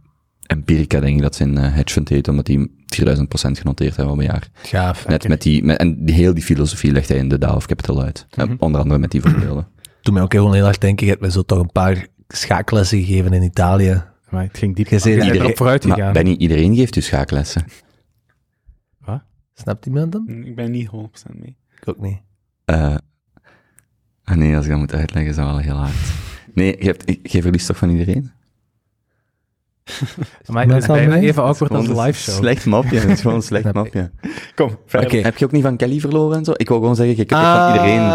Speaker 2: Empirica, denk ik dat zijn eh, hedge fund heet, omdat die 4000% genoteerd hebben op een jaar.
Speaker 1: Gaaf.
Speaker 2: Net met die, met, en die, heel die filosofie legt hij in de Dow of Capital uit. Eh, onder andere met die voorbeelden.
Speaker 1: Doe mij ook heel erg denken, je hebt me zo toch een paar schaaklessen gegeven in Italië.
Speaker 3: Maar het ging diep.
Speaker 1: Je dat
Speaker 3: bent
Speaker 1: iedereen-
Speaker 3: erop vooruit
Speaker 2: Maar
Speaker 3: gegaan.
Speaker 2: Benny, iedereen geeft u schaaklessen.
Speaker 1: Snapt iemand hem?
Speaker 5: Ik ben niet 100% mee.
Speaker 1: Ik ook niet.
Speaker 2: Eh ah nee, als ik dat moet uitleggen, is dat wel heel hard. Nee, je, hebt, je verliest toch van iedereen?
Speaker 3: Maar het is bijna even awkward als
Speaker 2: Gewoon
Speaker 3: een live show.
Speaker 2: Slecht mapje, het is gewoon een slecht mapje.
Speaker 5: Kom, verder.
Speaker 1: Oké.
Speaker 2: Heb je ook niet van Kelly verloren en zo? Ik wil gewoon zeggen, je kunt van iedereen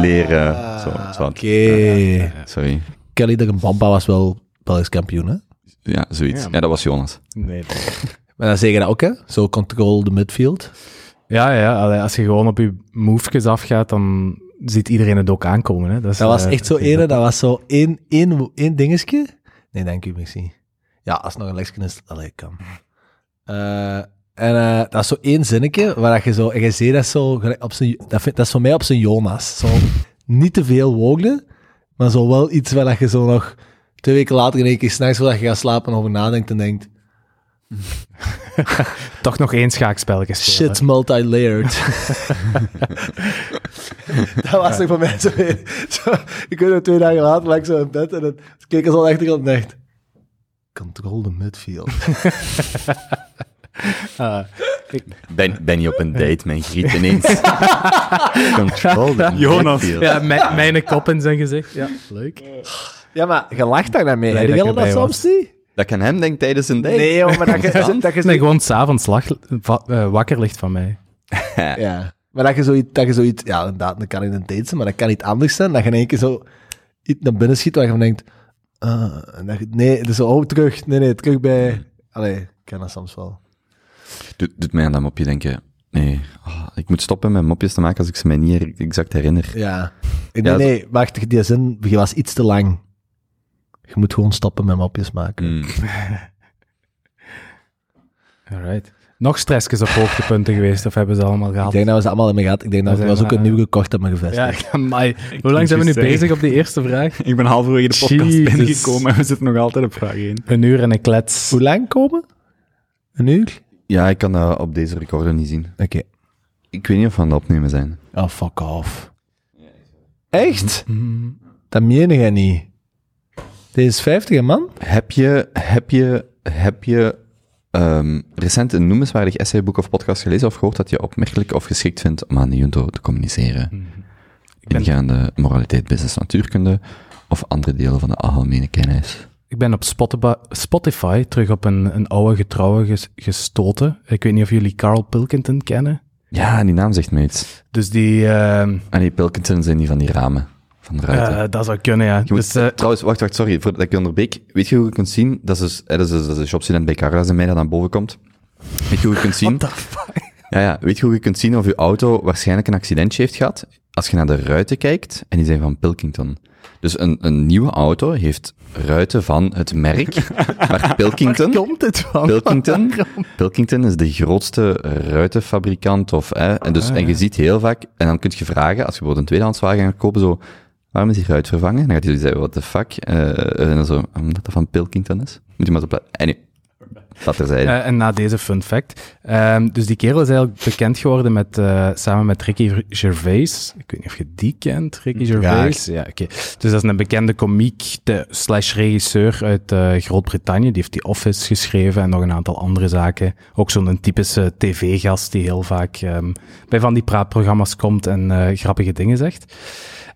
Speaker 2: leren. Zo, zo.
Speaker 1: Oké.
Speaker 2: Sorry.
Speaker 1: Kelly de Bamba was wel Belgisch kampioen, hè?
Speaker 2: Ja, zoiets.
Speaker 5: Ja.
Speaker 2: Ja, dat was Jonas.
Speaker 3: Nee.
Speaker 1: Maar dan zeg je dat ook, hè? Zo control de midfield.
Speaker 3: Ja, ja, als je gewoon op je movejes afgaat, dan ziet iedereen het ook aankomen. Hè. Dat, is,
Speaker 1: Dat was
Speaker 3: eh,
Speaker 1: echt zo ene, dat was zo één, één, één dingetje. Nee, dank u, merci. Ja, als het nog een lesje is, allee, kan. Eh, en eh, dat is zo één zinnetje, waar dat je zo, en je ziet dat zo, op zijn, dat, vind, dat is voor mij op zijn Jonas. Zo, niet te veel woorden, maar zo wel iets waar dat je zo nog twee weken later in één keer s'nachts, voordat je gaat slapen, over nadenkt en denkt,
Speaker 3: Toch nog één schaakspelletje spelen.
Speaker 1: shit multi-layered. dat was toch voor mij zo, zo ik weet het, twee dagen later lag ik zo in bed en dan keek ik zo aan de achterkant en dacht, control the midfield.
Speaker 3: Ah, ik-
Speaker 2: Ben, ben je op een date met Griet ineens? Control the
Speaker 5: Jonas.
Speaker 3: ja, mijn, mijn kop in zijn gezicht. Ja, leuk.
Speaker 1: Ja, maar je lacht daar naar mee. Heb
Speaker 3: dat
Speaker 1: je soms niet?
Speaker 2: Dat kan hem denken tijdens een date.
Speaker 1: Nee, joh, maar dat je, dat je
Speaker 3: Nee, gewoon s'avonds eh, wakker ligt van mij.
Speaker 1: Ja, maar dat je zoiets, dat je zoiets, ja, inderdaad, dat kan niet een date zijn, maar dat kan niet anders zijn. Dat je in één keer zo iets naar binnen schiet waar je van denkt, en dat je, nee, dus zo, oh, terug, nee, nee, terug bij, allee, ik ken dat soms wel.
Speaker 2: Doet, doet mij aan dat mopje denken. Nee, ah, ik moet stoppen met mopjes te maken als ik ze mij niet exact herinner.
Speaker 1: Ja. Nee,
Speaker 2: Ja,
Speaker 1: nee, wacht, die zin, je was iets te lang. Je moet gewoon stoppen met mopjes maken.
Speaker 2: Mm.
Speaker 3: Alright. Nog stressjes op hoogtepunten geweest, of hebben ze allemaal
Speaker 1: Ik
Speaker 3: gehad?
Speaker 1: denk dat we ze allemaal hebben gehad. Ik denk dat
Speaker 3: We
Speaker 1: er was ook een
Speaker 3: eh,
Speaker 1: nieuwe kort op me
Speaker 3: Ja,
Speaker 1: gevestigd.
Speaker 3: amai. Hoe lang zijn we nu
Speaker 5: zeggen.
Speaker 3: bezig op die eerste vraag?
Speaker 5: Ik ben halverwege de podcast
Speaker 3: Jezus.
Speaker 5: binnengekomen en we zitten nog altijd op vraag 1.
Speaker 3: Een uur en een klets.
Speaker 1: Hoe lang komen? Een uur?
Speaker 2: Ja, ik kan dat op deze recorder niet zien.
Speaker 1: Oké.
Speaker 2: Ik weet niet of we aan het opnemen zijn.
Speaker 1: Oh, fuck off. Echt?
Speaker 3: Mm.
Speaker 1: Dat meen jij niet. Deze is 50, hè, man?
Speaker 2: Heb je, heb je, heb je ehm, recent een noemenswaardig essayboek of podcast gelezen of gehoord dat je opmerkelijk of geschikt vindt om aan de Junto te communiceren?
Speaker 3: Ik ben,
Speaker 2: Ingaande moraliteit, business, natuurkunde of andere delen van de algemene kennis?
Speaker 3: Ik ben op Spotify, terug op een, een oude getrouwe ges- gestoten. Ik weet niet of jullie Carl Pilkington kennen.
Speaker 2: Ja, die naam zegt me iets.
Speaker 3: Dus die... ehm,
Speaker 2: Ah nee, Pilkington zijn die van die ramen. Van de ruiten.
Speaker 3: eh, dat zou kunnen, ja.
Speaker 2: Je moet-
Speaker 3: Dus, eh,
Speaker 2: trouwens, wacht, wacht, sorry, voordat ik je onderbreek. Weet je hoe je kunt zien? Dat is, dus, eh, dat is, dat is een shopstudent bij Carla en mij dat naar boven komt. Weet je hoe je kunt zien? Ja, ja, weet je hoe je kunt zien of je auto waarschijnlijk een accidentje heeft gehad? Als je naar de ruiten kijkt, en die zijn van Pilkington. Dus een, een nieuwe auto heeft ruiten van het merk, maar Pilkington...
Speaker 1: Komt het van?
Speaker 2: Pilkington, Pilkington is de grootste ruitenfabrikant. Of, hè, en, dus, en je ziet heel vaak, en dan kun je vragen, als je bijvoorbeeld een tweedehandswagen gaat kopen, zo, waarom is die ruit vervangen? Dan gaat hij zeggen, what the fuck? Eh, en dan zo, omdat dat van Pilkington is. Moet je maar zo plaatsen. Dat.
Speaker 3: Eh, en na deze fun fact. Ehm, dus die kerel is eigenlijk bekend geworden met, eh, samen met Ricky Gervais. Ik weet niet of je die kent, Ricky Gervais. Ja, oké. Dus dat is een bekende komiek de, slash regisseur uit eh, Groot-Brittannië. Die heeft The Office geschreven en nog een aantal andere zaken. Ook zo'n typische tv-gast die heel vaak ehm, bij van die praatprogramma's komt en grappige dingen zegt.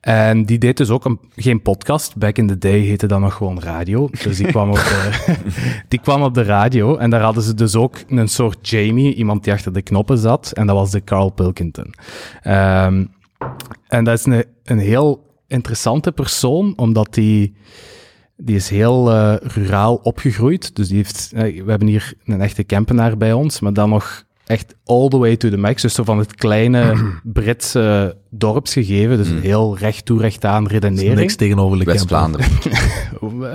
Speaker 3: En die deed dus ook een, geen podcast. Back in the day heette dat nog gewoon radio. Dus die kwam, op de, die kwam op de radio. En daar hadden ze dus ook een soort Jamie, iemand die achter de knoppen zat. En dat was de Carl Pilkington. Ehm, en dat is een, een heel interessante persoon, omdat die... Die is heel eh, ruraal opgegroeid. Dus die heeft, eh, we hebben hier een echte Kempenaar bij ons, maar dan nog echt all the way to the max. Dus zo van het kleine Britse dorpsgegeven. Dus heel recht toe, recht aan redenering.
Speaker 1: Niks tegenover de
Speaker 2: West-Vlaanderen.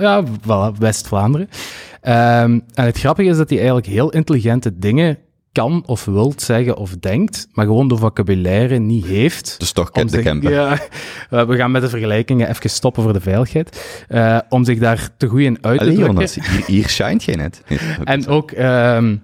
Speaker 3: Ja, voilà, West-Vlaanderen. Ehm, en het grappige is dat hij eigenlijk heel intelligente dingen kan of wilt zeggen of denkt, maar gewoon de vocabulaire niet heeft.
Speaker 2: Dus toch kent de camper.
Speaker 3: Ja, we gaan met de vergelijkingen even stoppen voor de veiligheid. Eh, om zich daar te goed in uit te
Speaker 2: Allee,
Speaker 3: drukken.
Speaker 2: Jonas, hier, hier shined jij net.
Speaker 3: En ook, ehm,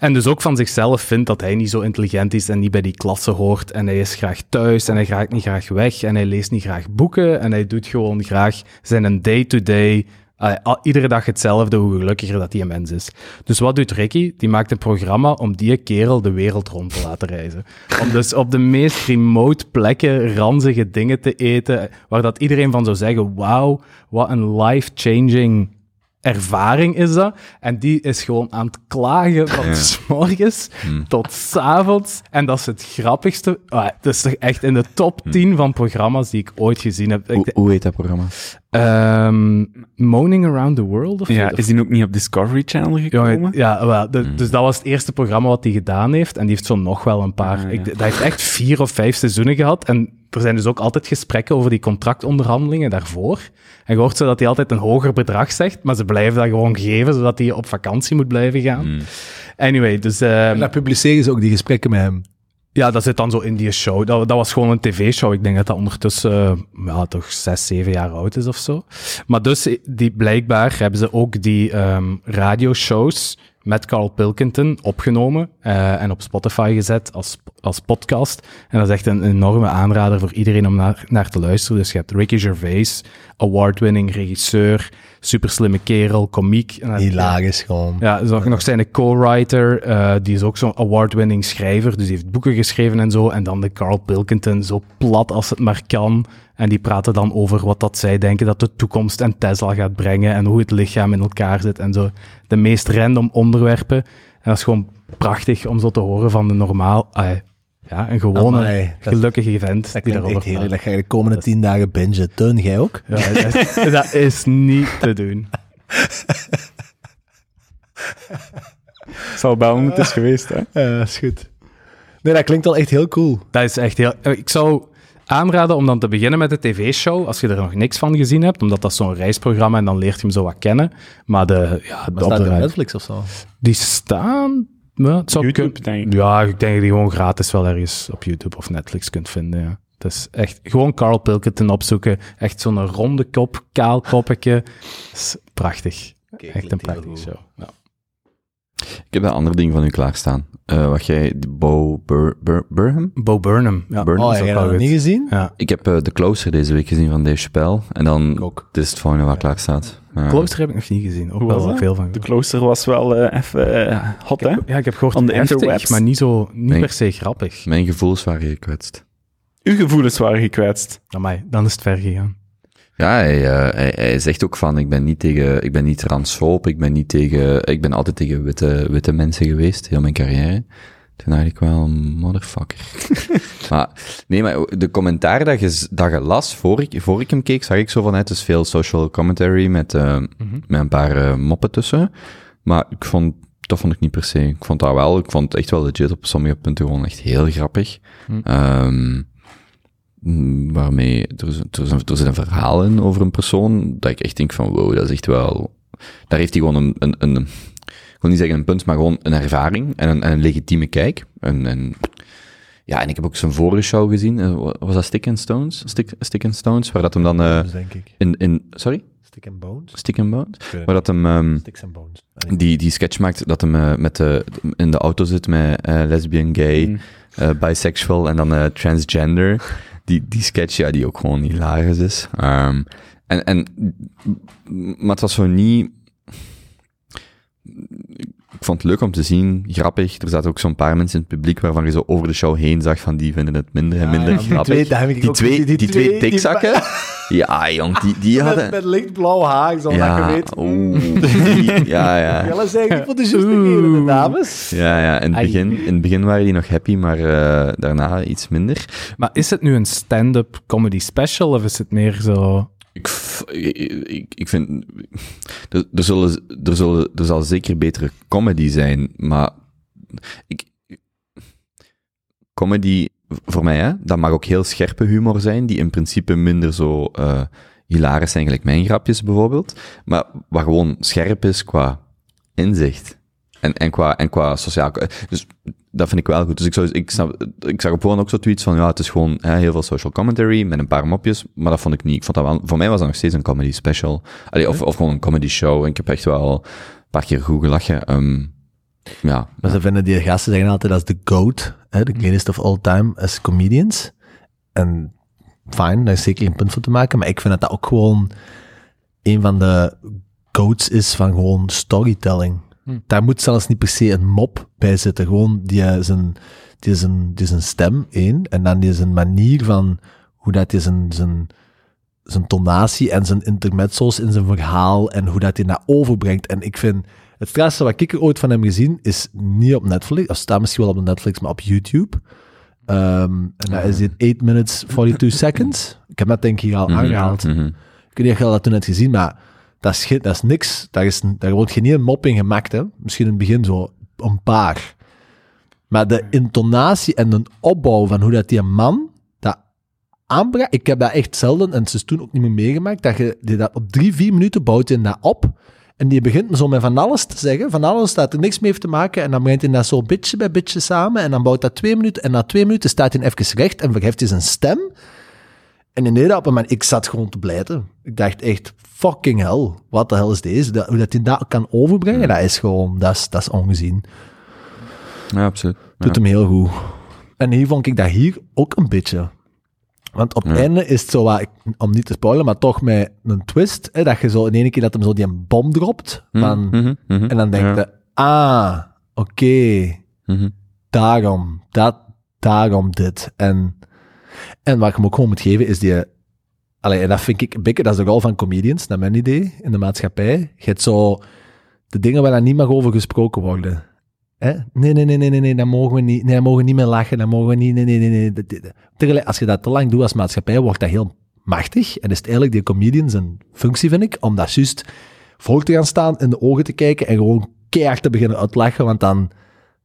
Speaker 3: en dus ook van zichzelf vindt dat hij niet zo intelligent is en niet bij die klasse hoort. En hij is graag thuis en hij gaat niet graag weg en hij leest niet graag boeken en hij doet gewoon graag zijn day-to-day. eh, iedere dag hetzelfde, hoe gelukkiger dat die een mens is. Dus wat doet Ricky? Die maakt een programma om die kerel de wereld rond te laten reizen. Om dus op de meest remote plekken ranzige dingen te eten, waar dat iedereen van zou zeggen, wauw, wat een life-changing ervaring is dat. En die is gewoon aan het klagen van s morgens tot s avonds. En dat is het grappigste. Ah, dat is toch echt in de top 10 van programma's die ik ooit gezien heb.
Speaker 2: Hoe,
Speaker 3: Ik,
Speaker 2: hoe heet dat programma?
Speaker 3: ehm, Moaning Around the World of
Speaker 5: Ja,
Speaker 3: of-
Speaker 5: is die ook niet op Discovery Channel gekomen?
Speaker 3: ja wel, de- dus dat was het eerste programma wat hij gedaan heeft. En die heeft zo nog wel een paar.
Speaker 5: Ah, ja.
Speaker 3: ik, dat heeft echt vier of vijf seizoenen gehad. En er zijn dus ook altijd gesprekken over die contractonderhandelingen daarvoor. En je hoort zo dat hij altijd een hoger bedrag zegt, maar ze blijven dat gewoon geven, zodat hij op vakantie moet blijven gaan. Anyway, dus ehm,
Speaker 1: En daar publiceren ze ook die gesprekken met hem.
Speaker 3: ja, dat zit dan zo in die show. Dat, dat was gewoon een tv-show. Ik denk dat dat ondertussen eh, ja, toch zes, zeven jaar oud is of zo. Maar dus, die, blijkbaar hebben ze ook die ehm radioshows met Carl Pilkington opgenomen eh, en op Spotify gezet als, als podcast. En dat is echt een enorme aanrader voor iedereen om naar, naar te luisteren. Dus je hebt Ricky Gervais, award-winning regisseur, super slimme kerel, komiek.
Speaker 1: Hilarisch gewoon.
Speaker 3: ja, is ook nog zijn co-writer, eh, die is ook zo'n award-winning schrijver, dus die heeft boeken geschreven en zo. En dan de Carl Pilkington, zo plat als het maar kan. En die praten dan over wat dat zij denken dat de toekomst en Tesla gaat brengen en hoe het lichaam in elkaar zit en zo. De meest random onderwerpen. En dat is gewoon prachtig om zo te horen van de normaal, ah, ja, een gewone,
Speaker 1: Amai, dat-
Speaker 3: gelukkige event
Speaker 1: Dat
Speaker 3: die
Speaker 1: klinkt
Speaker 3: daarover praat.
Speaker 1: Dat ga je de komende tien dagen bingen. Teun, jij ook?
Speaker 3: Ja, dat, is, dat is niet te doen.
Speaker 5: Zal Belmont het is geweest, hè?
Speaker 1: Ja, is goed. Nee, dat klinkt al echt heel cool.
Speaker 3: Dat is echt heel... Ik zou aanraden om dan te beginnen met de tv-show, als je er nog niks van gezien hebt, omdat dat zo'n reisprogramma en dan leert je hem zo wat kennen. Maar de... Ja,
Speaker 1: Maar
Speaker 3: op de
Speaker 1: Netflix of zo?
Speaker 3: die staan... Ja, het zou
Speaker 5: YouTube, denk ik.
Speaker 3: Ja, ik denk dat je die gewoon gratis wel ergens op YouTube of Netflix kunt vinden, ja. Het is echt gewoon Carl Pilkington opzoeken. Echt zo'n ronde kop, kaal koppetje. is prachtig. echt een prachtige show. Ja.
Speaker 2: Ik heb een ander ding van u klaarstaan. Eh, wat jij, Bo Bur, Bur, Burham?
Speaker 3: Bo Burnham. Ja,
Speaker 2: Burnham
Speaker 1: Oh, heb
Speaker 2: wel
Speaker 1: dat niet gezien?
Speaker 3: ja.
Speaker 2: Ik heb eh The Closer deze week gezien van Dave Chappelle. En dan,
Speaker 1: ook.
Speaker 2: dit is het volgende wat klaar staat. Ja.
Speaker 3: Closer heb ik nog niet gezien. Ook
Speaker 5: Hoe
Speaker 3: wel
Speaker 5: was
Speaker 3: veel van
Speaker 5: De klooster was wel eh, even hot, hè?
Speaker 3: Ja, ik heb gehoord
Speaker 5: On the
Speaker 3: heftig,
Speaker 5: interwebs.
Speaker 3: maar niet, zo, niet per se grappig.
Speaker 2: Mijn gevoelens waren gekwetst.
Speaker 5: Uw gevoelens waren gekwetst.
Speaker 3: Amai, dan is het ver gegaan.
Speaker 2: Ja, hij, eh, hij, hij zegt ook van, ik ben niet tegen, ik ben niet transfoob, ik ben niet tegen, ik ben altijd tegen witte, witte mensen geweest, heel mijn carrière. Toen dacht ik wel, motherfucker. maar, nee, maar de commentaar dat je, dat je las, voor ik, voor ik hem keek, zag ik zo van, het is veel social commentary met, eh, met een paar eh, moppen tussen. Maar ik vond dat vond ik niet per se. Ik vond dat wel, ik vond het echt wel legit op sommige punten gewoon echt heel grappig. Mm, waarmee, er, er, er zit een verhaal in over een persoon, dat ik echt denk van, wow, dat is echt wel... Daar heeft hij gewoon een, een, een ik wil niet zeggen een punt, maar gewoon een ervaring en een, en een legitieme kijk. En, en, ja, en ik heb ook zijn vorige show gezien, eh, wa- was dat Stick and Stones? Stick, Stick and Stones, waar dat hem dan eh,
Speaker 1: denk ik.
Speaker 2: in, in, sorry?
Speaker 1: Stick and Bones?
Speaker 2: Stick and Bones? Waar dat hem... ehm.
Speaker 1: Sticks and Bones.
Speaker 2: Die, die sketch maakt dat hem eh, met de, in de auto zit met eh, lesbian, gay,
Speaker 5: Mm.
Speaker 2: Eh, bisexual en dan eh, transgender. Die, die sketch, ja, die ook gewoon hilarisch is. Ehm, en, en, maar het was zo niet... Ik vond het leuk om te zien, grappig. Er zaten ook zo'n paar mensen in het publiek waarvan je zo over de show heen zag van die vinden het minder en minder
Speaker 1: ja,
Speaker 2: grappig.
Speaker 1: twee,
Speaker 2: die, twee, die,
Speaker 1: die
Speaker 2: twee
Speaker 1: twee- die-
Speaker 2: dikzakken. ja, jong, die, die
Speaker 1: Met,
Speaker 2: hadden...
Speaker 1: met lichtblauw haar, zoals dat je weet.
Speaker 2: oeh, die- ja, ja.
Speaker 1: Jelle zei niet voor de juiste dames.
Speaker 2: Ja, ja in, het begin, in het begin waren die nog happy, maar eh, daarna iets minder.
Speaker 3: Maar is het nu een stand-up comedy special of is het meer zo...
Speaker 2: Ik, ik, ik, ik vind... Er, er, zullen, er, zullen, er zal zeker betere comedy zijn, maar... Ik, comedy, voor mij, hè, dat mag ook heel scherpe humor zijn, die in principe minder zo eh hilarisch zijn, gelijk mijn grapjes bijvoorbeeld, maar wat gewoon scherp is qua inzicht. En, en, qua, en qua sociaal... Dus dat vind ik wel goed. Dus ik, zou, ik, snap, ik zag op gewoon ook zo tweets van, ja, het is gewoon hè, heel veel social commentary met een paar mopjes, maar dat vond ik niet. Ik vond dat wel, voor mij was dat nog steeds een comedy special. Allee, of, of gewoon een comedy show. En ik heb echt wel een paar keer goed gelachen. Ehm, ja.
Speaker 1: Maar ze vinden die gasten zeggen altijd dat is de GOAT, hè, de greatest of all time as comedians. En fijn, daar is zeker een punt voor te maken, maar ik vind dat dat ook gewoon een van de GOATs is van gewoon storytelling.
Speaker 3: Hm.
Speaker 1: Daar moet zelfs niet per se een mop bij zitten, gewoon die eh, zijn, die zijn, die zijn stem, één, en dan die zijn manier van hoe dat hij zijn, zijn, zijn tonatie en zijn intermezzo's in zijn verhaal en hoe dat hij dat overbrengt. En ik vind, het strafste wat ik er ooit van hem gezien, is niet op Netflix. Dat staat misschien wel op Netflix, maar op YouTube. Ehm, en dat is dit 8 minutes 42 seconds. Ik heb dat denk ik al
Speaker 2: Mhm,
Speaker 1: aangehaald.
Speaker 2: mhm.
Speaker 1: Ik weet niet of je dat toen hebt gezien, maar dat is, dat is niks. Daar, is, daar wordt geen een mop in gemaakt. Hè. Misschien in het begin zo een paar. Maar de intonatie en de opbouw van hoe dat die man dat aanbrengt. Ik heb dat echt zelden, en het is toen ook niet meer meegemaakt, dat je dat op drie, vier minuten bouwt hij dat op. En die begint zo met van alles te zeggen. Van alles dat er niks mee heeft te maken. En dan brengt hij dat zo beetje bij beetje samen. En dan bouwt dat twee minuten. En na twee minuten staat hij even recht en verheft hij zijn stem. En inderdaad, op een moment, ik zat gewoon te blijten. Ik dacht echt, fucking hell, wat de hel is deze? Dat, hoe dat hij dat kan overbrengen, dat is gewoon, dat is, dat is ongezien.
Speaker 2: Ja, absoluut.
Speaker 1: Doet hem heel goed. En hier vond ik dat hier ook een beetje. Want op het
Speaker 2: Ja.
Speaker 1: einde is het zo, wat, om niet te spoilen, maar toch met een twist, hè, dat je zo in één keer dat hem zo die een bom dropt, van,
Speaker 2: Mhm, mhm,
Speaker 1: en dan denk
Speaker 2: ja.
Speaker 1: je, ah, oké, daarom, dat, daarom dit. En, en wat ik hem ook gewoon moet geven, is die... Allee, en dat vind ik beetje, dat is de rol van comedians, naar mijn idee, in de maatschappij. Je hebt zo de dingen waar daar niet mag over gesproken worden. Hè? Nee, nee, nee, nee, nee, nee, daar mogen we niet, nee, daar mogen we niet meer lachen, daar mogen we niet, nee, nee, nee, nee. Dat- dat- Tegelijk, als je dat te lang doet als maatschappij, wordt dat heel machtig. En is het eigenlijk die comedians een functie, vind ik, om dat juist voor te gaan staan, in de ogen te kijken en gewoon keihard te beginnen uitlachen, want dan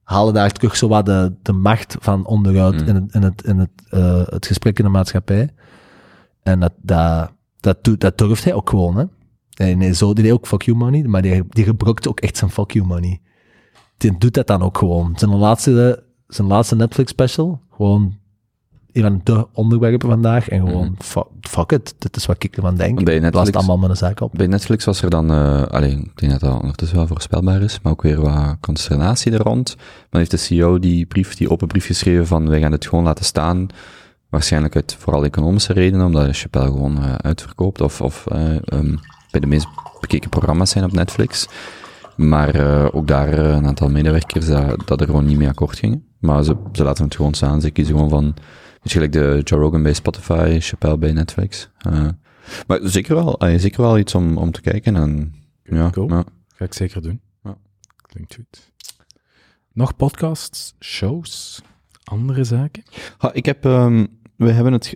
Speaker 1: halen daar terug zo wat de, de macht van onderuit
Speaker 2: Mm.
Speaker 1: in, het, in, het, in het, eh, het gesprek in de maatschappij. En dat, dat, dat, doet, dat durft hij ook gewoon, hè. En zo deed hij ook fuck you money, maar die, die gebruikte ook echt zijn fuck you money. Die doet dat dan ook gewoon. Zijn laatste, zijn laatste Netflix special, gewoon een van de onderwerpen vandaag, en gewoon, fuck, fuck it, dit is wat ik ervan denk.
Speaker 2: Bij
Speaker 1: las het
Speaker 2: Netflix-
Speaker 1: allemaal een zaak op.
Speaker 2: Bij Netflix was er dan, eh alleen, ik denk dat dat ondertussen wel voorspelbaar is, maar ook weer wat consternatie er rond. Dan heeft de CEO die brief, die open brief geschreven van wij gaan het gewoon laten staan. Waarschijnlijk uit vooral economische redenen, omdat Chappelle gewoon eh, uitverkoopt of, of eh, ehm, bij de meest bekeken programma's zijn op Netflix. Maar eh, ook daar eh, een aantal medewerkers dat, dat er gewoon niet mee akkoord gingen. Maar ze, ze laten het gewoon staan. Ze kiezen gewoon van, gelijk de Joe Rogan bij Spotify, Chappelle bij Netflix. Eh, maar zeker wel, zeker wel iets om, om te kijken. En, ja,
Speaker 3: Cool.
Speaker 2: ja.
Speaker 3: Ga ik zeker doen.
Speaker 2: Ja.
Speaker 3: Klinkt goed. Nog podcasts, shows, andere zaken?
Speaker 2: Ha, ik heb, ehm, we hebben het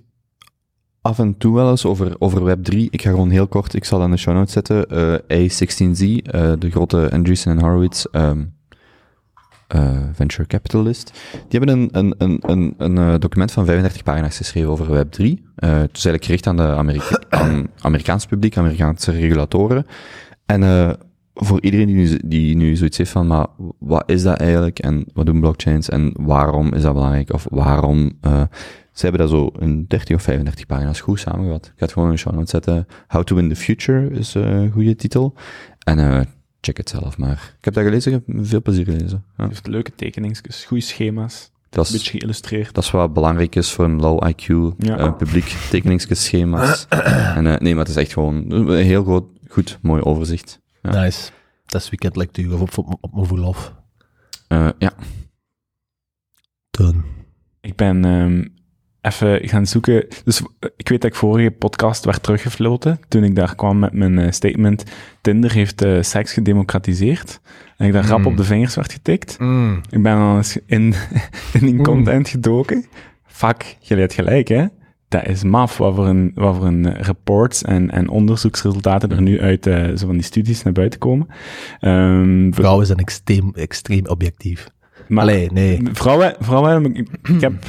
Speaker 2: af en toe wel eens over, over Web3. Ik ga gewoon heel kort, ik zal in de show notes zetten. Eh, A16Z, eh, de grote Andreessen en Horowitz, ehm, eh, venture capitalist. Die hebben een, een, een, een, een document van 35 pagina's geschreven over Web3. Eh, het is eigenlijk gericht aan de aan Amerikaans publiek, Amerikaanse regulatoren. En voor iedereen die nu, die nu zoiets heeft van, maar wat is dat eigenlijk en wat doen blockchains en waarom is dat belangrijk of waarom... ze hebben dat zo in 30 of 35 pagina's goed samengevat. Ik ga het gewoon in de show notes zetten. How to win the future is eh, een goede titel. En eh, check het zelf maar. Ik heb dat gelezen, ik heb veel plezier gelezen. Ja.
Speaker 5: heeft leuke tekeningsjes, goede schema's,
Speaker 2: Dat
Speaker 5: een
Speaker 2: is,
Speaker 5: beetje geïllustreerd.
Speaker 2: dat is wat belangrijk is voor een low IQ
Speaker 5: Ja.
Speaker 2: eh, publiek. Tekeningsschema's. en, eh, nee, maar het is echt gewoon een heel groot, goed, mooi overzicht. Ja.
Speaker 1: Nice. Dat is weekendlectuur of op, op, op mijn verlof.
Speaker 2: Eh, ja,
Speaker 1: Done.
Speaker 5: Ik ben ehm, even gaan zoeken. Dus eh, ik weet dat ik vorige podcast werd teruggefloten toen ik daar kwam met mijn eh, statement. Tinder heeft eh, seks gedemocratiseerd. En ik daar rap
Speaker 1: Mm.
Speaker 5: op de vingers werd getikt.
Speaker 1: Mm.
Speaker 5: Ik ben al eens in, in die content gedoken. Fuck, je hebt gelijk, hè? Dat is maf, wat voor een, wat voor een reports en, en onderzoeksresultaten er nu uit eh, zo van die studies naar buiten komen. Ehm,
Speaker 1: Vrouwen zijn extreem, extreem objectief.
Speaker 5: maar
Speaker 1: Allee, nee.
Speaker 5: vrouwen, vrouwen, ik, ik heb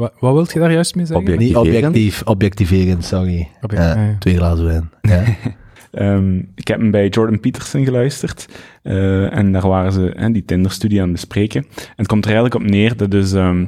Speaker 3: Wat, wat wilt je daar juist mee zeggen?
Speaker 2: Objectiverend?
Speaker 1: objectief, objectiverend, sorry. Ja,
Speaker 3: ah, ja.
Speaker 1: Twee glazen wijn. Ja.
Speaker 5: Ehm, ik heb hem bij Jordan Peterson geluisterd. eh, en daar waren ze hè, die Tinder-studie aan het bespreken. En het komt er eigenlijk op neer dat dus ehm,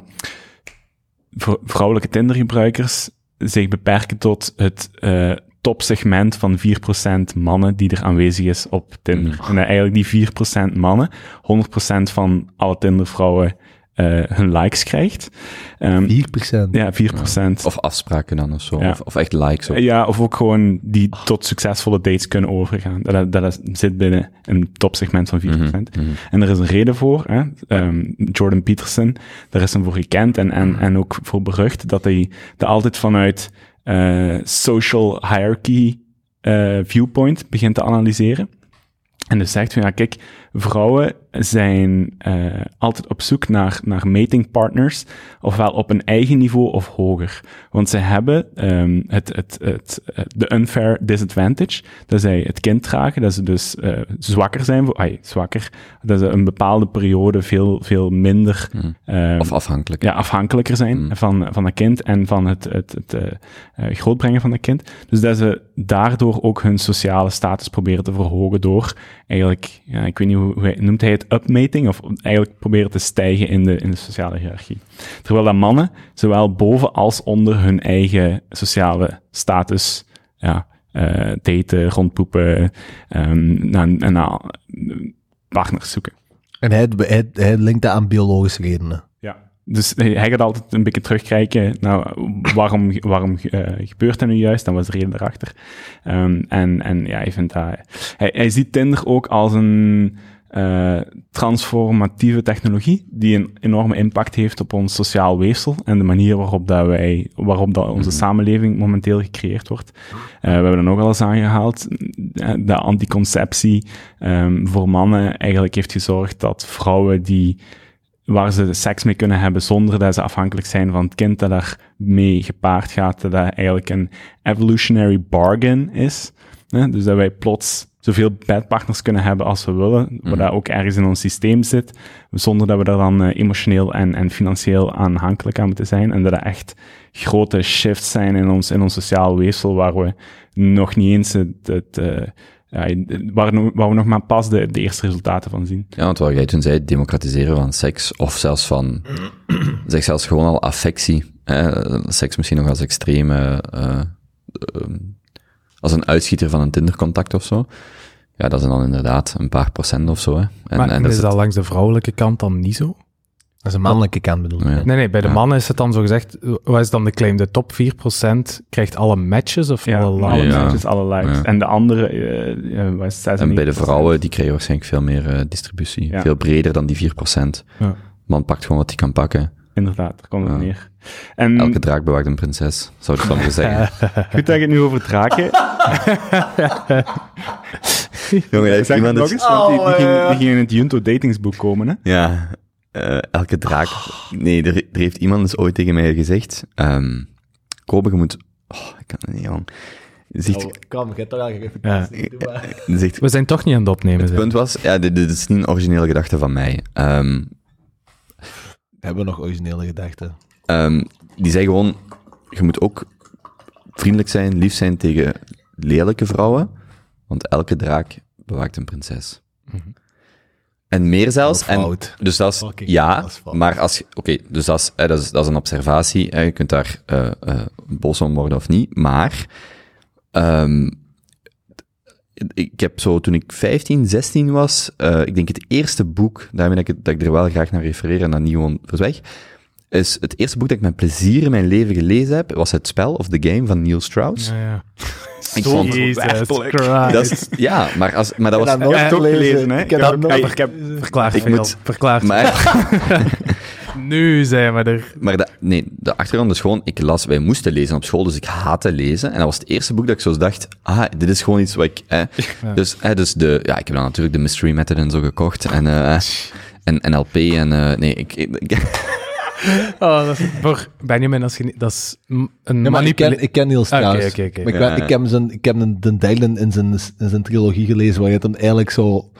Speaker 5: vrou- vrouwelijke Tinder-gebruikers zich beperken tot het eh, topsegment van 4% mannen die er aanwezig is op Tinder. En dat eigenlijk die 4% mannen 100% van alle Tinder-vrouwen eh, hun likes krijgt. Ehm,
Speaker 1: 4%.
Speaker 5: ja, 4%.
Speaker 2: of afspraken dan of zo.
Speaker 5: Ja.
Speaker 2: Of, of echt likes. Op.
Speaker 5: Ja, of ook gewoon die tot succesvolle dates kunnen overgaan. Dat, dat, zit binnen een topsegment van 4%.
Speaker 2: Mhm, mhm.
Speaker 5: En er is een reden voor. Hè? Ehm, Jordan Peterson, daar is hem voor gekend en, en, en ook voor berucht dat hij dat altijd vanuit eh, social hierarchy eh, viewpoint begint te analyseren. En dus zegt van ja, kijk, vrouwen zijn eh, altijd op zoek naar, naar matingpartners, ofwel op een eigen niveau of hoger. Want zij hebben ehm, het, het, het, eh, de unfair disadvantage, dat zij het kind dragen, dat ze dus eh, zwakker zijn, ai, zwakker, dat ze een bepaalde periode veel, veel minder
Speaker 2: Mhm.
Speaker 5: ehm,
Speaker 2: Of afhankelijk.
Speaker 5: ja, afhankelijker zijn
Speaker 2: Mm.
Speaker 5: van, van het kind en van het, het, het grootbrengen van het kind. Dus dat ze daardoor ook hun sociale status proberen te verhogen door eigenlijk, ja, ik weet niet hoe, hoe noemt hij het, upmating, of eigenlijk proberen te stijgen in de, in de sociale hiërarchie. Terwijl dat mannen zowel boven als onder hun eigen sociale status, ja, eh, daten, rondpoepen, naar partners zoeken.
Speaker 1: En hij, hij, hij linkt dat aan biologische redenen.
Speaker 5: Ja. Dus hij gaat altijd een beetje terugkijken naar waarom, waarom eh, gebeurt dat nu juist, en wat is de reden daarachter. Ehm, en, en ja, hij, vindt dat, hij, hij ziet Tinder ook als een eh, transformatieve technologie die een enorme impact heeft op ons sociaal weefsel en de manier waarop, dat wij, waarop dat onze samenleving momenteel gecreëerd wordt. Eh, we hebben dan ook al eens aangehaald eh, dat anticonceptie ehm, voor mannen eigenlijk heeft gezorgd dat vrouwen die waar ze seks mee kunnen hebben zonder dat ze afhankelijk zijn van het kind dat daarmee gepaard gaat, dat dat eigenlijk een evolutionary bargain is. Hè? Dus dat wij plots zoveel bedpartners kunnen hebben als we willen, wat dat ook ergens in ons systeem zit, zonder dat we daar dan eh, emotioneel en, en financieel aanhankelijk aan moeten zijn. En dat er echt grote shifts zijn in ons, in ons sociaal weefsel, waar we nog niet eens het, het eh, ja, waar, we nog maar pas de, de eerste resultaten van zien.
Speaker 2: Ja, want wat jij toen zei, democratiseren van seks, of zelfs van, zeg zelfs gewoon al affectie. Hè, seks misschien nog als extreme, eh, als een uitschieter van een Tindercontact of zo. Ja, dat zijn dan inderdaad een paar procent of zo. Hè. En,
Speaker 3: maar
Speaker 2: en
Speaker 3: is
Speaker 2: het-
Speaker 3: dat langs de vrouwelijke kant dan niet zo?
Speaker 1: Dat is een mannelijke kant bedoel.
Speaker 2: Ja.
Speaker 3: Nee, nee, bij de
Speaker 2: Ja.
Speaker 3: mannen is het dan zo gezegd, wat is dan de claim? De top 4% krijgt alle matches of
Speaker 5: Ja,
Speaker 3: alle likes?
Speaker 2: Ja.
Speaker 5: matches, alle likes.
Speaker 2: Ja.
Speaker 5: En de andere, eh eh, wat is het,
Speaker 2: en bij de
Speaker 5: 96%.
Speaker 2: vrouwen, die krijgen waarschijnlijk veel meer eh, distributie.
Speaker 5: Ja.
Speaker 2: Veel breder dan die 4%.
Speaker 3: Ja.
Speaker 2: Man pakt gewoon wat hij kan pakken.
Speaker 5: Inderdaad, daar komt het neer. En
Speaker 2: Elke draak bewaakt een prinses, zou ik dan willen zeggen.
Speaker 5: goed dat je het nu over draken.
Speaker 2: Jongen, heeft
Speaker 5: zeg het
Speaker 2: iemand
Speaker 5: nog eens, want die, die, ging, die ging in het Junto datingsboek komen. Hè?
Speaker 2: Ja, eh, elke draak. Nee, er, er heeft iemand eens ooit tegen mij gezegd. ehm Kobe, je moet. Oh, ik kan het niet, jong. Zegt,
Speaker 1: Oh, kom, ik heb toch eigenlijk
Speaker 3: Ja.
Speaker 1: Maar.
Speaker 2: zegt,
Speaker 3: We zijn toch niet aan het opnemen.
Speaker 2: het
Speaker 3: zeg.
Speaker 2: punt was, ja, dit, dit is niet een originele gedachte van mij. Ehm,
Speaker 1: Hebben we nog originele gedachten?
Speaker 2: Ehm, die zei gewoon, je moet ook vriendelijk zijn, lief zijn tegen lelijke vrouwen, want elke draak bewaakt een prinses. En meer zelfs. En, dus dat is, ja,
Speaker 1: dat is fout.
Speaker 2: maar als oké, dus dat is, dat, is, dat is een observatie, je kunt daar eh eh, boos om worden of niet, maar ehm, ik heb zo, toen ik 15, 16 was, eh, ik denk het eerste boek, daarmee dat ik, dat ik er wel graag naar refereer en dat niet gewoon is het eerste boek dat ik met plezier in mijn leven gelezen heb, was Het Spel of The Game van Neil Strauss.
Speaker 3: Ja, ja.
Speaker 2: Ik vond.
Speaker 3: Christ.
Speaker 2: dat is, ja, maar, als, maar dat was...
Speaker 1: Ik heb dat
Speaker 5: het ook
Speaker 1: gelezen.
Speaker 5: hè?
Speaker 1: Ik heb
Speaker 5: Ja,
Speaker 1: dat nooit
Speaker 5: ik- ik heb-
Speaker 1: gelezen.
Speaker 3: Verklaar
Speaker 2: Ik
Speaker 3: veel.
Speaker 2: moet-
Speaker 3: Verklaar
Speaker 2: Maar,
Speaker 3: Nu zijn we er.
Speaker 2: maar de, nee, de achtergrond is gewoon, ik las, wij moesten lezen op school, dus ik haatte lezen. En dat was het eerste boek dat ik zo dacht, ah, dit is gewoon iets wat ik... Eh, Dus, eh, dus de, ja, ik heb dan natuurlijk de Mystery Method en zo gekocht. En, eh, en NLP en... eh, nee, ik... ik, ik-
Speaker 3: Oh, dat is voor Benjamin, als je, dat is een
Speaker 1: Ja, maar ik ken,
Speaker 3: manipulatie.
Speaker 1: ik ken Niels
Speaker 3: Ah,
Speaker 1: trouwens.
Speaker 3: oké, oké.
Speaker 1: Maar ik,
Speaker 2: Ja,
Speaker 1: ik heb, zijn, ik heb een, de derde in zijn, in zijn trilogie gelezen, waar je het hem eigenlijk zo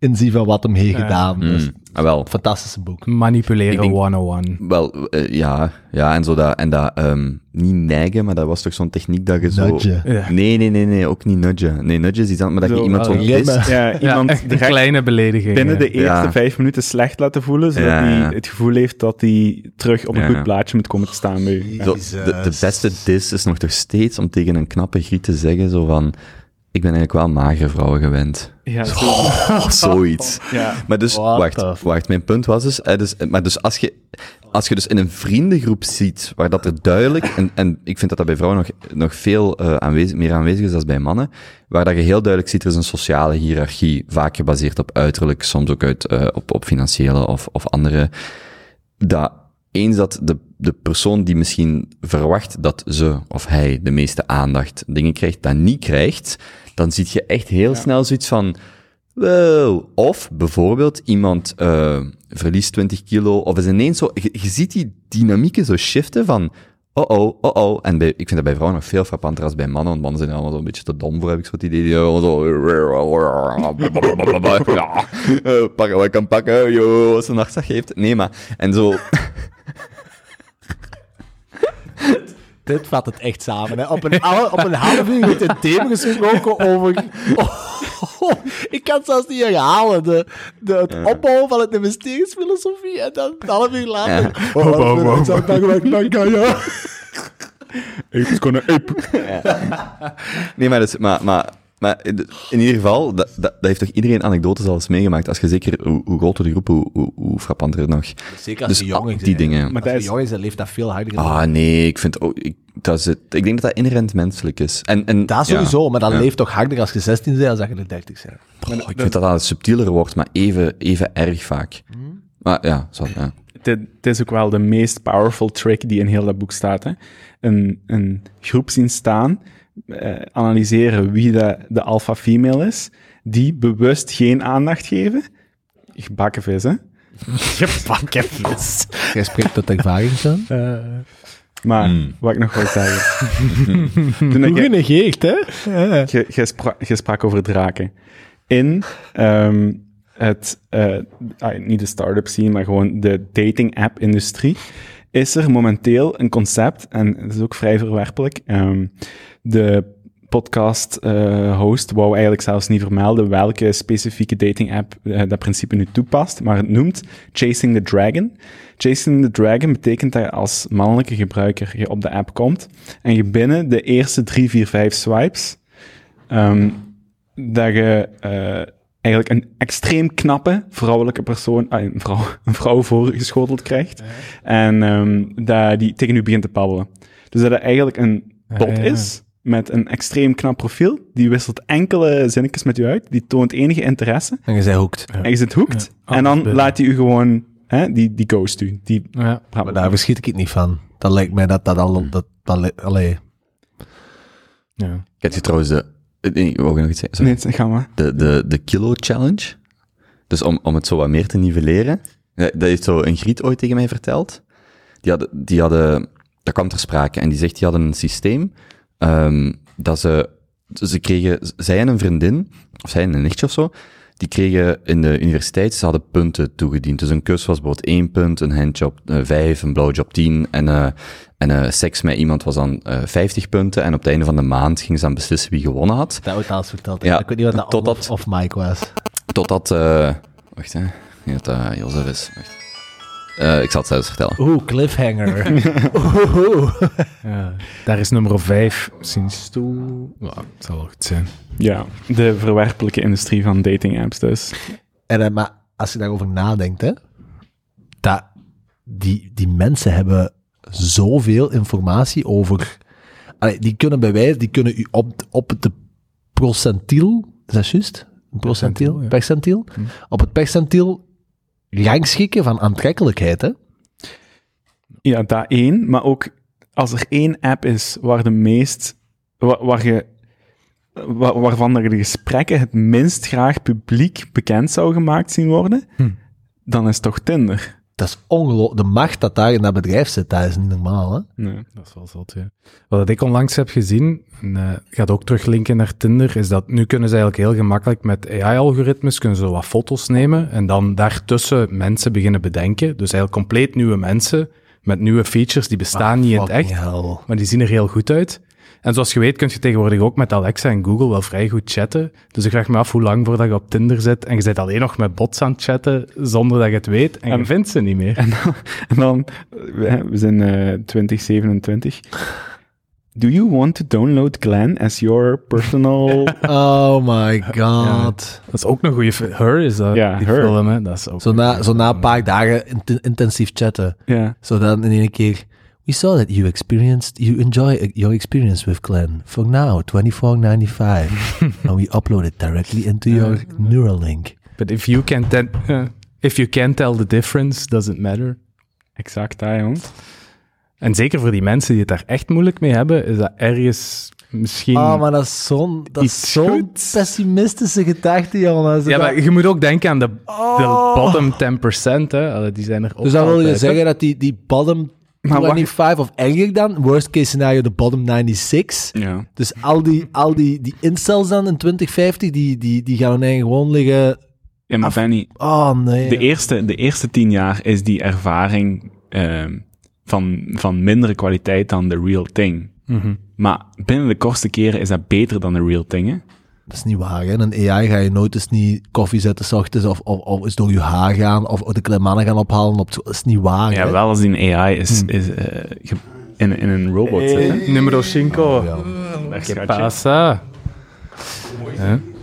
Speaker 1: inziet van wat hem heeft gedaan.
Speaker 2: Mm, ah, wel,
Speaker 1: fantastische boek.
Speaker 3: Manipuleren
Speaker 2: Ik denk-
Speaker 3: 101.
Speaker 2: wel, eh, ja, ja, en zo dat, en dat, ehm, niet neigen, maar dat was toch zo'n techniek dat je zo...
Speaker 1: Nudgen.
Speaker 3: Ja.
Speaker 2: Nee, nee, nee, nee, ook niet nudgen. Nee, nudgen is iets anders, maar dat je iemand zo.
Speaker 5: Ja, iemand
Speaker 3: echt een kleine belediging.
Speaker 5: binnen de eerste
Speaker 2: Ja.
Speaker 5: vijf minuten slecht laten voelen, zodat hij
Speaker 2: ja.
Speaker 5: het gevoel heeft dat hij terug op een
Speaker 2: Ja.
Speaker 5: goed plaatje moet komen te staan bij.
Speaker 2: Zo, de, beste dis is nog toch steeds om tegen een knappe griet te zeggen, zo van, ik ben eigenlijk wel magere vrouwen gewend.
Speaker 5: Ja, zo.
Speaker 2: Zoiets.
Speaker 5: ja.
Speaker 2: Maar dus,
Speaker 1: What
Speaker 2: wacht, wacht, mijn punt was dus, hè, dus, maar dus als je, als je dus in een vriendengroep ziet, waar dat er duidelijk, en, en ik vind dat dat bij vrouwen nog, nog veel eh, aanwezig, meer aanwezig is dan bij mannen, waar dat je heel duidelijk ziet, er is een sociale hiërarchie, vaak gebaseerd op uiterlijk, soms ook uit, eh, op, op financiële of, of andere, dat eens dat de, de persoon die misschien verwacht dat ze of hij de meeste aandacht dingen krijgt, dat niet krijgt, dan zie je echt heel snel zoiets van, wow. Of bijvoorbeeld iemand eh, verliest 20 kilo, of is ineens zo, je, je ziet die dynamieken zo shiften van, oh oh, oh oh. En bij, ik vind dat bij vrouwen nog veel frappanter als bij mannen, want mannen zijn er allemaal zo een beetje te dom voor, heb ik zo het idee. Die zo, ja, eh, pakken wat ik kan pakken, joh, als een nachtdag heeft. Nee, maar, en zo,
Speaker 1: Dit vat het echt samen. Hè. Op, een, op een half uur wordt een thema gesproken over... Oh, ik kan het zelfs niet herhalen. De, de, het opbouwen van het investeringsfilosofie en dan een half uur later... Oh, oh, oh, oh, oh, ja.
Speaker 5: Ape's gonna ape.
Speaker 2: Nee, maar, dus, maar, maar, maar in ieder geval, dat, dat, dat heeft toch iedereen anekdotes al eens meegemaakt. Als je zeker, hoe, hoe groter de groep, hoe, hoe, hoe frappanter het nog.
Speaker 1: Zeker als
Speaker 2: Dus
Speaker 1: je jong is.
Speaker 2: die dingen.
Speaker 5: Maar
Speaker 1: als
Speaker 5: dat
Speaker 1: je
Speaker 5: is-
Speaker 1: jong is, dan leeft dat veel harder.
Speaker 2: Ah, nee, ik vind ook, ik, dat is het, ik denk dat dat inherent menselijk is. En, en,
Speaker 1: dat
Speaker 2: ja.
Speaker 1: sowieso, maar dat
Speaker 2: Ja.
Speaker 1: leeft toch harder als je 16 bent als dat je 30 bent.
Speaker 2: Ik vind dat dat het subtieler wordt, maar even, even erg vaak.
Speaker 1: Hmm.
Speaker 2: Maar ja, zo, ja.
Speaker 5: Dit is ook wel de meest powerful trick die in heel dat boek staat. Hè. Een, een groep zien staan, eh, analyseren wie de, de alpha-female is, die bewust geen aandacht geven. Gebakken vis, hè.
Speaker 3: Gebakken vis.
Speaker 1: Jij spreekt tot ervaring, John.
Speaker 5: Maar,
Speaker 2: Hmm.
Speaker 5: wat ik nog wil zeggen. Toen ik,
Speaker 1: genegeerd, hè?
Speaker 5: spra- sprak over draken. In ehm, het, eh, ah, niet de start-up scene, maar gewoon de dating-app-industrie, is er momenteel een concept, en het is ook vrij verwerpelijk. ehm, de podcast-host wou eigenlijk zelfs niet vermelden welke specifieke dating-app eh, dat principe nu toepast, maar het noemt Chasing the Dragon. Chasing the Dragon betekent dat je als mannelijke gebruiker je op de app komt en je binnen de eerste drie, vier, vijf swipes ehm, dat je eh, eigenlijk een extreem knappe vrouwelijke persoon, ah, een, vrouw, een vrouw voorgeschoteld krijgt. En ehm, dat die tegen u begint te babbelen. Dus dat het eigenlijk een bot
Speaker 3: Ah, ja.
Speaker 5: is met een extreem knap profiel. Die wisselt enkele zinnetjes met u uit. Die toont enige interesse.
Speaker 1: En je zei hoekt.
Speaker 5: En je zit hoekt.
Speaker 3: Ja,
Speaker 5: en dan
Speaker 3: binnen.
Speaker 5: laat hij u gewoon, hè, die, die ghost u. Die
Speaker 3: Ja.
Speaker 1: Maar daar verschiet ik het niet van. Dat lijkt mij dat dat al... Dat, dat, allee.
Speaker 3: ja.
Speaker 2: Kent je trouwens de, eh, nee, ik wou nog iets zeggen. Sorry.
Speaker 5: Nee, ga maar.
Speaker 2: De, de, de kilo challenge. Dus om, om het zo wat meer te nivelleren. Dat heeft zo een griet ooit tegen mij verteld. Die hadden, die hadden, dat kwam ter sprake. En die zegt, die hadden een systeem, ehm, dat ze ze kregen, zij en een vriendin, of zij en een nichtje of zo, die kregen in de universiteit, ze hadden punten toegediend. Dus een kus was bijvoorbeeld één punt, een handjob eh, vijf, een blowjob tien, en, eh en eh seks met iemand was dan 50 punten, en op het einde van de maand gingen ze dan beslissen wie gewonnen had.
Speaker 1: Dat wordt alles verteld.
Speaker 2: Ja,
Speaker 1: ik weet niet wat dat
Speaker 2: totdat-
Speaker 1: of, of Mike was.
Speaker 2: Totdat, wacht hè, ik denk dat dat Jozef is. Wacht. Eh, ik zal het zelfs vertellen.
Speaker 1: Oeh, cliffhanger. Oeh.
Speaker 3: Ja, daar is nummer 5 sinds toe. Ja, het zal wel goed zijn.
Speaker 5: Ja, de verwerpelijke industrie van dating apps dus.
Speaker 1: En, eh, maar als je daarover nadenkt, hè, dat die, die mensen hebben zoveel informatie over. Allee, die kunnen bij wijze, die kunnen u op, op het procentiel, is dat juist? Een procentiel?
Speaker 3: Percentiel, ja.
Speaker 1: Percentiel? Op het percentiel rangschikken van aantrekkelijkheid, hè?
Speaker 5: Ja, dat één, maar ook als er één app is waar de meest, waar, waar je, wa- waarvan er de gesprekken het minst graag publiek bekend zou gemaakt zien worden,
Speaker 3: Hm.
Speaker 5: dan is het toch Tinder.
Speaker 1: Dat is ongelooflijk. De macht dat daar in dat bedrijf zit, dat is niet normaal, hè?
Speaker 5: Nee.
Speaker 3: Dat is wel zot, ja. Wat ik onlangs heb gezien, en eh, gaat ook teruglinken naar Tinder, is dat nu kunnen ze eigenlijk heel gemakkelijk met AI-algoritmes kunnen ze wat foto's nemen en dan daartussen mensen beginnen bedenken. Dus eigenlijk compleet nieuwe mensen met nieuwe features, die bestaan niet in het echt,
Speaker 1: hell.
Speaker 3: maar die zien er heel goed uit. En zoals je weet kun je tegenwoordig ook met Alexa en Google wel vrij goed chatten. Dus ik vraag me af hoe lang voordat je op Tinder zit en je zit alleen nog met bots aan het chatten zonder dat je het weet en je vindt ze niet meer.
Speaker 5: En dan, en dan we, zijn eh 2027. Do you want to download Glenn as your personal...
Speaker 1: Oh my god.
Speaker 3: Dat is ook een goede film. Her is dat,
Speaker 5: Ja,
Speaker 3: die
Speaker 5: Her.
Speaker 3: film, hè. Dat is ook
Speaker 1: Zo na, zo na een paar dagen int- intensief chatten.
Speaker 5: ja.
Speaker 1: Zo dan in één keer. We saw that you experienced, you enjoy your experience with Glenn. For now, 24.95. and we upload it directly into your Neuralink.
Speaker 3: But if you can ten, uh, if you can tell the difference, does it matter?
Speaker 5: Exact, dat, jong.
Speaker 3: En zeker voor die mensen die het daar echt moeilijk mee hebben, is dat ergens misschien...
Speaker 1: Oh, maar dat is zo'n
Speaker 3: goeds.
Speaker 1: pessimistische gedachte, jongen.
Speaker 3: ja, maar je moet ook denken aan de,
Speaker 1: Oh.
Speaker 3: de bottom 10%, hè. Allee, Die zijn er ook
Speaker 1: Dus dan wil je zeggen dat die, die bottom
Speaker 5: Maar wacht.
Speaker 1: 25 of erger dan, worst case scenario, de bottom 96.
Speaker 5: Ja.
Speaker 1: Dus al die, al die, die incels dan in 2050, die, die, die gaan dan gewoon liggen.
Speaker 5: Ja, maar Benny,
Speaker 1: Oh nee.
Speaker 5: de eerste, de eerste tien jaar is die ervaring ehm, van, van mindere kwaliteit dan de real thing.
Speaker 3: Mhm.
Speaker 5: Maar binnen de kortste keren is dat beter dan de real thing, hè?
Speaker 1: Dat is niet waar. Hè? Een AI ga je nooit eens niet koffie zetten s ochtends of, of, of eens door je haar gaan of de kleine mannen gaan ophalen. Op, dat is niet waar.
Speaker 5: Ja,
Speaker 1: hè.
Speaker 5: wel als die een AI is, is eh, in, in een robot zit, hè?
Speaker 3: Numero 5.
Speaker 1: Ja.
Speaker 5: Dag,
Speaker 3: ¿Qué
Speaker 5: schatje.
Speaker 3: pasa?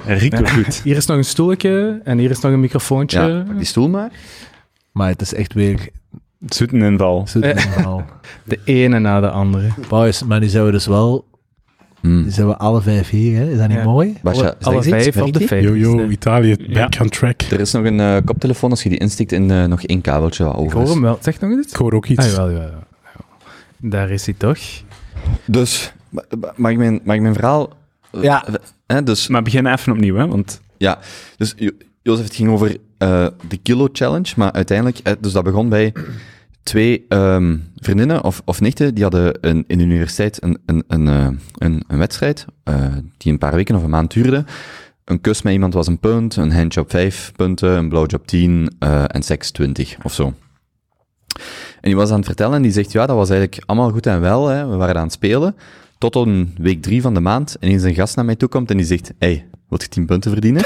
Speaker 5: Rico goed.
Speaker 3: Hier is nog een stoeltje en hier is nog een microfoontje.
Speaker 2: Ja, pak die stoel maar.
Speaker 1: Maar het is echt weer
Speaker 5: Zoeteninval.
Speaker 1: zo normaal.
Speaker 3: De ene na de andere.
Speaker 1: Boys, maar die zijn we dus wel,
Speaker 2: Hmm.
Speaker 1: zijn we alle vijf hier, hè? Is dat niet
Speaker 3: Ja.
Speaker 1: mooi?
Speaker 2: Basja,
Speaker 3: Alle, alle
Speaker 2: iets,
Speaker 3: vijf op de
Speaker 2: die?
Speaker 3: vijf.
Speaker 6: Yo, yo, Italië, back
Speaker 5: Ja.
Speaker 6: on track.
Speaker 2: Er is nog een eh, koptelefoon, als je die instikt in eh, nog één kabeltje wat
Speaker 3: Ik
Speaker 2: over
Speaker 3: hoor
Speaker 2: is.
Speaker 3: hem wel. Zeg nog eens.
Speaker 6: Ik hoor ook iets.
Speaker 3: Ah, jawel, jawel, jawel. Daar is hij toch.
Speaker 2: Dus, ma- ma- mag ik mijn, mag ik mijn verhaal... eh,
Speaker 1: Ja.
Speaker 2: Hè, dus,
Speaker 5: Maar begin even opnieuw, hè? Want
Speaker 2: ja, dus Jo- Jozef, het ging over eh, de kilo challenge, maar uiteindelijk, dus dat begon bij twee ehm, vriendinnen of, of nichten, die hadden een, in de universiteit een, een, een, eh, een, een wedstrijd, eh, die een paar weken of een maand duurde. Een kus met iemand was een punt, een handjob vijf punten, een blowjob tien eh, en seks twintig of zo. En die was aan het vertellen en die zegt, ja, dat was eigenlijk allemaal goed en wel, hè. we waren aan het spelen. Tot een week drie van de maand ineens een gast naar mij toe komt en die zegt, hey, wilt je tien punten verdienen?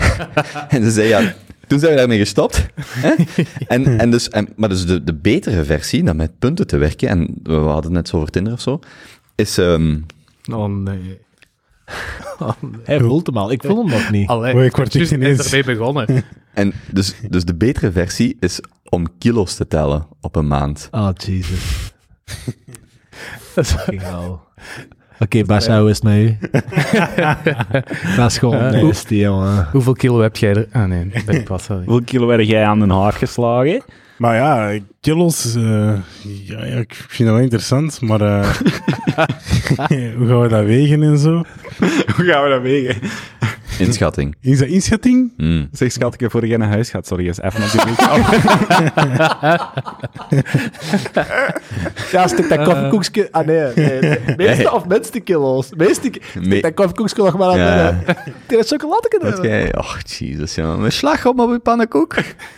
Speaker 2: en ze zei, ja, toen zijn we daarmee gestopt. Hè? En, en dus, en, maar dus de, de betere versie, dan met punten te werken, en we hadden het net zo over Tinder of zo, is, ehm,
Speaker 3: Oh nee.
Speaker 1: Hij voelt hem al. Ik voel hem nog niet.
Speaker 3: Allee,
Speaker 6: Oh, ik word
Speaker 3: juist
Speaker 6: ineens-
Speaker 3: ermee begonnen.
Speaker 2: en dus, dus de betere versie is om kilo's te tellen op een maand.
Speaker 1: Oh, Jesus.
Speaker 3: Dat is-
Speaker 1: Fucking hell. Oké, Bas, hoe is het met u? dat is gewoon nasty, jongen.
Speaker 3: Hoeveel kilo heb jij er? Ah nee, dat past wel.
Speaker 5: hoeveel kilo werd jij aan de haak geslagen?
Speaker 6: Maar ja, kilos, eh, ja, ja, ik vind dat wel interessant, maar eh, hoe gaan we dat wegen en zo?
Speaker 5: Hoe gaan we dat wegen?
Speaker 2: Inschatting.
Speaker 6: Is dat inschatting?
Speaker 2: Mm.
Speaker 5: Zeg, schat, ik heb voor je naar huis gaat. Sorry, eens even op die.
Speaker 1: Ja, stuk dat koffiekoekje... Ah, nee. nee, nee. Meeste
Speaker 2: Nee.
Speaker 1: of minste kilo's? Meeste...
Speaker 2: Me-
Speaker 1: Stuk dat koffiekoekje nog maar aan
Speaker 2: Ja.
Speaker 1: de... Het chocolade
Speaker 2: Wat jij... Oh, jezus, jongen. Een slag op op je pannenkoek.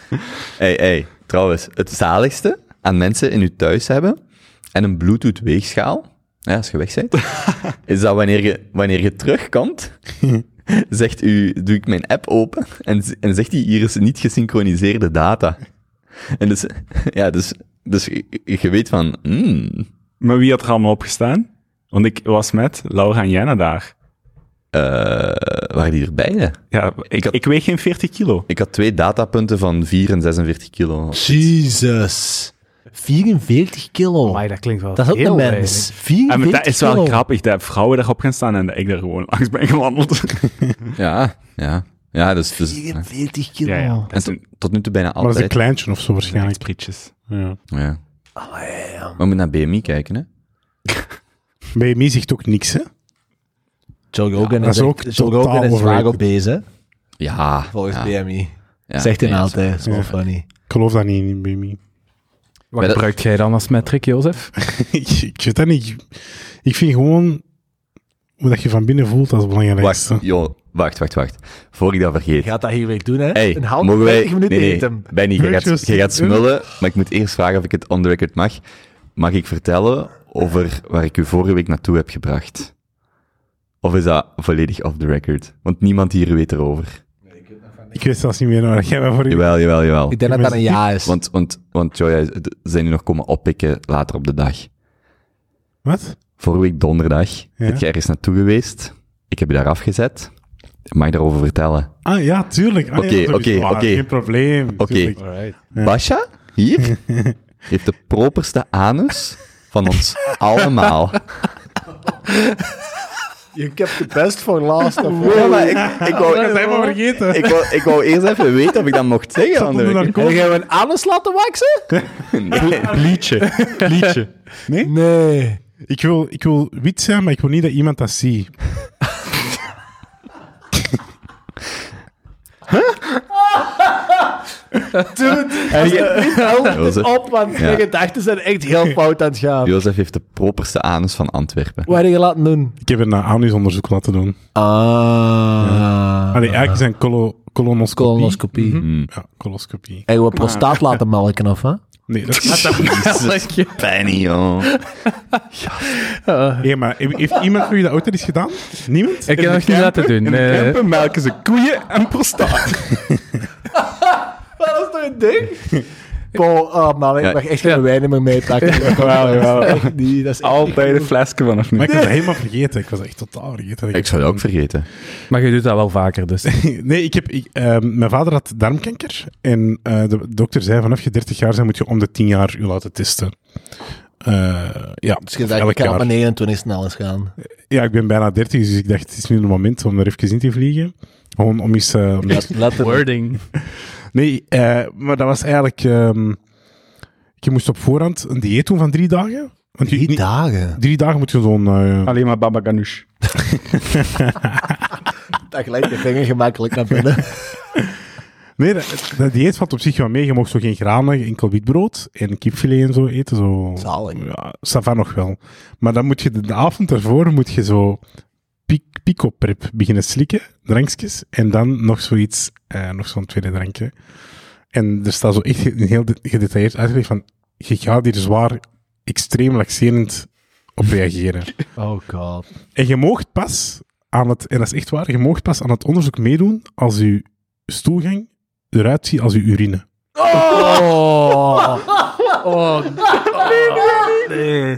Speaker 2: hey, hey. Trouwens, het zaligste aan mensen in je thuis hebben en een Bluetooth weegschaal, ja, als je weg bent, is dat wanneer je, wanneer je terugkomt, zegt u, doe ik mijn app open en, en zegt hij, hier is niet gesynchroniseerde data. En dus, ja, dus, dus je, weet van, mm,
Speaker 5: maar wie had er allemaal opgestaan? Want ik was met Laura en Jenna daar.
Speaker 2: eh, waren die er beide?
Speaker 5: Ja, ik,
Speaker 2: had-
Speaker 5: ik weeg geen 40 kilo.
Speaker 2: Ik had twee datapunten van 4 en 46 kilo.
Speaker 1: Jesus. 44 kilo.
Speaker 3: Maar dat klinkt wel
Speaker 1: dat is ook
Speaker 3: heel
Speaker 1: een mens.
Speaker 5: En
Speaker 1: 44
Speaker 5: maar dat is wel
Speaker 1: kilo.
Speaker 5: grappig, dat vrouwen daarop gaan staan en dat ik er gewoon langs ben gewandeld.
Speaker 2: Ja, ja. Ja, dus... dus
Speaker 1: 44 kilo.
Speaker 5: Ja, ja.
Speaker 2: en
Speaker 5: Dat
Speaker 2: tot, tot nu toe bijna
Speaker 6: Maar dat is een
Speaker 2: altijd.
Speaker 6: kleintje of zo waarschijnlijk.
Speaker 5: sprietjes.
Speaker 6: Ja.
Speaker 2: Ja.
Speaker 1: Allee, ja.
Speaker 2: Maar we moeten naar BMI kijken, hè.
Speaker 6: BMI zegt ook niks, hè?
Speaker 1: Joe Rogan
Speaker 6: dat
Speaker 1: is,
Speaker 6: ook
Speaker 1: echt- Joe Rogan is vaak op bezig,
Speaker 2: Ja.
Speaker 1: volgens
Speaker 2: ja,
Speaker 1: BMI.
Speaker 2: ja,
Speaker 1: Zegt hij
Speaker 2: nee,
Speaker 1: altijd. Dat is wel
Speaker 6: Ja.
Speaker 1: funny.
Speaker 6: Ik geloof dat niet in BMI.
Speaker 3: Wat
Speaker 2: Maar dat-
Speaker 3: gebruikt jij dan als metric, Jozef?
Speaker 6: ik, ik weet dat niet. Ik vind gewoon hoe dat je van binnen voelt als het
Speaker 2: Wacht,
Speaker 6: belangrijkste.
Speaker 2: joh, wacht, wacht, wacht. Voor ik dat vergeet.
Speaker 1: Je gaat dat hier weer doen, hè?
Speaker 2: Hey,
Speaker 1: een half
Speaker 2: mogen wij...
Speaker 1: 20 minuten
Speaker 2: nee, nee,
Speaker 1: eten.
Speaker 2: Benny, je gaat, je gaat smullen, maar ik moet eerst vragen of ik het on the record mag. Mag ik vertellen over waar ik u vorige week naartoe heb gebracht? Of is dat volledig off the record? Want niemand hier weet erover.
Speaker 6: Ik weet zelfs niet meer waar jij mij voor u...
Speaker 2: Jawel, jawel, jawel.
Speaker 1: Ik denk dat dat een ja is.
Speaker 2: Want, want, want Joya, ze zijn nu nog komen oppikken later op de dag.
Speaker 6: Wat?
Speaker 2: Vorige week donderdag
Speaker 6: Ja.
Speaker 2: ben je ergens naartoe geweest. Ik heb je daar afgezet. Mag je daarover vertellen?
Speaker 6: Ah, ja, tuurlijk. Ah,
Speaker 2: Oké, oké, oké.
Speaker 6: Geen probleem.
Speaker 2: Oké.
Speaker 6: Ja.
Speaker 2: Basha, hier, heeft de properste anus van ons allemaal.
Speaker 1: Je hebt de best voor last.
Speaker 2: Ja, maar ik, ik, wou,
Speaker 6: Dat zijn we vergeten.
Speaker 2: ik, wou, ik wou eerst even weten of ik dat mocht zeggen.
Speaker 1: En gaan we een anus laten waxen?
Speaker 2: Nee.
Speaker 5: Liedje. Liedje.
Speaker 6: Nee?
Speaker 1: Nee.
Speaker 6: Ik wil, ik wil wit zijn, maar ik wil niet dat iemand dat ziet.
Speaker 1: Dude, je het op, want
Speaker 2: Ja.
Speaker 1: je gedachten zijn echt heel fout aan het gaan.
Speaker 2: Jozef heeft de properste anus van Antwerpen.
Speaker 1: Wat heb je laten doen?
Speaker 6: Ik heb een anusonderzoek laten doen.
Speaker 1: Ah.
Speaker 6: Allee, eigenlijk is een colo colonoscopie.
Speaker 1: Colonoscopie.
Speaker 2: Mm.
Speaker 6: Ja, coloscopie.
Speaker 1: En je prostaat laten melken, of hè?
Speaker 6: Nee, dat is...
Speaker 2: Benny, joh.
Speaker 6: Hé, maar heeft heeft iemand van jullie dat ooit al eens gedaan? Niemand?
Speaker 3: Ik heb nog niet laten doen.
Speaker 5: In
Speaker 3: Nee.
Speaker 5: Melken ze koeien en prostaat.
Speaker 1: Dat is toch een ding? Paul, oh man, ik
Speaker 2: Ja.
Speaker 1: mag echt geen wijn meer meepakken.
Speaker 5: Jawel, jawel.
Speaker 1: Echt niet, dat is echt
Speaker 5: Altijd een flesje vanaf nu.
Speaker 6: Maar ik was dat helemaal vergeten. Ik was echt totaal vergeten.
Speaker 2: Ik zou dat ook vergeten.
Speaker 3: Maar je doet dat wel vaker, dus.
Speaker 6: Nee, ik heb, ik, ehm, mijn vader had darmkanker. En eh, de dokter zei, vanaf je 30 jaar bent, moet je om de 10 jaar je laten testen. Eh, ja,
Speaker 1: Dus je dacht, ik ga op mijn 29 snel eens gaan.
Speaker 6: Ja, ik ben bijna 30, dus ik dacht, het is nu het moment om er even in te vliegen. Gewoon om eens... om eens-
Speaker 1: Let, let
Speaker 3: Wording.
Speaker 6: Nee, eh, maar dat was eigenlijk... ehm, je moest op voorhand een dieet doen van drie dagen. Want je,
Speaker 1: Drie
Speaker 6: niet-
Speaker 1: dagen.
Speaker 6: drie dagen moet je zo'n... eh,
Speaker 5: Alleen maar baba ganoush.
Speaker 1: Dat glijdt je vinger gemakkelijk naar binnen.
Speaker 6: Nee, dat, dat dieet valt op zich wel mee. Je mocht zo geen granen, enkel witbrood en kipfilet en zo eten. Zo.
Speaker 1: Zalig.
Speaker 6: Ja, Sava nog wel. Maar dan moet je de, de avond ervoor moet je zo pic, pico-prep beginnen slikken, drankjes, en dan nog zoiets, eh, nog zo'n tweede drankje. En er staat zo echt een heel de- gedetailleerd uitgelegd van, je gaat hier zwaar extreem laxerend op reageren.
Speaker 1: Oh god.
Speaker 6: En je moogt pas aan het, en dat is echt waar, je moogt pas aan het onderzoek meedoen als je stoelgang eruit ziet als je urine.
Speaker 3: Oh. Oh. Nee.
Speaker 1: Nee,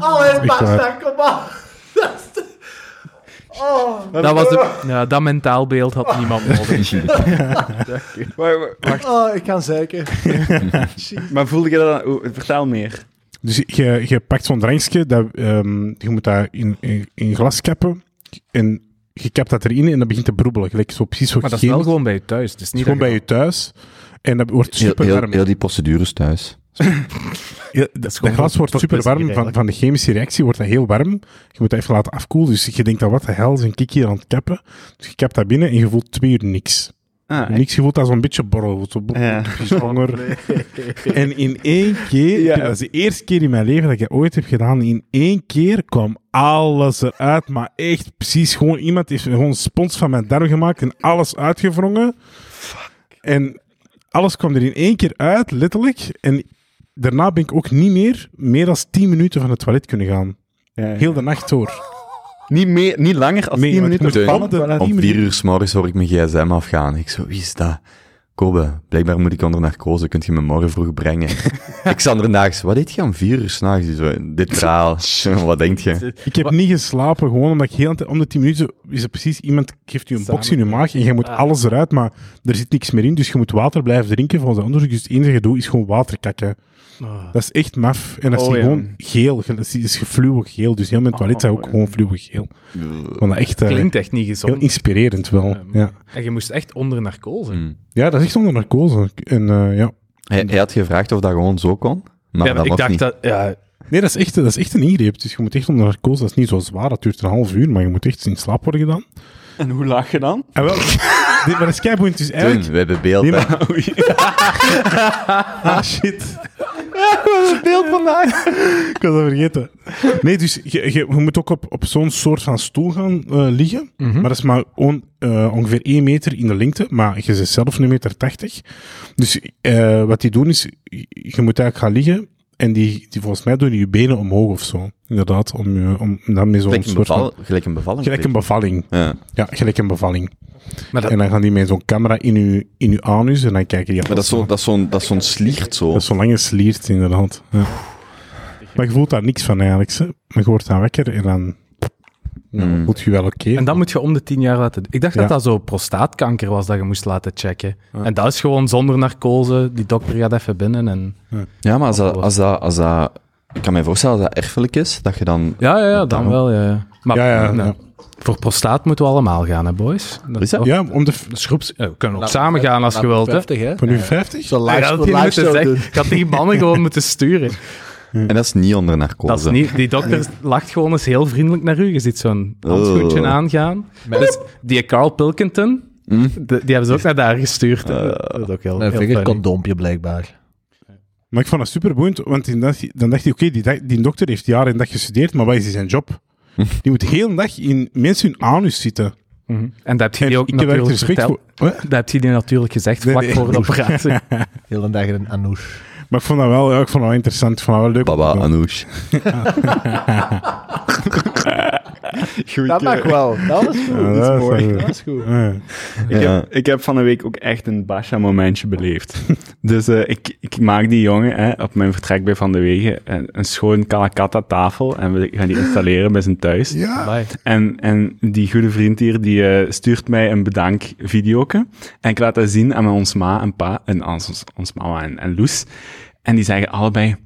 Speaker 1: Allee,
Speaker 6: Echt waar.
Speaker 1: basta, kom op. Dat Oh.
Speaker 3: Dat, was de, ja, dat mentaal beeld had niemand nodig.
Speaker 1: oh, ik kan zeker.
Speaker 5: Maar voelde je dat dan... oeh, Vertel meer.
Speaker 6: Dus je, je pakt zo'n drankje, dat, ehm, je moet dat in, in, in glas kappen, en je kapt dat erin en dat begint te broebelen. Gelijk zo precies zo
Speaker 3: Maar dat is wel gewoon bij je thuis. Het is niet
Speaker 6: gewoon bij je thuis, en dat wordt
Speaker 2: Heel,
Speaker 6: super
Speaker 2: heel,
Speaker 6: warm.
Speaker 2: heel die procedures thuis.
Speaker 6: Ja, dat, glas wordt super warm. Van, van de chemische reactie wordt dat heel warm. Je moet dat even laten afkoelen. Dus je denkt, dat wat de hel is een kik hier aan het kappen. Dus je kapt dat binnen en je voelt twee uur niks.
Speaker 5: Ah,
Speaker 6: Niks, je voelt dat zo'n beetje borrel. Zo
Speaker 5: Ja.
Speaker 6: je is honger. En in één keer, heb- dat is de eerste keer in mijn leven dat ik dat ooit heb gedaan, in één keer kwam alles eruit, maar echt precies gewoon, iemand heeft gewoon een spons van mijn darm gemaakt en alles uitgewrongen. En alles kwam er in één keer uit, letterlijk. En daarna ben ik ook niet meer, meer dan 10 minuten van het toilet kunnen gaan.
Speaker 5: Ja, ja.
Speaker 6: Heel de nacht door.
Speaker 5: Niet, meer, niet langer als
Speaker 6: Nee,
Speaker 5: 10
Speaker 6: want je
Speaker 5: minuten van
Speaker 6: tien
Speaker 2: Om vier uur s morgens hoor ik mijn gsm afgaan. Ik zo, wie is dat? Kobe, blijkbaar moet ik onder narcose, kunt je me morgen vroeg brengen? ik zat ernachts, wat deed je om vier uur s'nachts? Dit verhaal, wat denk je?
Speaker 6: Ik heb niet geslapen, gewoon omdat ik heel de tijd- om de 10 minuten is er precies iemand geeft je een box in je maag en je moet alles eruit, maar er zit niks meer in, dus je moet water blijven drinken volgens het onderzoek. Dus het enige dat je doet is gewoon water kakken. Dat is echt maf. En dat is
Speaker 5: Oh, ja.
Speaker 6: gewoon geel. Dat is, is gefluwig geel. Dus heel mijn toilet is ook gewoon fluwig geel. Dat echt eh,
Speaker 3: Klinkt echt niet
Speaker 6: heel
Speaker 3: gezond.
Speaker 6: inspirerend wel. Ja.
Speaker 3: En je moest echt onder narcose.
Speaker 2: Hmm.
Speaker 6: ja, dat is echt onder narcose. En eh, ja.
Speaker 2: Hij, hij had gevraagd of dat gewoon zo kon, maar
Speaker 3: Ja,
Speaker 2: dat
Speaker 3: ik dacht
Speaker 2: niet.
Speaker 3: dat... Ja,
Speaker 6: Nee, dat is, echt, dat is echt een ingreep. Dus je moet echt onder narcose. Dat is niet zo zwaar. Dat duurt een half uur, maar je moet echt in slaap worden gedaan.
Speaker 5: En hoe lag je dan?
Speaker 6: En wel, dit, maar dat is keiboeiend. Dus eigenlijk...
Speaker 2: Toen, we hebben beeld.
Speaker 6: Nee, maar- Ah, shit.
Speaker 5: beeld vandaag.
Speaker 6: Ik was dat vergeten. Nee, dus je, je, je moet ook op, op zo'n soort van stoel gaan eh, liggen. Maar dat is maar on- eh, ongeveer 1 meter in de lengte. Maar je bent zelf een meter 80. Dus eh, wat die doen is, je je moet eigenlijk gaan liggen. En die, die volgens mij doen je benen omhoog of zo. Inderdaad, om, je- om dan met zo'n
Speaker 2: Gelijk een,
Speaker 6: soort
Speaker 2: beval,
Speaker 6: van...
Speaker 2: gelijk een bevalling.
Speaker 6: Gelijk een bevalling.
Speaker 2: Ja.
Speaker 6: Ja, gelijk een bevalling.
Speaker 3: maar dat,
Speaker 6: En dan gaan die met zo'n camera in je, in uw anus en dan kijken die
Speaker 2: Maar dat is zo- dat is zo'n dat is zo'n sliert zo.
Speaker 6: Dat is zo'n lange sliert, inderdaad. Ja. Maar je voelt daar niks van eigenlijk. Hè. Maar je wordt dan wekker en dan ja,
Speaker 2: Mm.
Speaker 6: voelt je wel oké.
Speaker 3: en dat moet je om de tien jaar laten... Ik dacht
Speaker 6: Ja.
Speaker 3: dat dat zo prostaatkanker was dat je moest laten checken. En dat is gewoon zonder narcose. Die dokter gaat even binnen en...
Speaker 2: Ja, maar als dat, als dat, als dat... Ik kan me voorstellen dat dat erfelijk is, dat je dan...
Speaker 3: Ja, ja, ja dan
Speaker 2: Daarom.
Speaker 3: wel, ja. ja. Maar
Speaker 6: Ja, ja,
Speaker 3: nou,
Speaker 6: ja.
Speaker 3: voor prostaat moeten we allemaal gaan, hè, boys? Dat
Speaker 2: Is dat?
Speaker 6: Ja, om de,
Speaker 3: schroeps... eh, we kunnen ook samen gaan als je wilt, hè.
Speaker 1: 50, hè?
Speaker 6: van uw 50?
Speaker 1: Zo
Speaker 3: Ja,
Speaker 1: live,
Speaker 3: dat
Speaker 1: show doen.
Speaker 3: Ik had die mannen gewoon moeten sturen.
Speaker 2: En dat is niet onder narcose.
Speaker 3: Dat is niet, die dokter lacht gewoon eens heel vriendelijk naar u. Je ziet zo'n handschoentje
Speaker 2: Oh.
Speaker 3: aangaan. Dus die Carl Pilkington,
Speaker 2: Hm?
Speaker 3: de- die hebben ze ook naar daar gestuurd. hè. dat is ook heel,
Speaker 1: Een
Speaker 3: heel funny.
Speaker 1: vingercondoompje, blijkbaar.
Speaker 6: Maar ik vond dat super boeiend, want dan dacht, hij- dan dacht hij, oké, die, die dokter heeft jaren en dag gestudeerd, maar wat is zijn job? Die moet de hele dag in mensen hun anus zitten.
Speaker 3: Mhm. En dat heb je die ook natuurlijk
Speaker 6: respect
Speaker 3: verteld.
Speaker 6: voor... Wat?
Speaker 3: Dat heb je die natuurlijk gezegd
Speaker 6: Nee,
Speaker 3: vlak
Speaker 6: nee.
Speaker 3: voor de operatie.
Speaker 1: Heel een dag in een anoush.
Speaker 6: Maar ik vond dat wel, ja, ik vond dat wel interessant. Ik vond dat wel leuk.
Speaker 2: Baba Anoush.
Speaker 1: Dat mag wel. Dat is goed.
Speaker 6: Ja,
Speaker 1: dat,
Speaker 6: dat
Speaker 1: is mooi. Dat is goed.
Speaker 6: Ja.
Speaker 5: Ik, heb, ik heb van de week ook echt een Basha-momentje beleefd. dus eh, ik, ik maak die jongen hè, op mijn vertrek bij Van de Wegen een, een schoon Calcutta-tafel en we gaan die installeren bij zijn thuis.
Speaker 6: Ja.
Speaker 5: En, en die goede vriend hier, die eh, stuurt mij een bedankvideoke. En ik laat dat zien aan ons ma en pa, en aan ons, ons mama en, en Loes. En die zeggen allebei,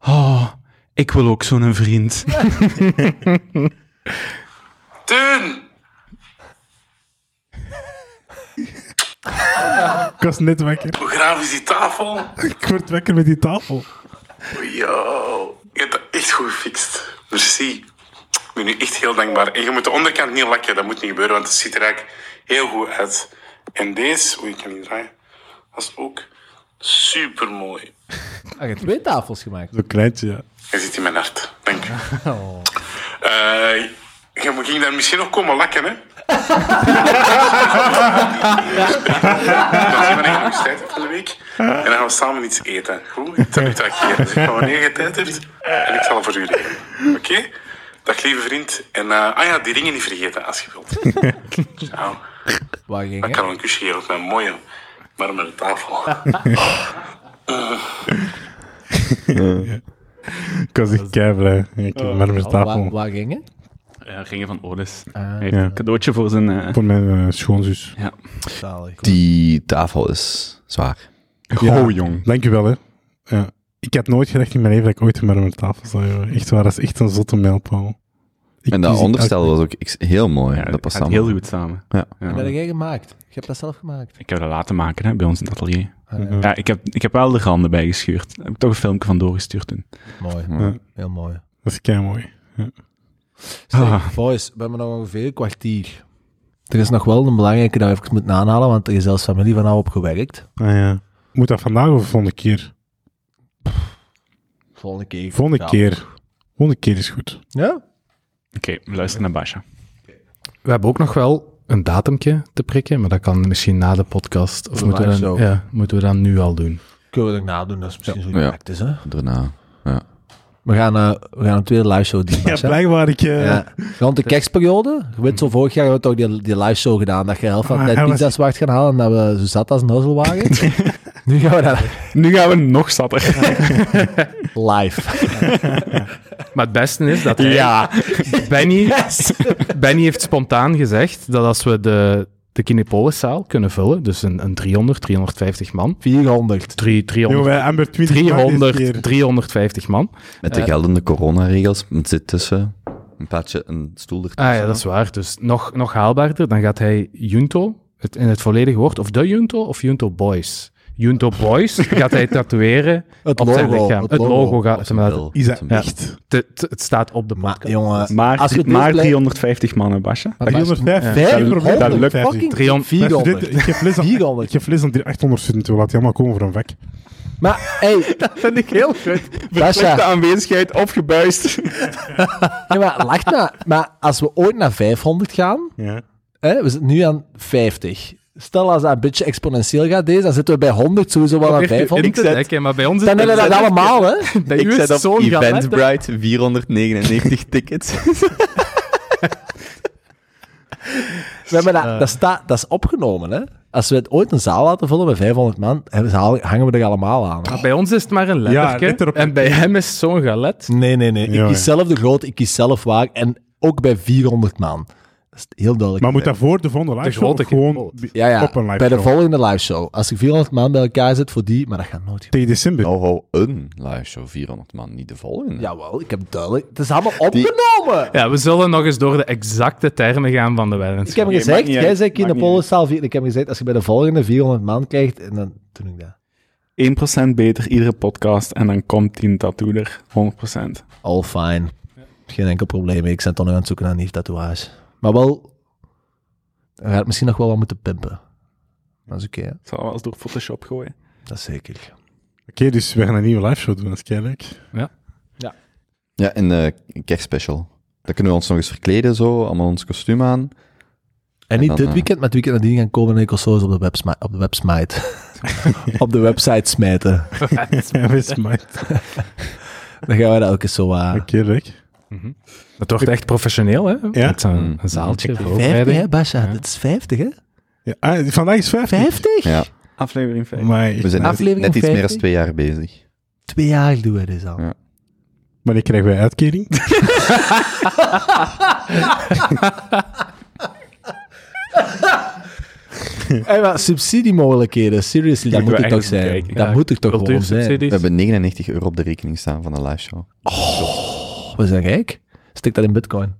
Speaker 5: oh, ik wil ook zo'n vriend.
Speaker 4: Teun!
Speaker 6: Ik was net wekker.
Speaker 4: Hoe graaf is die tafel?
Speaker 6: Ik word wekker met die tafel.
Speaker 4: Yo, je hebt dat echt goed gefixt. Merci. Ik ben nu echt heel dankbaar. En je moet de onderkant niet lakken, dat moet niet gebeuren, want het ziet er eigenlijk heel goed uit. En deze, oei, ik kan niet draaien, dat is ook super mooi.
Speaker 1: Ah, je hebt twee tafels gemaakt.
Speaker 6: Zo'n kleintje, ja.
Speaker 4: Je zit in mijn hart, dank. Eh, je moet- ging daar misschien nog komen lakken, hè? Dan zien we wanneer je nog tijd hebt van de week. En dan gaan we samen iets eten. Goed? Ik. Zeg maar wanneer je tijd hebt. En ik zal voor u regelen. Oké? Dag lieve vriend. En eh, ah ja, die ringen niet vergeten als je wilt. Nou,
Speaker 1: Waar ging
Speaker 4: ik
Speaker 1: je?
Speaker 4: kan wel een kusje geven op mijn mooie marmeren tafel.
Speaker 6: Ik was echt kei blij. Ik heb maar met
Speaker 1: Waar,
Speaker 6: tafel.
Speaker 1: waar ging je?
Speaker 5: Ja, ringen van Odes.
Speaker 1: Ah,
Speaker 5: Hij heeft
Speaker 6: Ja.
Speaker 5: een cadeautje voor zijn... eh,
Speaker 6: Voor mijn eh, schoonzus.
Speaker 5: ja.
Speaker 1: zalig.
Speaker 2: Die tafel is zwaar.
Speaker 6: Ja.
Speaker 5: Oh, jong.
Speaker 6: Dankjewel, hè. Ja. Ik had nooit gedacht in mijn leven dat ik ooit met mijn tafel zou hebben. Echt waar, dat is echt een zotte mijlpaal. Ik
Speaker 2: En dat onderstel was ook heel mooi.
Speaker 5: Ja,
Speaker 2: dat past allemaal.
Speaker 5: heel goed samen.
Speaker 2: Ja.
Speaker 5: Ja.
Speaker 1: Dat heb jij gemaakt. Je hebt dat zelf gemaakt.
Speaker 5: Ik heb dat laten maken hè, bij ons in het atelier. Ja, ik heb, ik heb wel de randen bijgeschuurd. Heb ik toch een filmpje van doorgestuurd toen.
Speaker 1: Mooi.
Speaker 6: Ja.
Speaker 1: Heel mooi.
Speaker 6: Dat is kei mooi.
Speaker 1: Zeg,
Speaker 5: Ah.
Speaker 1: boys, we hebben nog ongeveer een kwartier. Er is nog wel een belangrijke dat we even moeten aanhalen, want er is zelfs familie van nou op gewerkt.
Speaker 6: Ah, ja. Moet dat vandaag of de volgende keer?
Speaker 1: Volgende keer.
Speaker 6: Volgende
Speaker 1: Ja.
Speaker 6: keer. Volgende keer is goed.
Speaker 1: Ja?
Speaker 5: Oké, we luisteren naar Basha.
Speaker 3: We hebben ook nog wel een datumje te prikken, maar dat kan misschien na de podcast. Of
Speaker 1: De
Speaker 3: moeten we, dan, ja, moeten we dan nu al doen?
Speaker 1: Kunnen we dat nadoen, dat is misschien zo
Speaker 2: Ja.
Speaker 1: praktisch, hè?
Speaker 2: Daarna. Ja.
Speaker 1: We gaan, eh, we gaan een tweede live show doen.
Speaker 6: Ja, blijkbaar. Ik, eh,
Speaker 1: Ja. Rond de kerstperiode. Je weet, zo vorig jaar hebben we toch die, die live show gedaan. Dat je helft van de
Speaker 6: Ah, was-
Speaker 1: pizza's wacht gaan halen en dat we zo zat als een nozzel waren. nu gaan we dat
Speaker 5: Nu gaan we nog zatter.
Speaker 1: Live.
Speaker 3: Maar het beste is dat hij-
Speaker 5: ja.
Speaker 3: Benny, Benny heeft spontaan gezegd dat als we de, de Kinepoliszaal kunnen vullen, dus een, een 300, 350 man,
Speaker 1: 400.
Speaker 3: drie,
Speaker 6: Jongen,
Speaker 3: 300,
Speaker 6: wij hebben 20 man deze
Speaker 3: 300,
Speaker 6: keer.
Speaker 3: 350 man.
Speaker 2: Met de geldende coronaregels het zit tussen een padje, een stoel ertussen.
Speaker 3: Ah ja, dat is waar. Dus nog, nog haalbaarder, dan gaat hij Junto, het, in het volledige woord, of de Junto of Junto Boys. Junto Boys gaat hij tatoeëren
Speaker 1: Het
Speaker 3: op zijn lichaam.
Speaker 1: het
Speaker 3: Het,
Speaker 1: logo.
Speaker 3: gaat... maar
Speaker 2: bil,
Speaker 6: Is dat
Speaker 3: Ja.
Speaker 6: echt?
Speaker 3: het, staat op de
Speaker 1: Maar
Speaker 3: podcast.
Speaker 1: jongen,
Speaker 5: Maar,
Speaker 1: Als je het
Speaker 5: maar
Speaker 1: leest,
Speaker 5: 350 mannen.
Speaker 1: Maar
Speaker 6: 305.
Speaker 3: Ja.
Speaker 5: Dat lukt.
Speaker 6: 50.
Speaker 1: fucking
Speaker 3: 300
Speaker 1: 400.
Speaker 6: Ik heb les aan,
Speaker 1: 400.
Speaker 6: ik heb les aan die 800 studenten. We laten die allemaal komen voor een vak.
Speaker 1: Maar, hey, dat vind ik heel goed. Basja,
Speaker 5: aanwezigheid opgebuist.
Speaker 1: ja, maar lach nou. Maar als we ooit naar 500 gaan,
Speaker 6: Ja.
Speaker 1: hè, we zitten nu aan 50. Stel als dat een beetje exponentieel gaat deze, dan zitten we bij 100 sowieso wel aan
Speaker 3: Probeer je
Speaker 1: 500.
Speaker 3: in te dekken, maar bij ons is
Speaker 1: Dan hebben we dat allemaal, hè?
Speaker 3: Zo'n galet, hè?
Speaker 2: Eventbrite 499 tickets.
Speaker 1: We hebben dat, dat, staat, dat is opgenomen, hè? Als we het ooit een zaal laten vullen met 500 man, hangen we er allemaal aan.
Speaker 3: Maar bij ons is het maar een letterke.
Speaker 6: letter op-
Speaker 3: en bij hem is het zo'n galet.
Speaker 1: Nee, nee, nee. Ik
Speaker 6: Ja,
Speaker 1: kies
Speaker 6: ja.
Speaker 1: zelf de grote, ik kies zelf waar. En ook bij 400 man. Dat is heel duidelijk.
Speaker 6: Maar moet dat voor de volgende live show of gewoon bi-
Speaker 1: ja, ja.
Speaker 6: op een live
Speaker 1: bij de volgende live show. Als ik 400 man bij elkaar zit voor die, maar dat gaat nooit.
Speaker 6: Tegen december.
Speaker 2: Nou, hou een live show, 400 man, niet de volgende.
Speaker 1: Jawel, ik heb duidelijk... Het is allemaal opgenomen!
Speaker 3: Ja, we zullen nog eens door de exacte termen gaan van de
Speaker 1: Ik
Speaker 3: weddenschap.
Speaker 1: heb
Speaker 5: Oké,
Speaker 1: gezegd, jij zei in de Polenzaal 4, ik heb gezegd, als je bij de volgende 400 man krijgt, en dan doe ik dat.
Speaker 5: 1% beter iedere podcast en dan komt die tattoo er. 100%.
Speaker 1: All fine. Geen enkel probleem. Ik ben toch nog aan het zoeken naar een nieuw tatoeage. Maar wel... Hij gaat misschien nog wel wat moeten pimpen. Dat is oké.
Speaker 5: Ik zal wel eens door Photoshop gooien.
Speaker 1: Dat is zeker.
Speaker 6: Oké, dus we gaan een nieuwe live show doen. Dat is kei leuk.
Speaker 2: Ja, en de kerstspecial. Dan kunnen we ons nog eens verkleden, zo, allemaal ons kostuum aan.
Speaker 1: En niet
Speaker 2: dan,
Speaker 1: dit
Speaker 2: eh,
Speaker 1: weekend, maar het weekend nadien gaan komen en ik zo op de website, op de website, op de website smijten.
Speaker 6: Ja, maar.
Speaker 1: Dan gaan we dat ook eens zo... uh,
Speaker 6: Oké, leuk.
Speaker 3: Het wordt echt professioneel, hè?
Speaker 6: Ja.
Speaker 3: Met zo'n
Speaker 2: Mm.
Speaker 3: een zaaltje,
Speaker 1: 50,
Speaker 3: voorbereiding.
Speaker 1: hè, Basja?
Speaker 3: Ja.
Speaker 1: Dit is 50, hè?
Speaker 6: Ja, ah, vandaag is 50.
Speaker 1: 50?
Speaker 2: Ja,
Speaker 5: Aflevering 5.
Speaker 6: Maar
Speaker 2: we zijn net,
Speaker 1: Aflevering
Speaker 2: net iets meer dan
Speaker 1: 50.
Speaker 2: twee jaar bezig.
Speaker 1: Twee jaar doen we dit al.
Speaker 2: Ja.
Speaker 6: wanneer krijgen wij uitkering?
Speaker 1: Hey, maar subsidiemogelijkheden, seriously, dat moet er toch zijn. Dat
Speaker 3: Ja,
Speaker 1: moet er toch gewoon zijn.
Speaker 2: We hebben 99 euro op de rekening staan van de live show.
Speaker 1: Oh, we zijn rijk. Stik dat in bitcoin.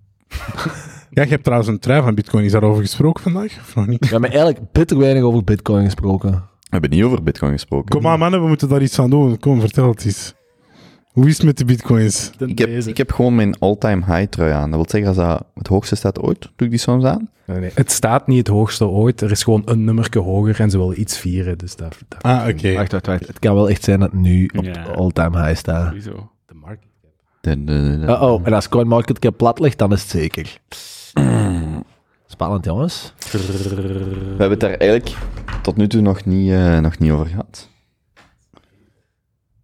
Speaker 6: Ja, je hebt trouwens een trui van Bitcoin. Is daarover gesproken vandaag? Of nog niet?
Speaker 1: We hebben eigenlijk bitter weinig over bitcoin gesproken.
Speaker 2: We hebben niet over bitcoin gesproken.
Speaker 6: Kom maar, mannen, we moeten daar iets aan doen. Kom, vertel het eens. Hoe is het met de Bitcoins?
Speaker 2: Ik heb, ik heb gewoon mijn all-time high trui aan. Dat wil zeggen, als dat het hoogste staat ooit, doe ik die soms aan.
Speaker 3: Nee, nee. Het staat niet het hoogste ooit. Er is gewoon een nummerke hoger en ze willen iets vieren. Dus dat, dat
Speaker 6: Ah, oké.
Speaker 1: Wacht, wacht, wacht. Het kan wel echt zijn dat het nu op
Speaker 5: Ja.
Speaker 1: all-time high staat.
Speaker 5: Sowieso.
Speaker 1: Uh oh, en als CoinMarketCap plat ligt, dan is het zeker. Spannend, jongens.
Speaker 2: We hebben het daar eigenlijk tot nu toe nog niet, eh, nog niet over gehad.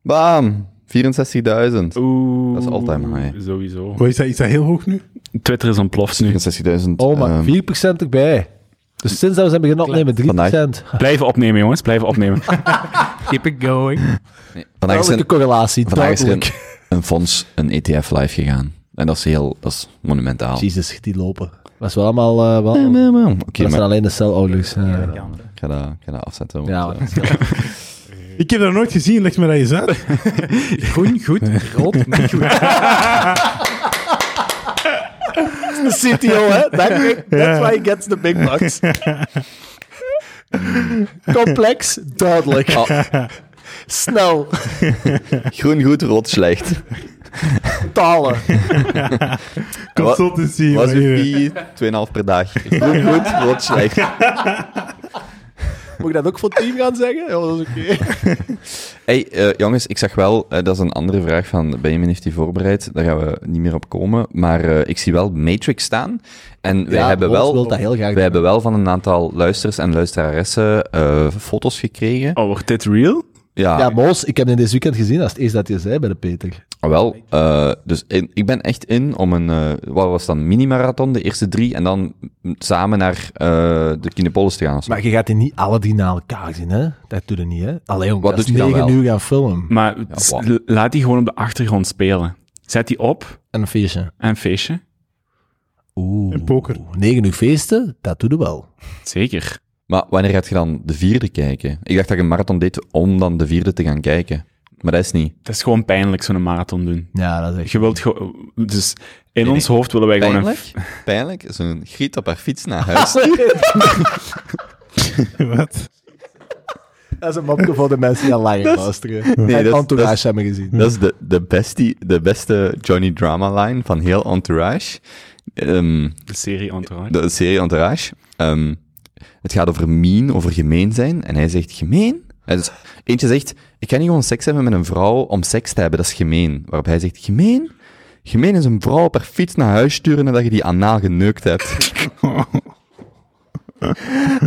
Speaker 2: Bam! 64.000.
Speaker 5: Oeh.
Speaker 2: Dat is all-time high.
Speaker 5: Sowieso.
Speaker 6: Wat is dat? Is dat heel hoog nu?
Speaker 5: Twitter is ontploft nu.
Speaker 2: 64.000.
Speaker 1: Oh, maar
Speaker 2: ehm,
Speaker 1: 4% erbij. Dus sinds dat we zijn beginnen opnemen, 3%.
Speaker 5: Blijven opnemen, jongens. Blijven opnemen.
Speaker 3: Keep it going.
Speaker 2: nee, vandaag is er,
Speaker 1: correlatie,
Speaker 2: vandaag is een, fonds, een ETF live gegaan. En dat is heel, dat is monumentaal.
Speaker 1: Jezus, die lopen. Dat is wel allemaal... eh, wel,
Speaker 2: Ja, maar- maar- Oké,
Speaker 1: dat zijn alleen de celouders. eh.
Speaker 2: ik ga dat, ik ga dat afzetten. want, eh,
Speaker 6: Ik heb dat nooit gezien. Leg me dat eens uit.
Speaker 3: Groen, goed. Rood, niet goed.
Speaker 1: de CTO, hè? That- That's why he gets the big bucks. Complex, duidelijk.
Speaker 2: Oh,
Speaker 1: Snel,
Speaker 2: groen goed, rood slecht.
Speaker 1: talen.
Speaker 6: Consultancy.
Speaker 2: Was uw fee 2,5 per dag. Groen goed, rood slecht.
Speaker 1: Moet ik dat ook voor het team gaan zeggen? Ja, dat is oké.
Speaker 2: Hey, eh, jongens, ik zag wel, eh, dat is een andere vraag van Benjamin heeft die voorbereid, daar gaan we niet meer op komen, maar eh, ik zie wel Matrix staan. En wij,
Speaker 1: Ja,
Speaker 2: hebben, wel,
Speaker 1: wil dat heel graag
Speaker 2: wij hebben wel van een aantal luisters en luisteraressen eh, foto's gekregen.
Speaker 5: Oh, wordt dit real?
Speaker 2: Ja,
Speaker 1: Ja, Moos, ik heb hem dit weekend gezien. Dat is het eerste dat je zei bij de Peter.
Speaker 2: wel. eh, dus in- ik ben echt in om een, eh, wat was dan, mini-marathon, de eerste drie, en dan samen naar eh, de Kinepolis te gaan.
Speaker 1: Maar je gaat die niet alle drie na elkaar zien, hè? Dat doe je niet, hè? Alleen
Speaker 2: Wat
Speaker 1: dat
Speaker 2: doet je dan
Speaker 1: negen
Speaker 2: wel?
Speaker 1: uur gaan filmen.
Speaker 5: Maar
Speaker 2: wow.
Speaker 5: laat die gewoon op de achtergrond spelen. Zet die op
Speaker 1: En een feestje.
Speaker 5: en een feestje.
Speaker 1: Oeh.
Speaker 6: En poker.
Speaker 1: Negen uur feesten, dat doe je wel.
Speaker 5: Zeker.
Speaker 2: Maar wanneer gaat je dan de vierde kijken? Ik dacht dat je een marathon deed om dan de vierde te gaan kijken. Maar dat is niet.
Speaker 5: Het is gewoon pijnlijk, zo'n marathon doen.
Speaker 1: Ja, dat is echt...
Speaker 5: Je wilt gewoon... Dus in
Speaker 2: Nee,
Speaker 5: ons
Speaker 2: nee.
Speaker 5: hoofd willen wij gewoon een...
Speaker 2: Pijnlijk? Een griet op haar fiets naar huis.
Speaker 6: Wat?
Speaker 1: Dat is een mopje voor de mensen die al langer luisteren.
Speaker 2: Nee, dat is-
Speaker 1: Entourage
Speaker 2: dat is-
Speaker 1: hebben gezien.
Speaker 2: Dat is de, de, bestie, de beste Johnny Drama line van heel Entourage. Ehm,
Speaker 5: De serie Entourage.
Speaker 2: de serie Entourage. Ehm, het gaat over mean, over gemeen zijn. En hij zegt, gemeen? Dus, eentje zegt, ik ga niet gewoon seks hebben met een vrouw om seks te hebben, dat is gemeen. Waarop hij zegt, gemeen? Gemeen is een vrouw haar fiets naar huis sturen nadat je die anaal geneukt hebt.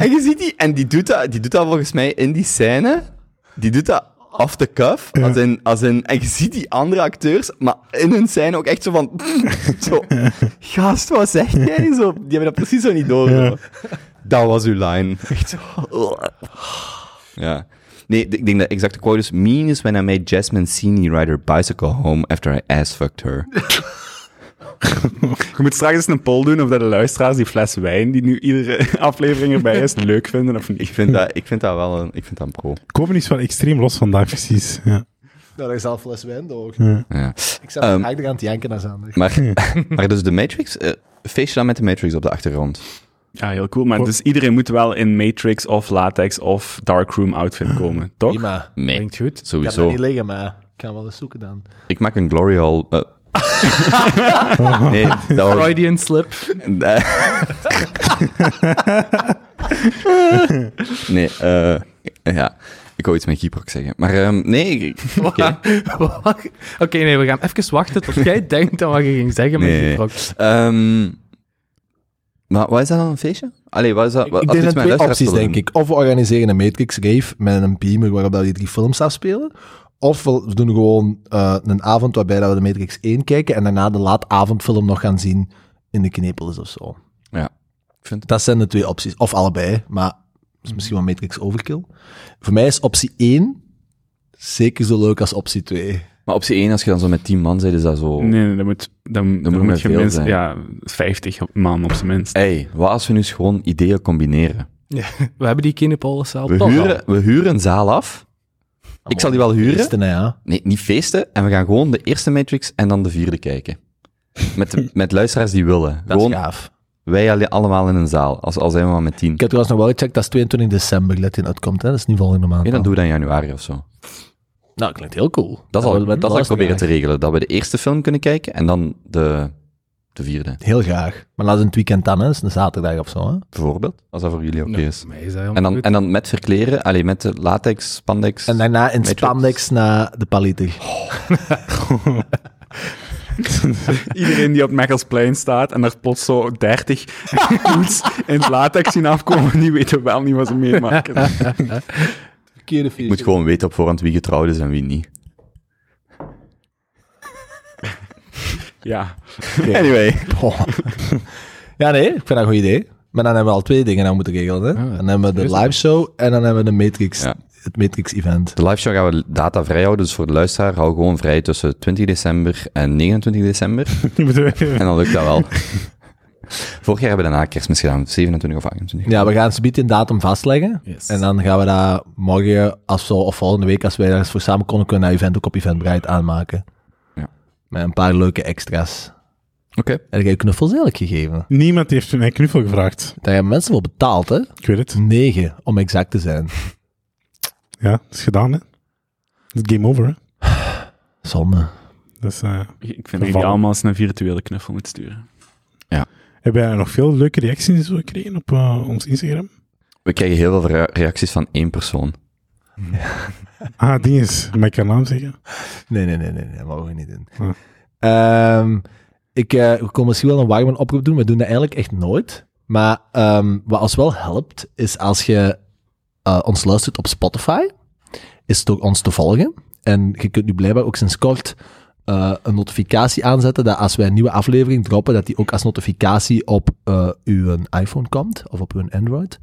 Speaker 2: en je ziet die, en die doet, dat, die doet dat volgens mij in die scène, die doet dat off the cuff, als in, als in, en je ziet die andere acteurs, maar in hun scène ook echt zo van, zo, gast, wat zeg jij? Zo, die hebben dat precies zo niet door. Dat was uw line. Echt zo. Ja. Nee, ik denk dat exacte quote is, mean is when I made Jasmine Sini ride her bicycle home after I ass-fucked her.
Speaker 5: Je moet straks eens een poll doen of dat de luisteraars die fles wijn die nu iedere aflevering erbij is, leuk vinden of
Speaker 2: Ik
Speaker 5: niet.
Speaker 2: vind dat, ik vind dat wel een, ik vind dat een pro.
Speaker 6: Is wel extreem los vandaag, precies. Ja.
Speaker 1: Nou, dat is al fles wijn, toch?
Speaker 2: Ja.
Speaker 1: Ik zat
Speaker 2: Ehm,
Speaker 1: eigenlijk aan het janken naar Zander.
Speaker 2: Maar, maar dus de Matrix, eh, feestje dan met de Matrix op de achtergrond.
Speaker 5: Ja, heel cool. Maar dus iedereen moet wel in Matrix of latex of darkroom outfit komen, toch?
Speaker 1: Prima.
Speaker 2: Nee,
Speaker 3: Klinkt goed.
Speaker 1: Ik heb
Speaker 2: sowieso.
Speaker 1: dat niet liggen, maar ik kan wel eens zoeken dan.
Speaker 2: Ik maak een glory hall. eh. nee, dat was...
Speaker 3: Freudian slip.
Speaker 2: nee, eh, ja. Ik wou iets met Gyproc zeggen. Maar ehm, nee, ik- oké.
Speaker 3: Wacht. Oké, nee, we gaan even wachten tot jij denkt aan wat je ging zeggen met
Speaker 2: Nee. Maar wat is dat dan, een feestje? Allee, wat is dat?
Speaker 1: Ik,
Speaker 2: wat-
Speaker 1: ik denk dat twee opties, denk ik. Of we organiseren een Matrix Rave met een beamer waarop dat we die drie films afspelen. Of we doen gewoon eh, een avond waarbij dat we de Matrix 1 kijken en daarna de laatavondfilm nog gaan zien in de Knepelis of zo.
Speaker 2: Ja. Ik vind
Speaker 1: Dat zijn de twee opties. Of allebei, maar is misschien wel Matrix overkill. Voor mij is optie 1 zeker zo leuk als optie 2.
Speaker 2: Maar optie 1, als je dan zo met 10 man bent, is dat zo...
Speaker 5: Nee, nee, dat moet, dan, dan
Speaker 2: moet
Speaker 5: moet,
Speaker 2: met
Speaker 5: je
Speaker 2: veel
Speaker 5: minstens,
Speaker 2: zijn.
Speaker 5: ja, 50 man op zijn minst.
Speaker 2: hey, wat als we nu eens gewoon ideeën combineren?
Speaker 3: We hebben die Kinepolis-zaal
Speaker 2: We
Speaker 3: toch al.
Speaker 2: huren, we huren een zaal af. Ik zal die wel huren.
Speaker 1: Eerste, nou ja.
Speaker 2: Nee, niet feesten. En we gaan gewoon de eerste Matrix en dan de vierde kijken. Met, de, met luisteraars die willen.
Speaker 1: Dat
Speaker 2: gewoon
Speaker 1: is gaaf.
Speaker 2: wij alle- allemaal in een zaal. Als, al zijn we maar met tien.
Speaker 1: Ik heb trouwens nog wel gecheckt, dat is 22 december, let in uitkomt. Hè? Dat is niet volgende maand.
Speaker 2: Nee, dan
Speaker 1: al.
Speaker 2: doen we dat in januari of zo.
Speaker 1: Nou, klinkt heel cool.
Speaker 2: Dat zal, dat ik proberen te regelen. Dat we de eerste film kunnen kijken en dan de, de vierde.
Speaker 1: Heel graag. Maar laat het een weekend dan, hè. Dat is een zaterdag of zo, hè.
Speaker 2: Bijvoorbeeld. Als dat voor jullie oké is.
Speaker 3: dat
Speaker 2: En dan,
Speaker 3: goed.
Speaker 2: en dan met verkleren, alleen met de latex, spandex.
Speaker 1: En daarna in
Speaker 2: Matrix.
Speaker 1: spandex naar de paliter.
Speaker 5: Iedereen die op Mechelsplein staat en er plots zo 30 dudes in het latex zien afkomen, die weten wel niet wat ze meemaken.
Speaker 1: Verkeerde
Speaker 2: Je moet gewoon weten op voorhand wie getrouwd is en wie niet.
Speaker 5: Ja.
Speaker 2: Anyway.
Speaker 1: Ja, nee, ik vind dat een goed idee. Maar dan hebben we al twee dingen aan moeten regelen, hè.
Speaker 3: ja.
Speaker 1: Dan hebben we de live show en dan hebben we de Matrix,
Speaker 2: Ja.
Speaker 1: het Matrix-event.
Speaker 2: De liveshow gaan we data vrij houden, dus voor de luisteraar hou gewoon vrij tussen 20 december en 29 december. En dan lukt dat wel. Vorig jaar hebben we daarna kerstmis gedaan, 27 of 28.
Speaker 1: Ja, we gaan ze een datum vastleggen.
Speaker 3: Yes.
Speaker 1: En dan gaan we dat morgen, als we, of volgende week, als wij ergens voor samen kunnen, kunnen dat event ook op Eventbrite aanmaken.
Speaker 2: Ja.
Speaker 1: Met een paar leuke extra's.
Speaker 2: Oké.
Speaker 1: Heb jij knuffels eigenlijk gegeven?
Speaker 6: Niemand heeft mij knuffel gevraagd.
Speaker 1: Daar hebben mensen voor betaald, hè?
Speaker 6: Ik weet het.
Speaker 1: Negen, om exact te zijn.
Speaker 6: Ja, dat is gedaan, hè. Het is game over, hè.
Speaker 1: Zonde.
Speaker 6: Eh,
Speaker 5: Ik vind
Speaker 6: Gevallen.
Speaker 5: allemaal eens een virtuele knuffel moeten sturen.
Speaker 6: Hebben wij nog veel leuke reacties gekregen op eh, ons Instagram?
Speaker 2: We krijgen heel veel rea- reacties van één persoon.
Speaker 6: Ah, ding is, mag ik haar naam zeggen?
Speaker 1: Nee, nee, nee, nee, nee, dat mogen we niet doen.
Speaker 6: Hm.
Speaker 1: Ehm, ik uh, we kon misschien wel een warme oproep doen. We doen dat eigenlijk echt nooit. Maar ehm, wat ons wel helpt, is als je eh, ons luistert op Spotify, is het door ons te volgen. En je kunt nu blijkbaar ook sinds kort eh, een notificatie aanzetten dat als wij een nieuwe aflevering droppen, dat die ook als notificatie op eh, uw iPhone komt, of op uw Android.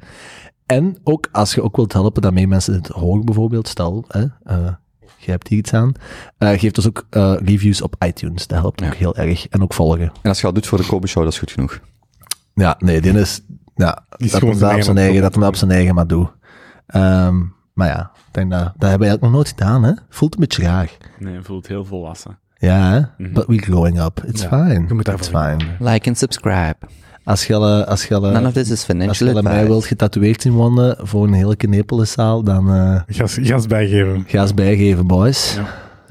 Speaker 1: En ook als je ook wilt helpen dat meer mensen het horen bijvoorbeeld, stel, hè, eh, je hebt hier iets aan, eh geef dus ook eh, reviews op iTunes. Dat helpt
Speaker 2: Ja.
Speaker 1: ook heel erg. En ook volgen.
Speaker 2: En als je dat doet voor de Kobe Show, dat is goed genoeg.
Speaker 1: Ja, nee, die is, ja,
Speaker 6: is
Speaker 1: dat
Speaker 6: gewoon zijn
Speaker 1: op zijn
Speaker 6: eigen
Speaker 1: dat hem op zijn eigen maar doet. Ehm, maar ja, ik denk dat, dat hebben we eigenlijk nog nooit gedaan, hè. Voelt een beetje raar.
Speaker 5: Nee, voelt heel volwassen.
Speaker 1: Ja.
Speaker 5: Mhm.
Speaker 1: But we're growing up. It's
Speaker 3: Ja,
Speaker 1: fine.
Speaker 3: je moet
Speaker 1: It's
Speaker 3: daarvoor
Speaker 1: fine.
Speaker 3: gaan.
Speaker 2: Like and subscribe.
Speaker 1: Als je, al, eh, als je, al, eh,
Speaker 2: None of this is
Speaker 1: als
Speaker 2: financial
Speaker 1: je mij wilt getatoeëerd zien wonen voor een hele Knepelenzaal, dan eh
Speaker 6: Gas, gas bijgeven.
Speaker 1: ga eens bijgeven, boys.
Speaker 5: Ja.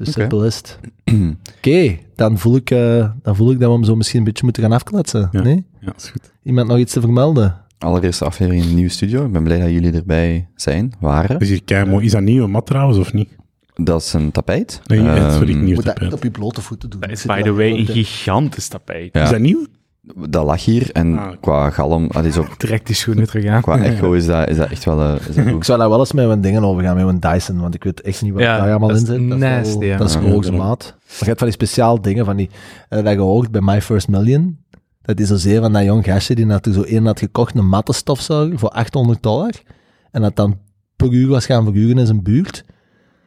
Speaker 1: Zo simpel is het. Oké, dan, voel ik, eh, dan voel ik dat we hem zo misschien een beetje moeten gaan afkletsen.
Speaker 6: Ja.
Speaker 1: Nee?
Speaker 6: Ja, dat is goed.
Speaker 1: Iemand nog iets te vermelden?
Speaker 2: Allereerste aflevering in de nieuwe studio. Ik ben blij dat jullie erbij zijn, waren.
Speaker 6: Is hier keimooi. Is dat nieuw, mat trouwens, of niet?
Speaker 2: Dat is een tapijt.
Speaker 6: Nee,
Speaker 2: Ehm,
Speaker 6: sorry, nieuw
Speaker 1: Moet dat
Speaker 6: tapijt.
Speaker 1: echt op je blote voeten doen.
Speaker 5: Dat is, by the way, een gigantisch tapijt.
Speaker 2: Ja.
Speaker 6: Is dat nieuw?
Speaker 2: Dat lag hier en
Speaker 6: Ah.
Speaker 2: qua galm, dat is ook,
Speaker 3: Direct die schoenen terug aan.
Speaker 2: qua echo is dat, is dat echt wel eh, is dat
Speaker 1: Ik zou daar wel eens met mijn dingen overgaan, met mijn Dyson, want ik weet echt niet wat
Speaker 3: Ja,
Speaker 1: daar allemaal
Speaker 3: dat
Speaker 1: in zit. Dat is,
Speaker 3: nasty,
Speaker 1: wel-
Speaker 3: ja.
Speaker 1: dat is
Speaker 2: Ja,
Speaker 1: hoogste
Speaker 6: ja.
Speaker 1: maat. Maar je hebt van die speciaal dingen, van die, eh, dat je hoort bij My First Million. Dat is zozeer van dat jong gastje die naartoe zo één had gekocht, een mattenstofzuiger voor 800 dollar. En dat dan per uur was gaan verhuren in zijn buurt.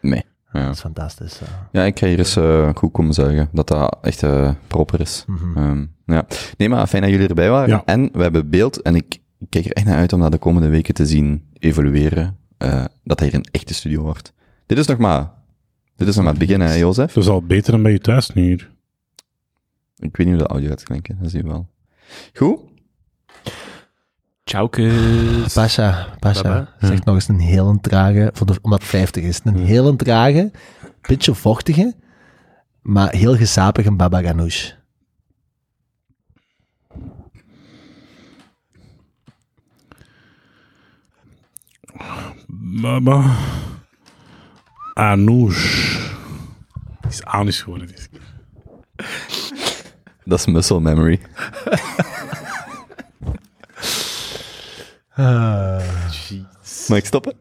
Speaker 2: Nee. Ja.
Speaker 1: Dat is fantastisch. ja.
Speaker 2: ja, ik ga hier eens eh, goed komen zuigen. Dat dat echt eh, proper is.
Speaker 1: Mhm.
Speaker 2: Ehm, ja. Nee, maar fijn dat jullie erbij waren.
Speaker 6: Ja.
Speaker 2: En we hebben beeld, en ik, ik kijk er echt naar uit om dat de komende weken te zien evolueren. eh, dat hij hier een echte studio wordt. Dit is nog maar, dit is nog maar het begin, hè, Jozef?
Speaker 6: Dat is al beter dan bij je thuis nu hier.
Speaker 2: Ik weet niet hoe de audio gaat klinken, dat zie je wel. Goed?
Speaker 5: Tjaukes.
Speaker 1: Pasha, Pasha,
Speaker 5: Baba.
Speaker 1: zeg nog eens een heel trage, voor de, omdat het 50 is, een heel trage, beetje vochtige, maar heel gesapige baba ganoush.
Speaker 6: Baba. Anoush. Het is anus geworden.
Speaker 2: Dat is muscle memory. Mag ik stoppen?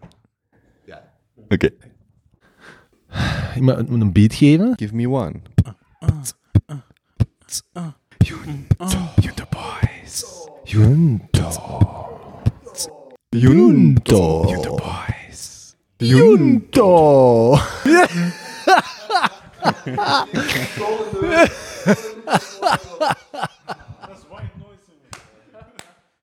Speaker 2: Ja. Oké.
Speaker 1: Iemand moet een beat geven.
Speaker 2: Give me one.
Speaker 1: Junto. Junto. Boys. Junto. Junto. Junto boys. Junto. Junto.